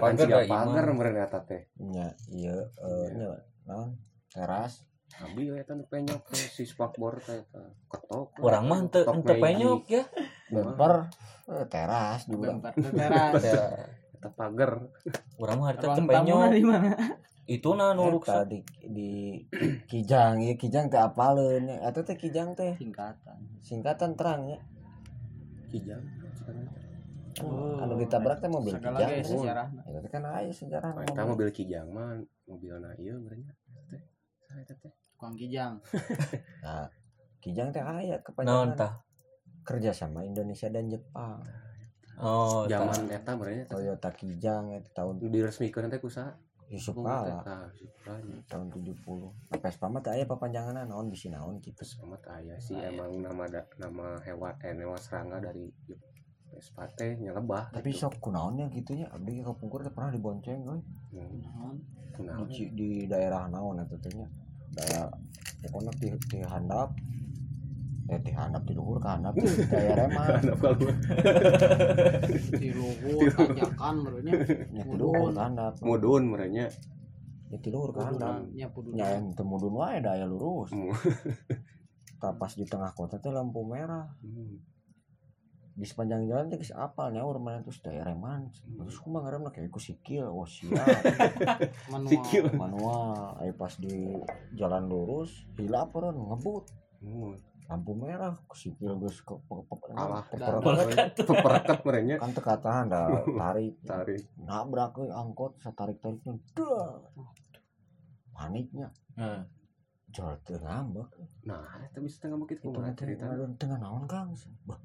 Pager kan iman. pager meureun eta teh. nya iya eh nya naon teras Abi eta nu penyok si spakbor teh. Ketok. orang mah ente Maggie. penyok ya bumper eh, teras juga bemper teras Ya, Eta pager. orang mah teu penyok di mana itu nah nu Eta ruksa di di Kijang ya Kijang teh apaleun nya eta teh Kijang teh tingkatan singkatan terang ya Kijang. Oh, anu ditabrak teh mobil Kijang teh. sejarah Eta kan aya sejarah Oh, Eta mobil kijang mah mobilna ieu meureunnya. Eta teh? tukang kijang Nah, Kijang teh aya naon kepanjangan tah kerja sama Indonesia dan Jepang. oh. Zaman eta teh. Toyota Kijang itu tahun Nu diresmikeun teh ku saha? Yusuf Ku Kala tahun 70. Nah, Vespa mah teh aya papanjanganna naon bisi naon. Terus amat aya sih emang nama da, nama hewan eh hewan serangga dari Vespa teh nya lebah Tapi gitu. sok kunaonnya gitu ya. Abdi ke Pungkur teh pernah dibonceng euy. Hmm, naon kunaon. Di, di daerah naon eta teh nya. Daerah pokoknya di, di handap eh di handap di luhur ke handap di daerah mah. Ada kalau di luhur tanjakan menurutnya nya di luhur ke handap mudun merenya ya di luhur ke handap nya kudu nya yang temudun wae daya lurus. Mu. Tah pas di tengah kota teh lampu merah. Hmm. Di sepanjang jalan teh geus apal nyaur mana terus daerah mana? Terus kumaha ngaranna kayak ku sikil oh siap manual. Sikil. manual. Aya pas di jalan lurus hilap orang ngebut. Hmm. lampu merah ku sikil geus ke pe- pe- Alah. Peperekat merenya. kan teka tahan dah tarik. Tarik. nabrak we angkot satarik tariknya dah paniknya. Nah, jual teu ngambek Nah, eta bisa tengah begitu itu kumaha cerita. tengah naon kang? Bah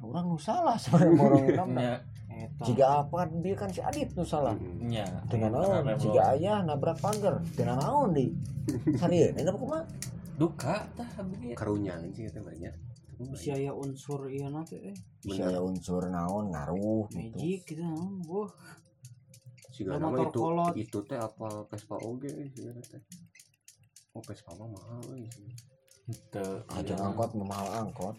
orang nu salah sebenarnya orang nabrak eta. Jika apa dia kan si Adit nu salah. Nya dengan naon? jika ayah nabrak pagar dengan naon di? Serius ini apa kumaha duka tah begitu. Karunya sih eta banyak. bisa aya unsur ieu nanti eh. Bisa aya unsur naon ngaruh gitu. Magic gitu naon? Wah. Siga nama itu kolot. itu teh apa Vespa oge siga teh. Oh Vespa mah mahal euy. Teu. aja angkot memahal angkot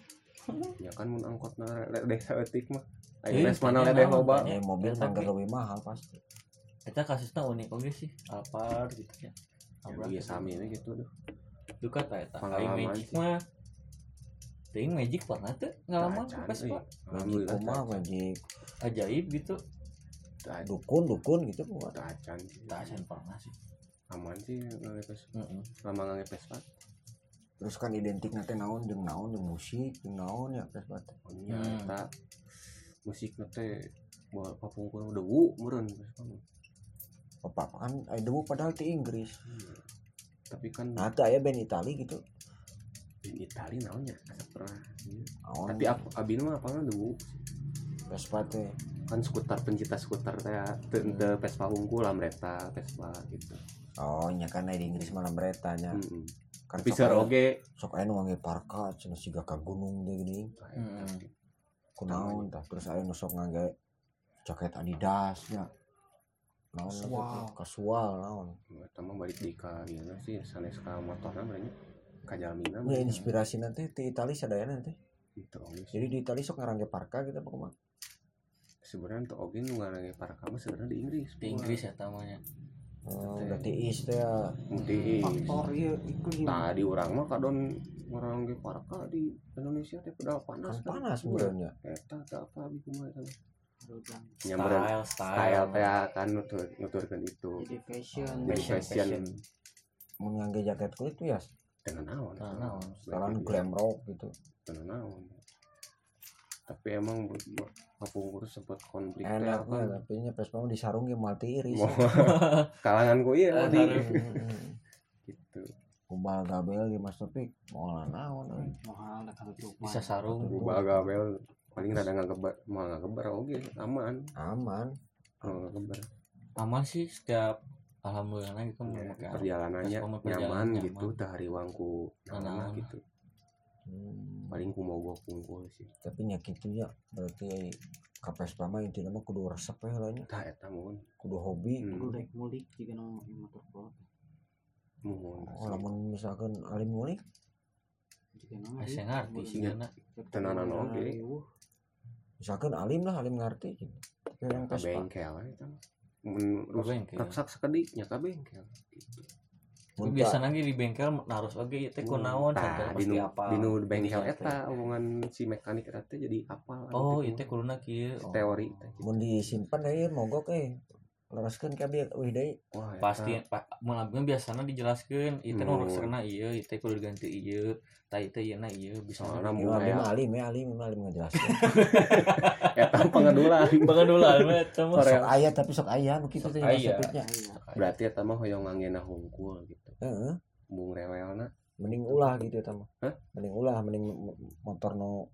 Ya kan mun angkotna desa etik mah. Ayo res mana tanya ledeh naon, loba. ya mobil ge. lebih mahal pasti Eta kasusnya unik oke sih Alphard gitu ya Ya iya sami we gitu tuh. duka ta eta Aing magic mah Ting magic pernah tuh ngalaman ke Vespa magic Alhamdulillah kumaha magic ajaib gitu dukun dukun gitu kumaha Tacan. Tacan pernah sih Aman sih ngange Vespa. Heeh. Lama ngange Vespa. Terus kan identik nanti naon jeung naon jeung musik jeung naon ya terus batu Oh, nya Hmm. musik teh buat papungkul dewu meureun Vespa mah. apa kan aya debu padahal di Inggris Hmm. Tapi kan nah teu aya band Itali gitu di Itali naonnya asa pernah. Iya. naon Tapi ap, abin mah apalna dewu Vespa teh kan skuter pencinta skuter teh teu teu Vespa hungkul lamreta Vespa gitu. oh nya kan aya di Inggris malam beretanya Heeh. kan Ser aya- oge sok aya parka cenah siga ka gunung teh gini. Hmm. kunaon tah terus aya nu sok ngangge jaket Adidas nya naon Kasual. kasual naon? Eta mah balik di ka ieu sih sanes ka motorna merenya ka jalmina ya inspirasi nanti di Itali sadayana nanti? Itu jadi di Itali sok ngarangge parka gitu apa kumaha? Sebenarnya untuk oge nu ngarange para kamu sebenarnya di Inggris. di Inggris ya tamanya oh udah tiis teh ya. Di faktor ieu iklim tadi orang mah kadon ngarange parka di Indonesia teh pedal panas kan panas meureunnya Eta teh apa abi kumaha eta? Style style. style teh kan nutur nuturkeun itu. jadi fashion. Jadi Fashion, fashion. fashion. mun ngangge jaket kulit tuh ya? Dengan naon. Dengan naon. sekarang glam rock gitu. Dengan naon. Tapi emang Papungkur sempat konflik enak apa. mah tapi nya Vespa mah disarung ge multi iris Mau kalangan ku ieu Ah, di sarung. gitu. Kumbal gabel di Mas Topik mau naon euy. mahal bisa sarung Ubah gabel paling rada ngagebar mau ngagebar oge aman. aman Kalau ngagebar. aman sih setiap alhamdulillah gitu mau Ya, perjalanannya nyaman gitu nyaman. tah hariwangku Nah, nah, nah. gitu Hmm, paling ku mau gua pungkul sih. Tapi nya kitu ya berarti ka Vespa mah intina mah kudu resep we heula nya tah eta mun kudu hobi. Hmm. Kudu naik mulik jika nama motor kolot mun oh, lamun misalkan alim nama Asa ngarti sih gana Tenanan oge. misalkan alim lah alim ngarti gitu. Tapi yang Vespa bengkel eta mah mun raksak sekediknya ka bengkel. Gitu biasa lagi di bengkel harus oke ya teh kunaon di pasti nu apa di nu bengkel Bisa, eta omongan si mekanik eta teh jadi apal oh gitu. itu kuluna kieu. teori teh mun disimpan deui mogok eh. Leraskeun ka bieu euy deui. Pasti mun abgeun biasana dijelaskeun ieu teh Hmm. urusna ieu ieu teh kudu diganti ieu tah ieu teh ieuna ieu bisa Ieu. mun alim ya alim alim ngajelaskeun eta pengadulan mah eta mah sok aya tapi sok aya nu kitu teh berarti eta mah hoyong ngangena hungkul gitu heeh. Bung rewelna. Mending ulah gitu eta mah Hah? mending ulah mending mo- motor no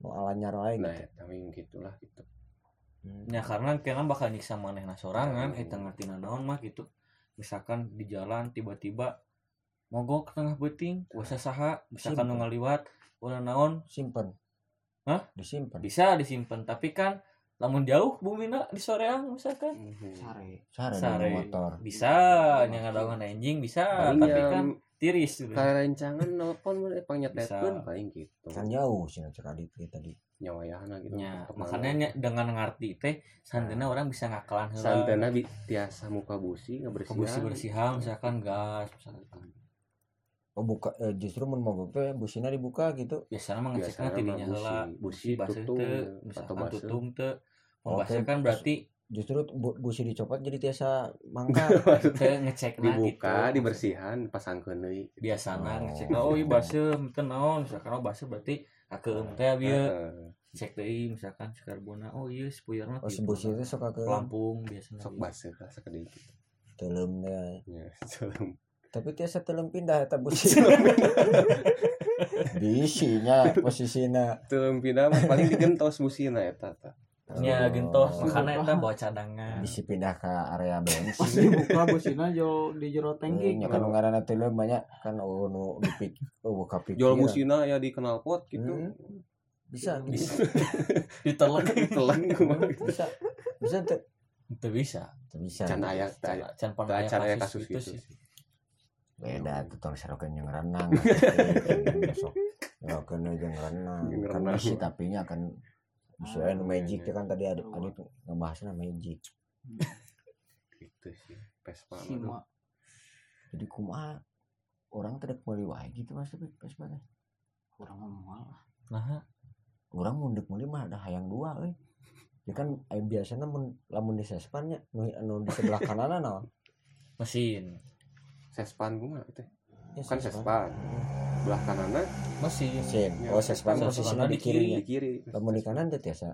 no alanyar wae nah gitu. eta mah gitulah gitu. Hmm. ya karena kena bakal nyiksa manehna sorangan eta ngerti naon mah gitu. Misalkan di jalan tiba-tiba mogok ke tengah beuting usaha saha misalkan nu ngaliwat ulah naon? Simpen Hah? disimpan. Bisa disimpan tapi kan lamun jauh bumina di soreang misalkan. Mhm. sare. Sare Sare. motor. Bisa nyangadongan anjing bisa. Paling tapi yang kan tiris gitu kayak rencangan nelpon mulai panyetetkeun Bisa. paling gitu. Kan jauh sih cek adit kita tadi. Nyawayahna gitu Ya, makanya nya- dengan ngerti teh santena orang bisa ngakalan heula. santena bi tiasa muka busi ngebersihan kebersih bersihan misalkan gas misalkan oh buka eh, justru mun mogok teh busina dibuka gitu. Biasanya mah ngeceknya Biasana tidinya mah heula busi- tutung, teu atau baseuh. tutung Oh, mau oke. kan berarti justru bu, busi dicopot jadi tiasa mangka teu ngecek dibuka dibersihan pasangkeun deui biasana Oh. ngecek oh iya baseuh teu naon? Misalkan oh berarti akeum teh bieu Heeh. cek deui misalkan sekarbona oh iya spuyerna oh si busi itu suka ke Lampung biasanya sok lah sakedeu gitu telem teh. Ya celem tapi tiasa telem pindah eta busi bisinya posisinya. Telem pindah mah paling digentos busina eta tah. nya gentos. Oh. makanya eta bawa cadangan. Bisi pindah ke area pas bensin dibuka busina jo di jero tangki. Nya kan ngaranna telem banyak kan oh nu dipik oh buka pikir. Jual busina ya di knalpot gitu. Hmm. bisa. Bisa. Ditelek Telan bisa. Bisa tuh itu bisa. Teu bisa. Can aya can, can pernah can aya kasus kasus, gitu. itu sih beda tuh tong serokeun yang renang serokeun yang renang. Kan renang. isi tapi nya kan Ah, nu magic iya, teh kan tadi ada adit ngebahasnya magic. Gitu sih. Sima jadi kumaha orang tidak meuli wae gitu mas tapi pas teh. Kurang ngomong lah. Nah orang mundek meuli mah ada hayang dua euy. Ya kan eh, biasanya mun lamun di sespannya nu anu di sebelah kanan naon? Mesin Sespan mah teh. Ya, Kan sespan. Belah kananna mesin mesin Ya, oh sespan sespan posisinya di di kiri di kiri. lamun di kanan teh tiasa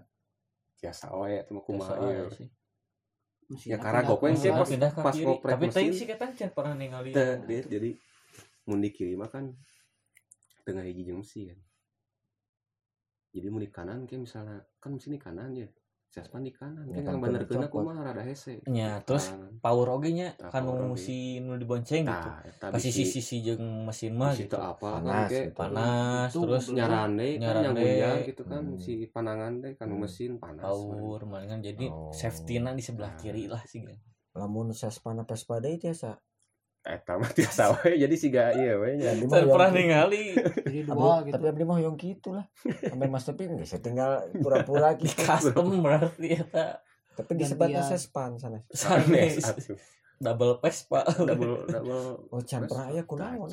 Biasa we itu mah kumaha ya. Ya, karena gokwe sih pas- pindah ke pas kiri ngoprek tapi tadi sih kata can pernah ningali jadi mun di kiri mah kan tengah hiji jeung mesin. Jadi mun di kanan kayak misalnya kan mesin di kanan ya. Sespan di kanan. Ya, Kan kan yang bener copot. kumaha rada hese. nya terus Kanan. power oge nya Nah, kan oge. si nu dibonceng gitu Tah, eta pas sisi sisi jeung mesin mah gitu apa kan Panas, panas Itu terus belum nyaran deh kan Nyaran yang gitu kan Hmm. si panangan deh kan Hmm. mesin panas power malingan jadi Oh. safety na di sebelah Nah. kiri lah sih kan lamun sespan apa sepeda tiasa eta mah tiasa we jadi siga ieu we nya Saya pernah kitu. ningali. Jadi dua gitu. tapi abdi mah hoyong gitu lah sampai mas tapi nggak saya tinggal pura-pura di gitu. Custom berarti eta tapi di sebatnya Gantian. sespan sana. Sanes atuh. double pass pak double double oh can pernah aya kunaon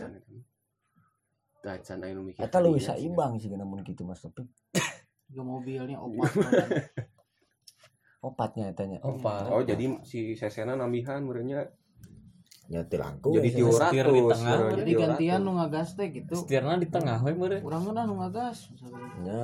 aya nu mikir. Eta lu tadinya bisa sih. imbang sih namun gitu mas tapi juga mobilnya opat. Opatnya etanya. Opa Oh jadi si sesena nambihan merenya ya tilangku jadi ya, setir di tengah. jadi gantian nu ngagas teh gitu. Setirna di tengah we meureun. Kurang mana nu ngagas. Misalnya nya.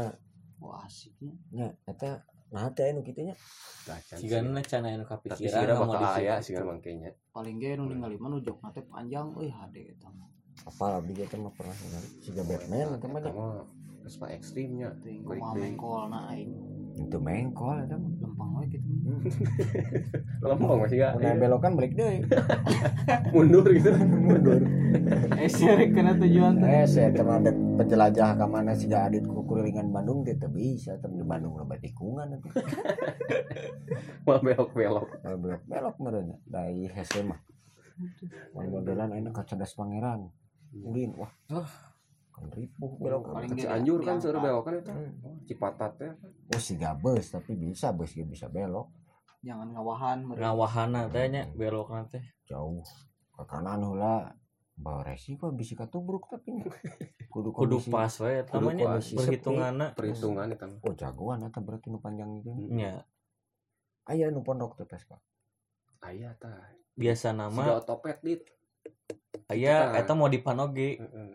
Wah asiknya nya. Eta nah teh anu kitu nya? Sih. Jigana can aya nu kapikiran sih bakal aya sih kan mangkenya paling ge nu ningali mah nu jokna teh panjang. Euy hade eta mah. Apa abdi kita mah pernah ningali. Siga Batman eta mah Mah Vespa ekstrimnya kumaha deui. mengkolna aing. Itu mengkol mah. Lempang we gitu. Lempeng masih gak? Aya belokan balik deui mundur gitu. Mundur. Eh sih kena tujuan teh eh saya teman dek penjelajah ke mana sih adit kukuringan Bandung teu bisa tapi di Bandung loba tikungan itu. Malah belok belok Kalau belok belok merenya dari hese mah Mun modelan ini kacadas pangeran. Ulin wah ripuh belok Paling Cianjur kan diangkat. seueur belokan eta Hmm. Oh, Cipatat ya. Oh si bus tapi bisa bus ge bisa belok. Jangan ngawahan meureun. ngawahana teh nya belok teh. Jauh. Ke kanan heula bawa resiko bisa katubruk tapi nya. kudu kudu pas we eta Kudu mah nya kondisi perhitunganna. Perhitungan itu oh jagoan eta berarti nu panjang itu. Nya. Aya nu pondok teh Vespa aya tah. Biasa nama otopet dit. Aya Kita- eta mau dipanoge. Heeh.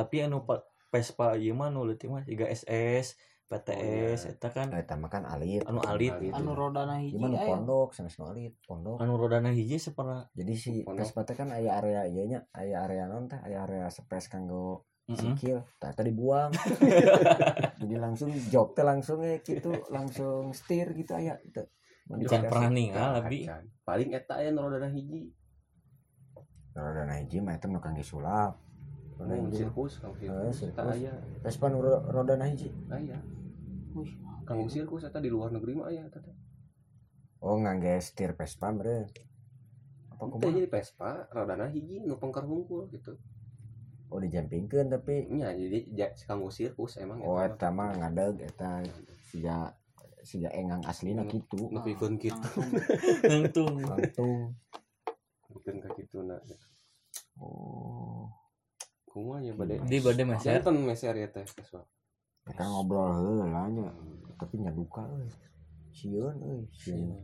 Tapi anu pa- Vespa ieu mah nu leutik mah tiga SS PTS iya. eta kan eta mah kan alit. Anu alit. anu rodana hiji gimana pondok sanes nu alit pondok. Anu rodana hiji sepernah jadi si. Vespa teh kan aya area ieu nya aya area non teh aya area space kanggo sikil tah tadi dibuang. Jadi langsung jok teh langsung ya gitu langsung setir gitu aya gitu Can pernah abi. acan. paling eta aya nu rodana hiji. Kalau ada hiji mah eta nu kangge sulap roda hiji mah. sirkus? Kang sirkus eta sirkus. aya Vespa nu ro- roda hiji aya wih kang sirkus di luar negeri mah aya eta teh oh ngangge setir Vespa meureun apa kumaha jadi Vespa rodana hiji nu pengker hungkul gitu. Oh dijampingkeun tapi. Nya jadi ja- kanggo sirkus emang oh eta mah ngadeg eta sia sia engang aslina Hmm. gitu nepikeun kitu. Langsung nangtung. Langsung nepikeun ka kitu na oh kumanya bade di bade meser Jantan meser ya teh Vespa. Kita ngobrol heula nya, tapi nya duka euy. Sieun euy, sieun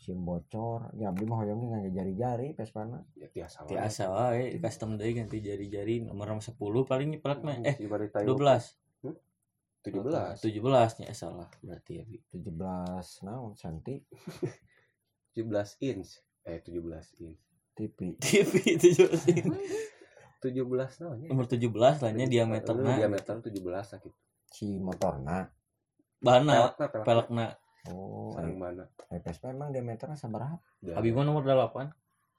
sieun bocor. Ya abdi mah hoyongnya ngangge jari-jari Vespana. Ya biasa tiasa wae custom deui ganti jari-jari. Nomor 10 paling plat mah eh si bari tayo 12 17 17 nya salah. Berarti ya Bi. 17 naon cantik 17 inch. Eh 17 inch. TV. TV 17 17 naon ya nomor 17 lainnya diameterna diameter 17 sakit Si motorna. bana pelekna pelekna Oh, sareng mana ai Vespa emang diameternya sabaraha? abi mah nomor 8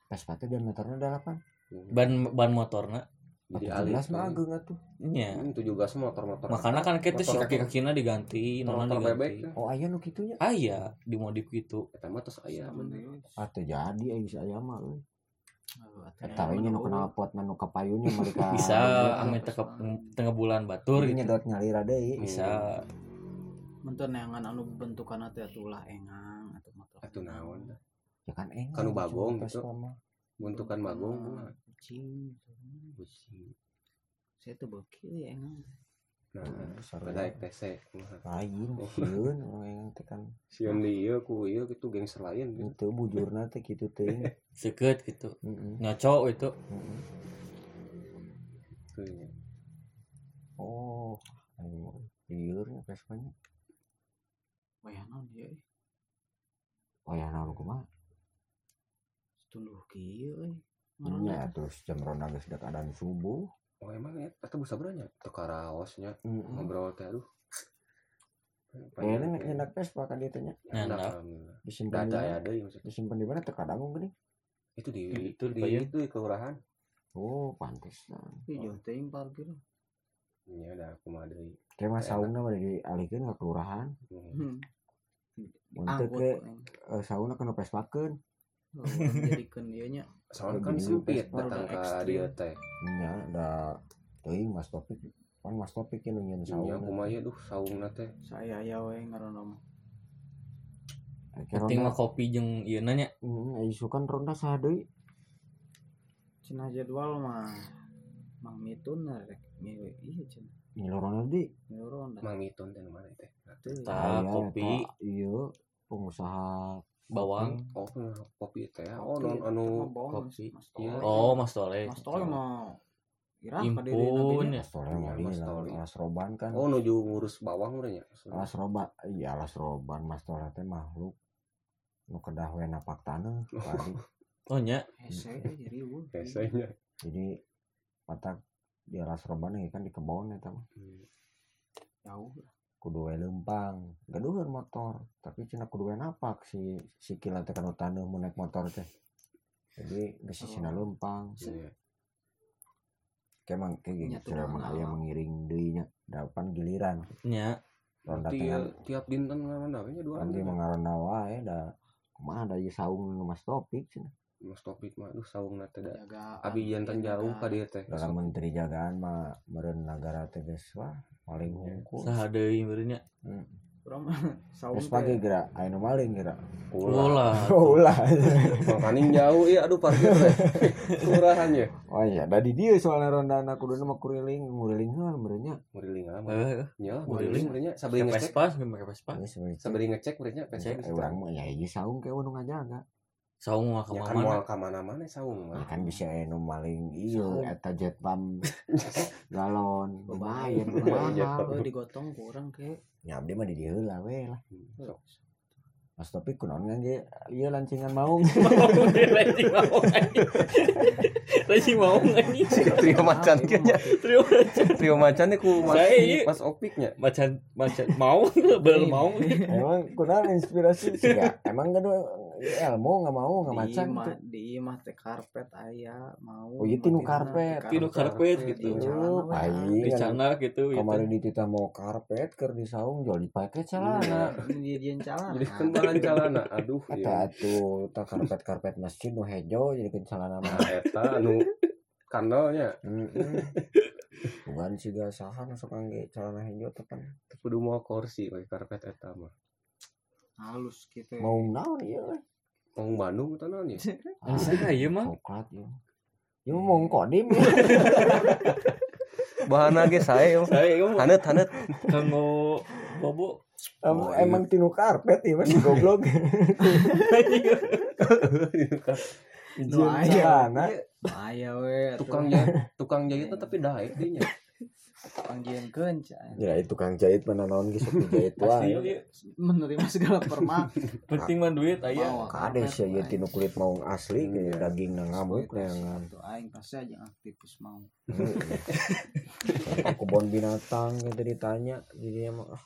Vespa teh diameternya 8. ban ban motorna jadi 17 alih mah ageung atuh. nya Hmm, 17 motor-motor. Makanya kan kita si kaki-kakina diganti nona diganti. Oh, aya nu kitu nya. aya dimodif gitu. Eta mah tos aya bener Atuh jadi aya bisa aya mah euy. Oh, Eta we nya nu kena pot nu kapayunnya mereka. bisa amit tengah tengah bulan batur Ini gitu nyedot nyalira deui. bisa Mentor neangan anu bentukan teh atulah engang atau motor. atuh naon. Ya kan enggak. Kanu bagong gitu. Bentukan magong mah Kucing. Busi. Saya tuh beki engang. Nah pada TC lain sieun orang teh kan. Sieun di ieu ku ieu gitu gangster lain gitu. itu bujurna teh kitu teuing seket gitu. Nyocok itu nya. oh anu lieur nya Vespanya Wah, naon dia? eh. ya naon kumaha? Tunduh kieu euy. nya terus jam ronda geus dak keadaan subuh oh emang ya atau bisa beranya teu karaosnya heeh ngobrol teh aduh Kayaknya nyendak Vespa kan dia tanya alhamdulillah. disimpan di ya mana? deui maksudnya. Disimpan di mana? Terkadang gini. Itu di Itu di itu di kelurahan. Oh, pantesan. Ih, jauh teuing parkir. Nya ada kumaha deui. Kayak mas Enak. saungna mah dialihkeun ke kelurahan. Hmm. Hmm. Untuk ke eh, saungna kena Vespakeun. Oh, Nya. Soalnya kan sempit datang ke dia teh. Nya ada Mas Topik. Kan Mas Topik yang nyen Nya saungna. kumaha ya duh saungna teh. Saya aya we ngaranna mah. Penting mah kopi jeung ieu nanya Heeh, isu kan ronda saha deui? Cenah jadwal mah Mang Mitun rek ngewe iya cenah. Ngilu ronda di. Dah. Mang Mitun teh mana teh. Tah, Aya kopi. eta, Iya, pengusaha bawang Oh, kopi teh. Oh, non anu mah kopi. Mas Iya. Tole. oh mas tole Mas Tole mah impun ya Iya, mah di Mas Toli. alas roban kan. Oh, nuju ngurus bawang urang nya. Alas roban, iya alas roban Mas Tole teh makhluk nu kedah we napak padi. oh nya Hese jadi eueuh. Biasanya. Jadi mata di alas roban kan di kebon eta mah. Jauh. Kudu we leumpang, gaduheun motor, tapi cenah kudu we napak si sikil teh kana taneuh mun naik motor teh. Jadi geus sisina leumpang. Iya. Kayak mang kayak Nya gitu emang mana? aya mengiring deui nya. Dapan giliran. nya Ronda Tiap, tengah tiap dinten ngaranna we nya dua kan dia anu. mengarona wae da kumaha da ieu saung nu Mas Topik cenah. Mas Topik mah aduh saungna teh da. Abi jantan jauh ka dieu teh. dalam menteri jagaan mah meureun nagara teh geus wah paling hungkul. saha deui meureun nya Urang mah saung Geus pagi geura nu maling geura. ulah Oh ulah. Makanin jauh iya aduh parkir teh. Kelurahan ya. Oh iya, da di dieu soalna rondana kuduna mah kuriling, nguriling heul meureun nya. Muriling ah. Nya, Muriling. muriling sabari pakai ngecek. Vespa pakai Vespa Geus we cek. Sabari ngecek murinya Cek ngecek. eh, urang mah ya ieu saung ke nu ngajaga. Saung mah Ya ka kan mana moal ka mana-mana saung Ya mah. kan bisa aya nu maling ieu eta jet pump galon lumayan Jet mahal. Oh digotong kurang ke. Ya abdi mah di dieu heula we lah. Sok. Mas Topik kunaon ngangge ieu lancingan maung. Racing mau anjing. Racing mau. Trio macan kayaknya. Trio Trio macan ku Mas Saya iya. Mas Opiknya. macan macan mau bener mau Emang kunaon inspirasi sih ya? Emang gak ilmu nggak mau nggak macan gitu. di imah teh karpet aya mau. Oh, iya, tinu karpet. Tinu karpet gitu. Oh, paling. di sana gitu gitu. Kemarin di tita mau karpet ker di saung jual dipakai celana. Ini dia celana. Jadi bahan celana. Aduh Eta iya. atuh tak karpet karpet masjid nu hejo jadi celana mah. Eta anu kandalnya Heeh. Bukan sih gak saha masuk angge celana hejo teh kan. kudu mau kursi pakai karpet eta mah. Halus gitu. Mau naon ieu? Mau Bandung atau naon ya? Asa ieu mah Coklat ya. Ya mau kodim. Sae. yo. saya Hanet hanet. kanggo bobo Em- Oh, iya. Emang tinu karpet ya masih goblok. Nu aya. Celana. Aya we tukang jahit tukang jahit tapi daek dinya. Ya itu tukang jahit mana naon geus sok jahit pasti wae. ieu Menerima segala permak. penting mah duit aya Bawa Kade sih ya tinu kulit mau asli kayak daging nang ngamuk neangan. Tuh aing pasti aja aktifus mau. Kebun binatang gitu ditanya jadi emang ah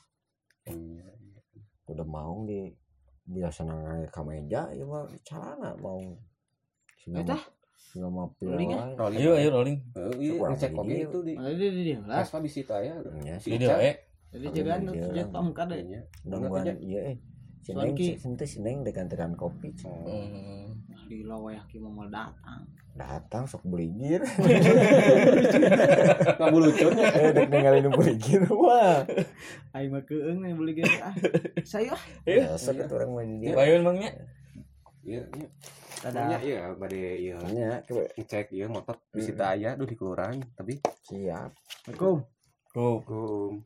udah mau di biasa nang ka meja ya mah celana mau Eta? Singa mah Rolling pilih Rolling. ayo ayo rolling Heeh, iya ngecek gini. oge itu di Ada di dia lah. Vespa bisi taya. Ya, Si jadi Ica. eh Jadi jagaan Iya. tuh jatuh kada. Iya. nungguan aja. iya eh si Soalnya Neng ki- si ente si Neng dekan-dekan kopi Hmm. Di lawaya ki mau datang. datang sok beli gir Ngabulucun ya. eh dek ninggalin beli gir wah Aing mah keung nih beli gini ah. Saya ah. biasa kan orang main dia Bayun mangnya Iya, iya. Ada Nya iya bade iya. Nya coba. Ngecek iya motor bisi taya duh di kelurahan tapi siap. Assalamualaikum. Tuh, kum